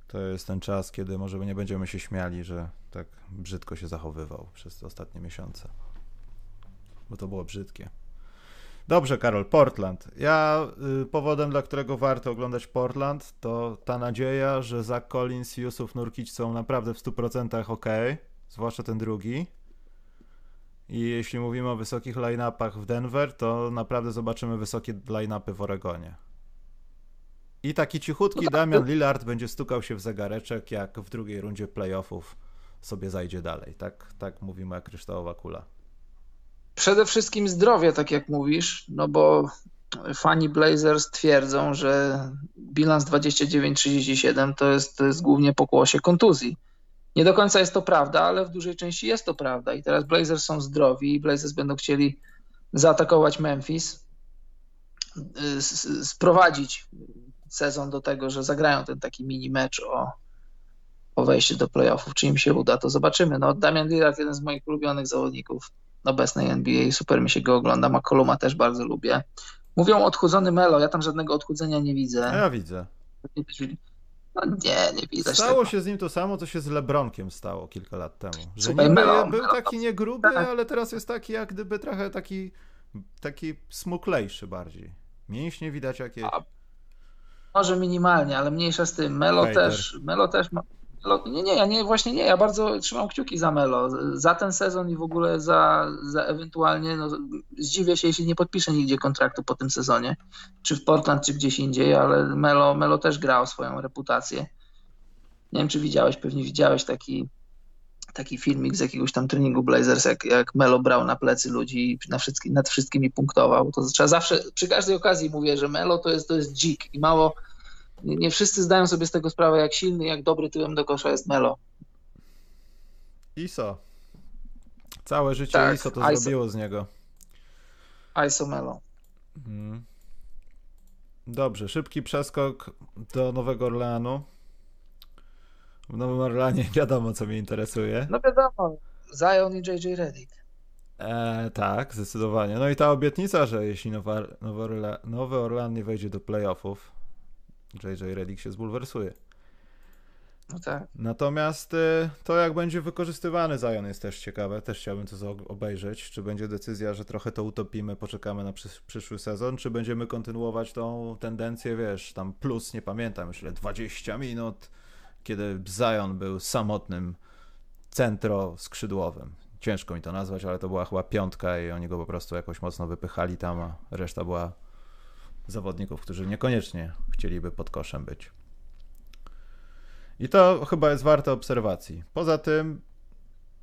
To jest ten czas, kiedy może nie będziemy się śmiali, że tak brzydko się zachowywał przez te ostatnie miesiące. Bo to było brzydkie. Dobrze, Karol, Portland. Ja y, powodem, dla którego warto oglądać Portland, to ta nadzieja, że Zach Collins i Yusuf Nurkic są naprawdę w 100% ok, zwłaszcza ten drugi. I jeśli mówimy o wysokich line-upach w Denver, to naprawdę zobaczymy wysokie line-upy w Oregonie. I taki cichutki no tak, Damian Lillard będzie stukał się w zegareczek, jak w drugiej rundzie playoffów sobie zajdzie dalej. Tak, tak mówi moja kryształowa kula. Przede wszystkim zdrowie, tak jak mówisz, no bo fani Blazers twierdzą, że bilans 29-37 to jest, to jest głównie pokłosie kontuzji. Nie do końca jest to prawda, ale w dużej części jest to prawda. I teraz Blazers są zdrowi i Blazers będą chcieli zaatakować Memphis, y, sprowadzić sezon do tego, że zagrają ten taki mini mecz o, o wejście do playoffów. Czy im się uda, to zobaczymy. No, Damian Lillard, jeden z moich ulubionych zawodników obecnej NBA, super mi się go ogląda. McColluma też bardzo lubię. Mówią odchudzony Melo, ja tam żadnego odchudzenia nie widzę. Ja widzę. No nie, nie widać Stało tego. się z nim to samo, co się z Lebronkiem stało kilka lat temu. Że Słuchaj, był taki niegruby, tak. ale teraz jest taki jak gdyby trochę taki, taki smuklejszy bardziej. Mięśnie widać jakieś. A, może minimalnie, ale mniejsza z tym. Melo też, Melo też ma, nie, nie, ja nie, właśnie nie, ja bardzo trzymam kciuki za Melo, za ten sezon i w ogóle za, za ewentualnie, no, zdziwię się, jeśli nie podpiszę nigdzie kontraktu po tym sezonie, czy w Portland, czy gdzieś indziej, ale Melo, Melo też grał swoją reputację. Nie wiem, czy widziałeś, pewnie widziałeś taki, taki filmik z jakiegoś tam treningu Blazers, jak, jak Melo brał na plecy ludzi i na wszystkim, nad wszystkimi punktował. To trzeba zawsze, przy każdej okazji mówię, że Melo to jest, to jest dzik i mało nie, nie wszyscy zdają sobie z tego sprawę, jak silny, jak dobry tyłem do kosza jest Melo. ISO. Całe życie tak, ISO to ISO. zrobiło z niego. ISO Melo. Hmm. Dobrze, szybki przeskok do Nowego Orleanu. W Nowym Orleanie *laughs* wiadomo, co mnie interesuje. No wiadomo, Zion i JJ Redick. E, tak, zdecydowanie. No i ta obietnica, że jeśli Nowy, Nowy Orlean nie wejdzie do playoffów, JJ Redick się zbulwersuje. No tak. Natomiast y, to, jak będzie wykorzystywany Zion jest też ciekawe. Też chciałbym to obejrzeć. Czy będzie decyzja, że trochę to utopimy, poczekamy na przysz przyszły sezon, czy będziemy kontynuować tą tendencję, wiesz, tam plus, nie pamiętam ile, 20 minut, kiedy Zion był samotnym centro skrzydłowym. Ciężko mi to nazwać, ale to była chyba piątka i oni go po prostu jakoś mocno wypychali tam, a reszta była zawodników, którzy niekoniecznie chcieliby pod koszem być. I to chyba jest warte obserwacji. Poza tym,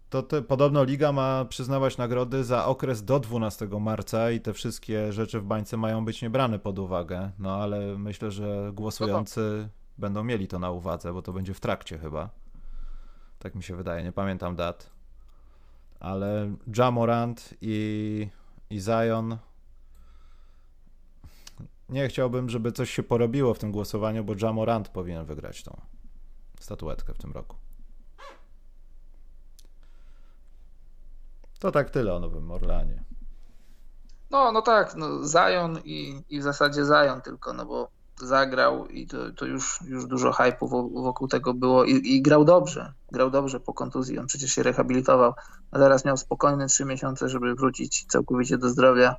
to te, podobno liga ma przyznawać nagrody za okres do 12 marca i te wszystkie rzeczy w bańce mają być niebrane pod uwagę. No ale myślę, że głosujący no będą mieli to na uwadze, bo to będzie w trakcie chyba. Tak mi się wydaje, nie pamiętam dat. Ale Jamorant i, i Zion nie chciałbym, żeby coś się porobiło w tym głosowaniu, bo Jamorant powinien wygrać tą statuetkę w tym roku. To tak tyle o Nowym Orleanie. No, no tak, no Zion i, i w zasadzie Zion tylko, no bo zagrał i to, to już, już dużo hypu wokół tego było I, i, grał dobrze, grał dobrze po kontuzji, on przecież się rehabilitował, a teraz miał spokojne trzy miesiące, żeby wrócić całkowicie do zdrowia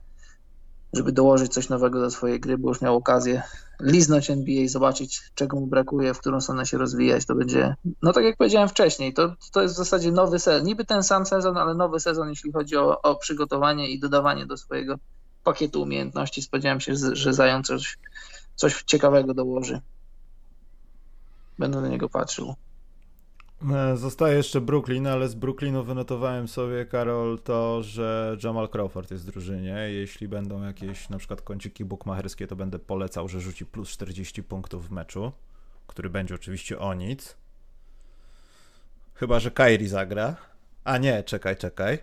żeby dołożyć coś nowego do swojej gry, bo już miał okazję liznąć NBA, zobaczyć czego mu brakuje, w którą stronę się rozwijać. To będzie, no tak jak powiedziałem wcześniej, to, to jest w zasadzie nowy sezon, niby ten sam sezon, ale nowy sezon, jeśli chodzi o, o przygotowanie i dodawanie do swojego pakietu umiejętności. Spodziewałem się, że Zają coś, coś ciekawego dołoży. Będę na niego patrzył. E, zostaje jeszcze Brooklyn, ale z Brooklynu wynotowałem sobie, Karol, to, że Jamal Crawford jest w drużynie. Jeśli będą jakieś na przykład kąciki bukmacherskie, to będę polecał, że rzuci plus 40 punktów w meczu, który będzie oczywiście o nic. Chyba, że Kairi zagra. A nie, czekaj, czekaj.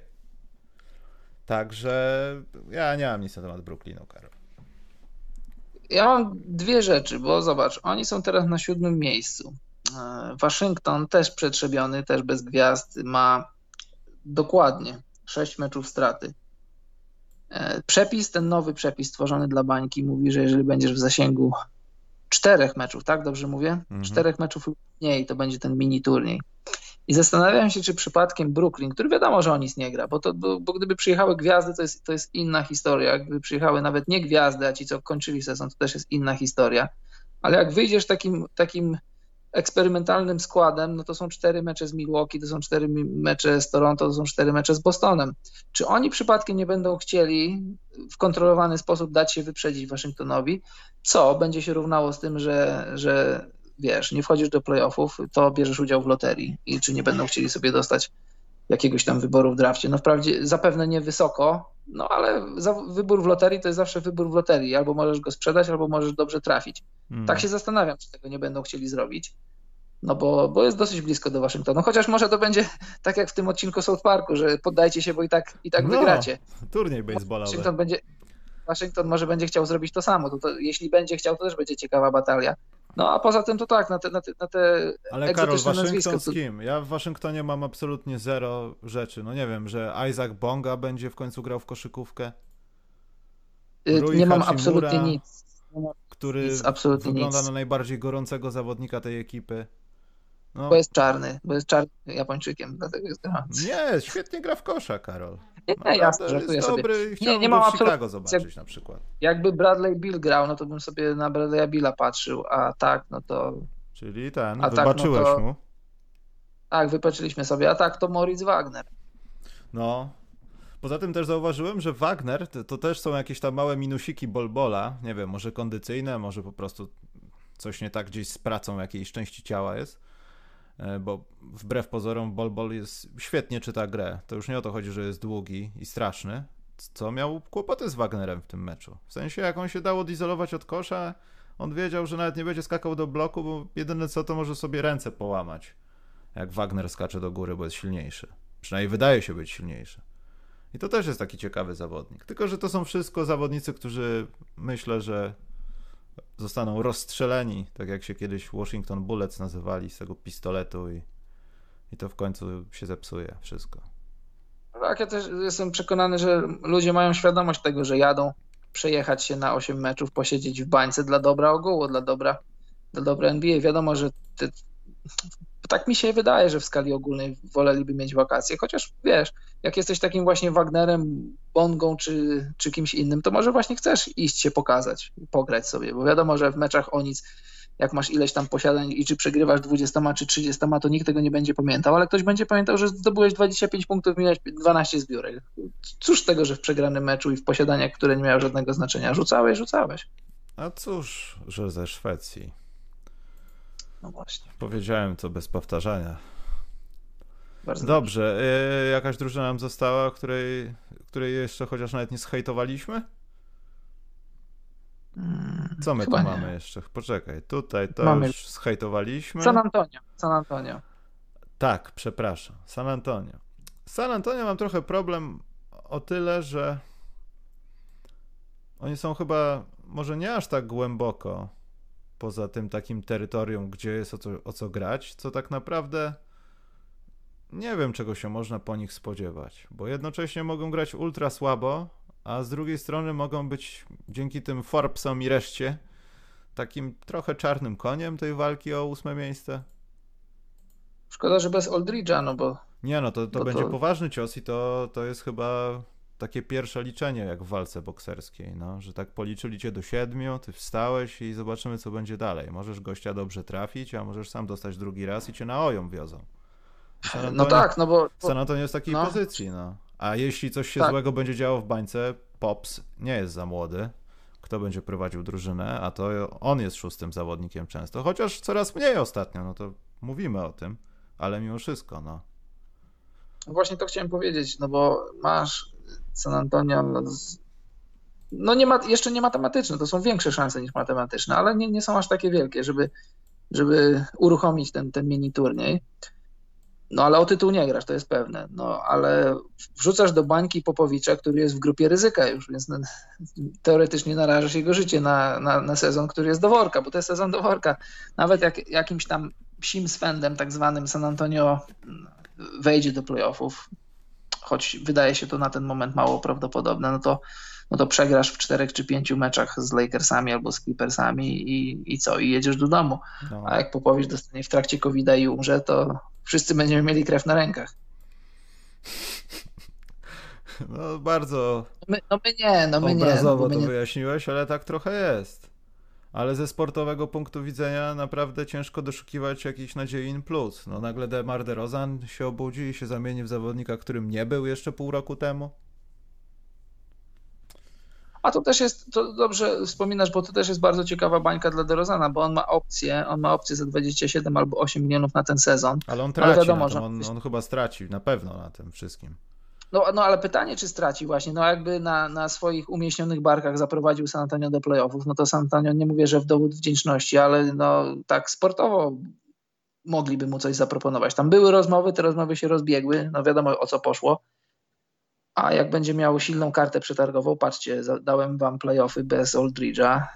Także ja nie mam nic na temat Brooklynu, Karol. Ja mam dwie rzeczy, bo zobacz, oni są teraz na siódmym miejscu. E, Waszyngton też przetrzebiony, też bez gwiazd, ma dokładnie 6 meczów straty. E, przepis, ten nowy przepis stworzony dla bańki mówi, że jeżeli będziesz w zasięgu czterech meczów, tak dobrze mówię? Mhm. Czterech meczów mniej to będzie ten mini turniej. I zastanawiam się, czy przypadkiem Brooklyn, który wiadomo, że o nic nie gra, bo, to, bo, bo gdyby przyjechały gwiazdy, to jest, to jest inna historia. Gdyby przyjechały nawet nie gwiazdy, a ci, co kończyli sezon, to też jest inna historia. Ale jak wyjdziesz takim, takim eksperymentalnym składem, no to są cztery mecze z Milwaukee, to są cztery mecze z Toronto, to są cztery mecze z Bostonem. Czy oni przypadkiem nie będą chcieli w kontrolowany sposób dać się wyprzedzić Waszyngtonowi, co będzie się równało z tym, że, że wiesz, nie wchodzisz do playoffów, to bierzesz udział w loterii i czy nie będą chcieli sobie dostać jakiegoś tam wyboru w drafcie. No wprawdzie zapewne nie wysoko, no ale wybór w loterii to jest zawsze wybór w loterii. Albo możesz go sprzedać, albo możesz dobrze trafić. Hmm. Tak się zastanawiam, czy tego nie będą chcieli zrobić. No bo, bo jest dosyć blisko do Waszyngtonu. Chociaż może to będzie *laughs* tak jak w tym odcinku South Parku, że poddajcie się, bo i tak, i tak no, wygracie. Turniej baseballowy. Waszyngton będzie, Waszyngton może będzie chciał zrobić to samo. To, to, jeśli będzie chciał, to też będzie ciekawa batalia. No a poza tym to tak, na te, na te, na te Ale Karol, Waszyngton z kim? Ja w Waszyngtonie mam absolutnie zero rzeczy. No nie wiem, że Isaac Bonga będzie w końcu grał w koszykówkę. Y, Rui nie mam absolutnie nic. Który nic, absolutnie wygląda nic. na najbardziej gorącego zawodnika tej ekipy. No. Bo jest czarny, bo jest czarnym Japończykiem, dlatego jest gorący. Nie, świetnie gra w kosza, Karol. Nie, nie jasne, żartuję sobie. Dobry, nie, nie mam Chicago zobaczyć na przykład. Jakby Bradley Bill grał, no to bym sobie na Bradley'a Billa patrzył, a tak, no to... Czyli ten, a wybaczyłeś tak, no to... mu? Tak, wypatrzyliśmy sobie, a tak to Moritz Wagner. No, Poza tym też zauważyłem, że Wagner to, to, też są jakieś tam małe minusiki bolbola. Nie wiem, może kondycyjne, może po prostu coś nie tak gdzieś z pracą jakiejś części ciała jest. E, bo wbrew pozorom Bol jest świetnie czyta grę. To już nie o to chodzi, że jest długi i straszny, co miał kłopoty z Wagnerem w tym meczu. W sensie, jak on się dało odizolować od kosza, on wiedział, że nawet nie będzie skakał do bloku, bo jedyne co to może sobie ręce połamać, jak Wagner skacze do góry, bo jest silniejszy. Przynajmniej wydaje się być silniejszy. I to też jest taki ciekawy zawodnik. Tylko, że to są wszystko zawodnicy, którzy myślę, że zostaną rozstrzeleni, tak jak się kiedyś Washington Bullets nazywali z tego pistoletu i, i to w końcu się zepsuje wszystko. Tak, ja też jestem przekonany, że ludzie mają świadomość tego, że jadą przejechać się na 8 meczów, posiedzieć w bańce dla dobra ogółu, dla dobra, dla dobra NBA. Wiadomo, że te, tak mi się wydaje, że w skali ogólnej woleliby mieć wakacje, chociaż wiesz, jak jesteś takim właśnie Wagnerem, Bongą czy, czy kimś innym, to może właśnie chcesz iść się pokazać, pograć sobie, bo wiadomo, że w meczach o nic, jak masz ileś tam posiadań i czy przegrywasz 20 czy 30, to nikt tego nie będzie pamiętał, ale ktoś będzie pamiętał, że zdobyłeś 25 punktów, miałeś 12 zbiórek. Cóż tego, że w przegranym meczu i w posiadaniach, które nie miały żadnego znaczenia, rzucałeś, rzucałeś. A cóż, że ze Szwecji. No właśnie. Powiedziałem to bez powtarzania. Bardzo dobrze. dobrze. Jakaś drużyna nam została, której, której jeszcze chociaż nawet nie zhejtowaliśmy? Hmm, Co my tu nie. mamy jeszcze? Poczekaj, tutaj to mamy. już zhejtowaliśmy. San Antonio. San Antonio. Tak, przepraszam. San Antonio. San Antonio mam trochę problem o tyle, że oni są chyba może nie aż tak głęboko poza tym takim terytorium, gdzie jest o co, o co grać, co tak naprawdę nie wiem, czego się można po nich spodziewać, bo jednocześnie mogą grać ultra słabo, a z drugiej strony mogą być dzięki tym Forbesom i reszcie takim trochę czarnym koniem tej walki o ósme miejsce. Szkoda, że bez Oldridge'a, no bo... Nie, no to, to będzie to... poważny cios i to, to jest chyba takie pierwsze liczenie jak w walce bokserskiej, no, że tak policzyli cię do siedmiu, ty wstałeś i zobaczymy, co będzie dalej. Możesz gościa dobrze trafić, a możesz sam dostać drugi raz i cię na oją wiozą. Antonio, no tak, no bo... San Antonio jest w takiej no. pozycji, no. A jeśli coś się tak. złego będzie działo w bańce, Pops nie jest za młody. Kto będzie prowadził drużynę, a to on jest szóstym zawodnikiem często. Chociaż coraz mniej ostatnio, no to mówimy o tym, ale mimo wszystko, no. Właśnie to chciałem powiedzieć, no bo masz San Antonio no, no nie ma, jeszcze nie matematyczne, to są większe szanse niż matematyczne, ale nie, nie są aż takie wielkie, żeby, żeby uruchomić ten, ten mini turniej. No ale o tytuł nie grasz, to jest pewne. No ale wrzucasz do bańki Popowicza, który jest w grupie ryzyka już, więc no, teoretycznie narażasz jego życie na, na, na, sezon, który jest do worka, bo to jest sezon do worka. Nawet jak jakimś tam psim swędem tak zwanym San Antonio wejdzie do playoffów, choć wydaje się to na ten moment mało prawdopodobne, no to, no to przegrasz w czterech czy pięciu meczach z Lakersami albo z Clippersami i, i co? I jedziesz do domu. No. A jak Popowicz dostanie w trakcie covid i umrze, to wszyscy będziemy mieli krew na rękach. No bardzo my, no my nie, no my obrazowo nie. No to wyjaśniłeś, ale tak trochę jest. Ale ze sportowego punktu widzenia naprawdę ciężko doszukiwać jakichś nadziei in plus. No nagle Demar DeRozan się obudzi i się zamieni w zawodnika, którym nie był jeszcze pół roku temu. A to też jest, to dobrze wspominasz, bo to też jest bardzo ciekawa bańka dla DeRozana, bo on ma opcję, on ma opcję za 27 albo 8 milionów na ten sezon. Ale on traci ale wiadomo, on, on chyba straci na pewno na tym wszystkim. No, no ale pytanie, czy straci właśnie, no jakby na, na swoich umieśnionych barkach zaprowadził San Antonio do playoffów, no to San Antonio nie mówię, że w dowód wdzięczności, ale no tak sportowo mogliby mu coś zaproponować. Tam były rozmowy, te rozmowy się rozbiegły, no wiadomo o co poszło. A jak będzie miał silną kartę przetargową, patrzcie, dałem wam playoffy bez Oldridge'a,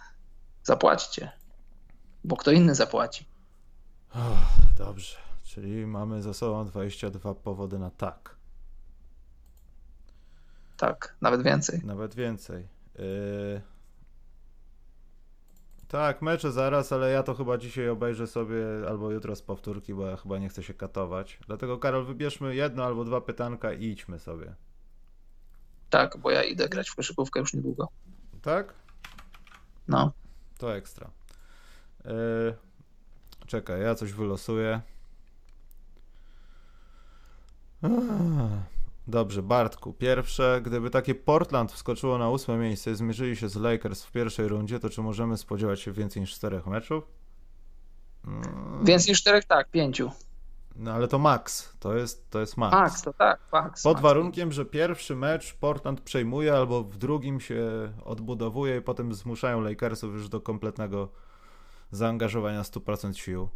zapłaćcie, bo kto inny zapłaci. Oh, dobrze, czyli mamy za sobą 22 powody na tak. Tak, nawet więcej. Nawet więcej. Yy... Tak, mecze zaraz, ale ja to chyba dzisiaj obejrzę sobie albo jutro z powtórki, bo ja chyba nie chcę się katować. Dlatego Karol, wybierzmy jedno albo dwa pytanka i idźmy sobie. Tak, bo ja idę grać w koszykówkę już niedługo. Tak? No. To ekstra. Yy... Czekaj, ja coś wylosuję. Dobrze, Bartku. Pierwsze, gdyby takie Portland wskoczyło na ósme miejsce i zmierzyli się z Lakers w pierwszej rundzie, to czy możemy spodziewać się więcej niż czterech meczów? Mm. Więcej niż czterech, tak, pięciu. No ale to max, to jest, to jest max. Max, to tak, max. Pod max. warunkiem, że pierwszy mecz Portland przejmuje, albo w drugim się odbudowuje i potem zmuszają Lakersów już do kompletnego zaangażowania 100% sił.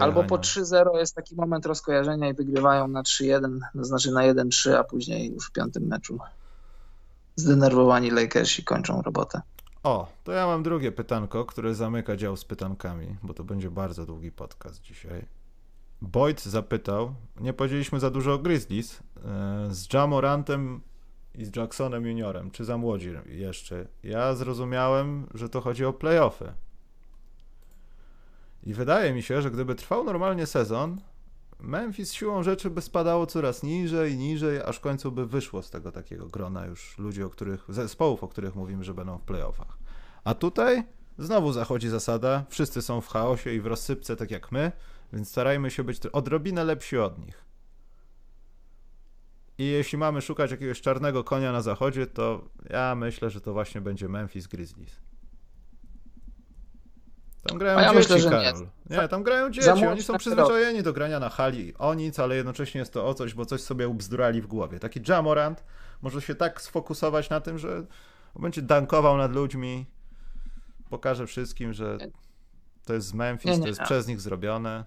Albo po 3-0 jest taki moment rozkojarzenia i wygrywają na 3-1, to znaczy na 1-3, a później w piątym meczu zdenerwowani Lakersi kończą robotę. O, to ja mam drugie pytanko, które zamyka dział z pytankami, bo to będzie bardzo długi podcast dzisiaj. Boyd zapytał, nie powiedzieliśmy za dużo o Grizzlies, e, z Jamorantem i z Jacksonem Juniorem, czy za młodzi jeszcze. Ja zrozumiałem, że to chodzi o playoffy. I wydaje mi się, że gdyby trwał normalnie sezon, Memphis siłą rzeczy by spadało coraz niżej, niżej, aż w końcu by wyszło z tego takiego grona już ludzi, o których, zespołów, o których mówimy, że będą w playoffach. A tutaj znowu zachodzi zasada, wszyscy są w chaosie i w rozsypce, tak jak my, więc starajmy się być odrobinę lepsi od nich. I jeśli mamy szukać jakiegoś czarnego konia na zachodzie, to ja myślę, że to właśnie będzie Memphis Grizzlies. Tam grają ja dzieci, myślę, że Karol. Nie. nie, tam grają dzieci. Oni są przyzwyczajeni do grania na hali o nic, ale jednocześnie jest to o coś, bo coś sobie ubzdurali w głowie. Taki Jamorant może się tak sfokusować na tym, że będzie dankował nad ludźmi, pokaże wszystkim, że to jest z Memphis, nie, nie, to jest przez nich zrobione.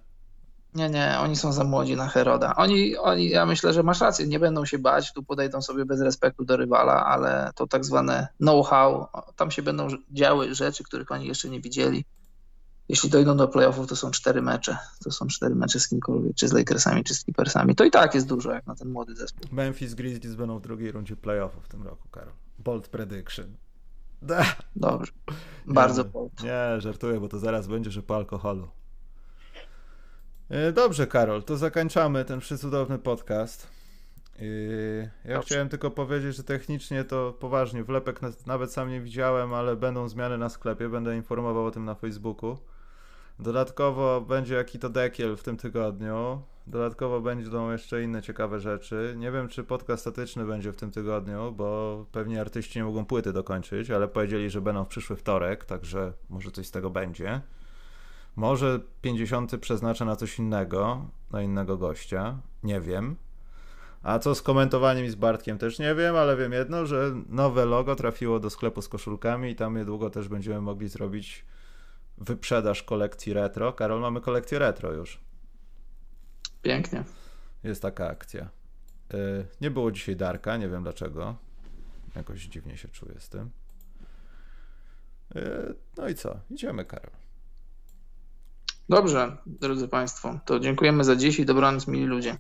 Nie, nie, oni są za młodzi na Heroda. Oni, oni, ja myślę, że masz rację, nie będą się bać, tu podejdą sobie bez respektu do rywala, ale to tak zwane know-how, tam się będą działy rzeczy, których oni jeszcze nie widzieli jeśli dojdą do playoffów, to są cztery mecze. To są cztery mecze z kimkolwiek, czy z Lakersami, czy z Clippersami. To i tak jest dużo, jak na ten młody zespół. Memphis Grizzlies będą w drugiej rundzie playoffów w tym roku, Karol. Bold prediction. Da. Dobrze. Bardzo nie, bold. Nie, żartuję, bo to zaraz będzie, że po alkoholu. E, dobrze, Karol, to zakończamy ten przecudowny podcast. Ja Dobrze. chciałem tylko powiedzieć, że technicznie to poważnie, wlepek nawet sam nie widziałem, ale będą zmiany na sklepie, będę informował o tym na Facebooku. Dodatkowo będzie jaki to dekiel w tym tygodniu. Dodatkowo będą jeszcze inne ciekawe rzeczy. Nie wiem, czy podcast statyczny będzie w tym tygodniu, bo pewnie artyści nie mogą płyty dokończyć, ale powiedzieli, że będą w przyszły wtorek, także może coś z tego będzie. Może 50 przeznaczę na coś innego, na innego gościa. Nie wiem. A co z komentowaniem i z Bartkiem też nie wiem, ale wiem jedno, że nowe logo trafiło do sklepu z koszulkami i tam niedługo też będziemy mogli zrobić wyprzedaż kolekcji retro. Karol, mamy kolekcję retro już. Pięknie. Jest taka akcja. Y, nie było dzisiaj Darka, nie wiem dlaczego. Jakoś dziwnie się czuję z tym. Y, no i co? Idziemy, Karol. Dobrze, drodzy Państwo, to dziękujemy za dziś i dobranoc, mili ludzie.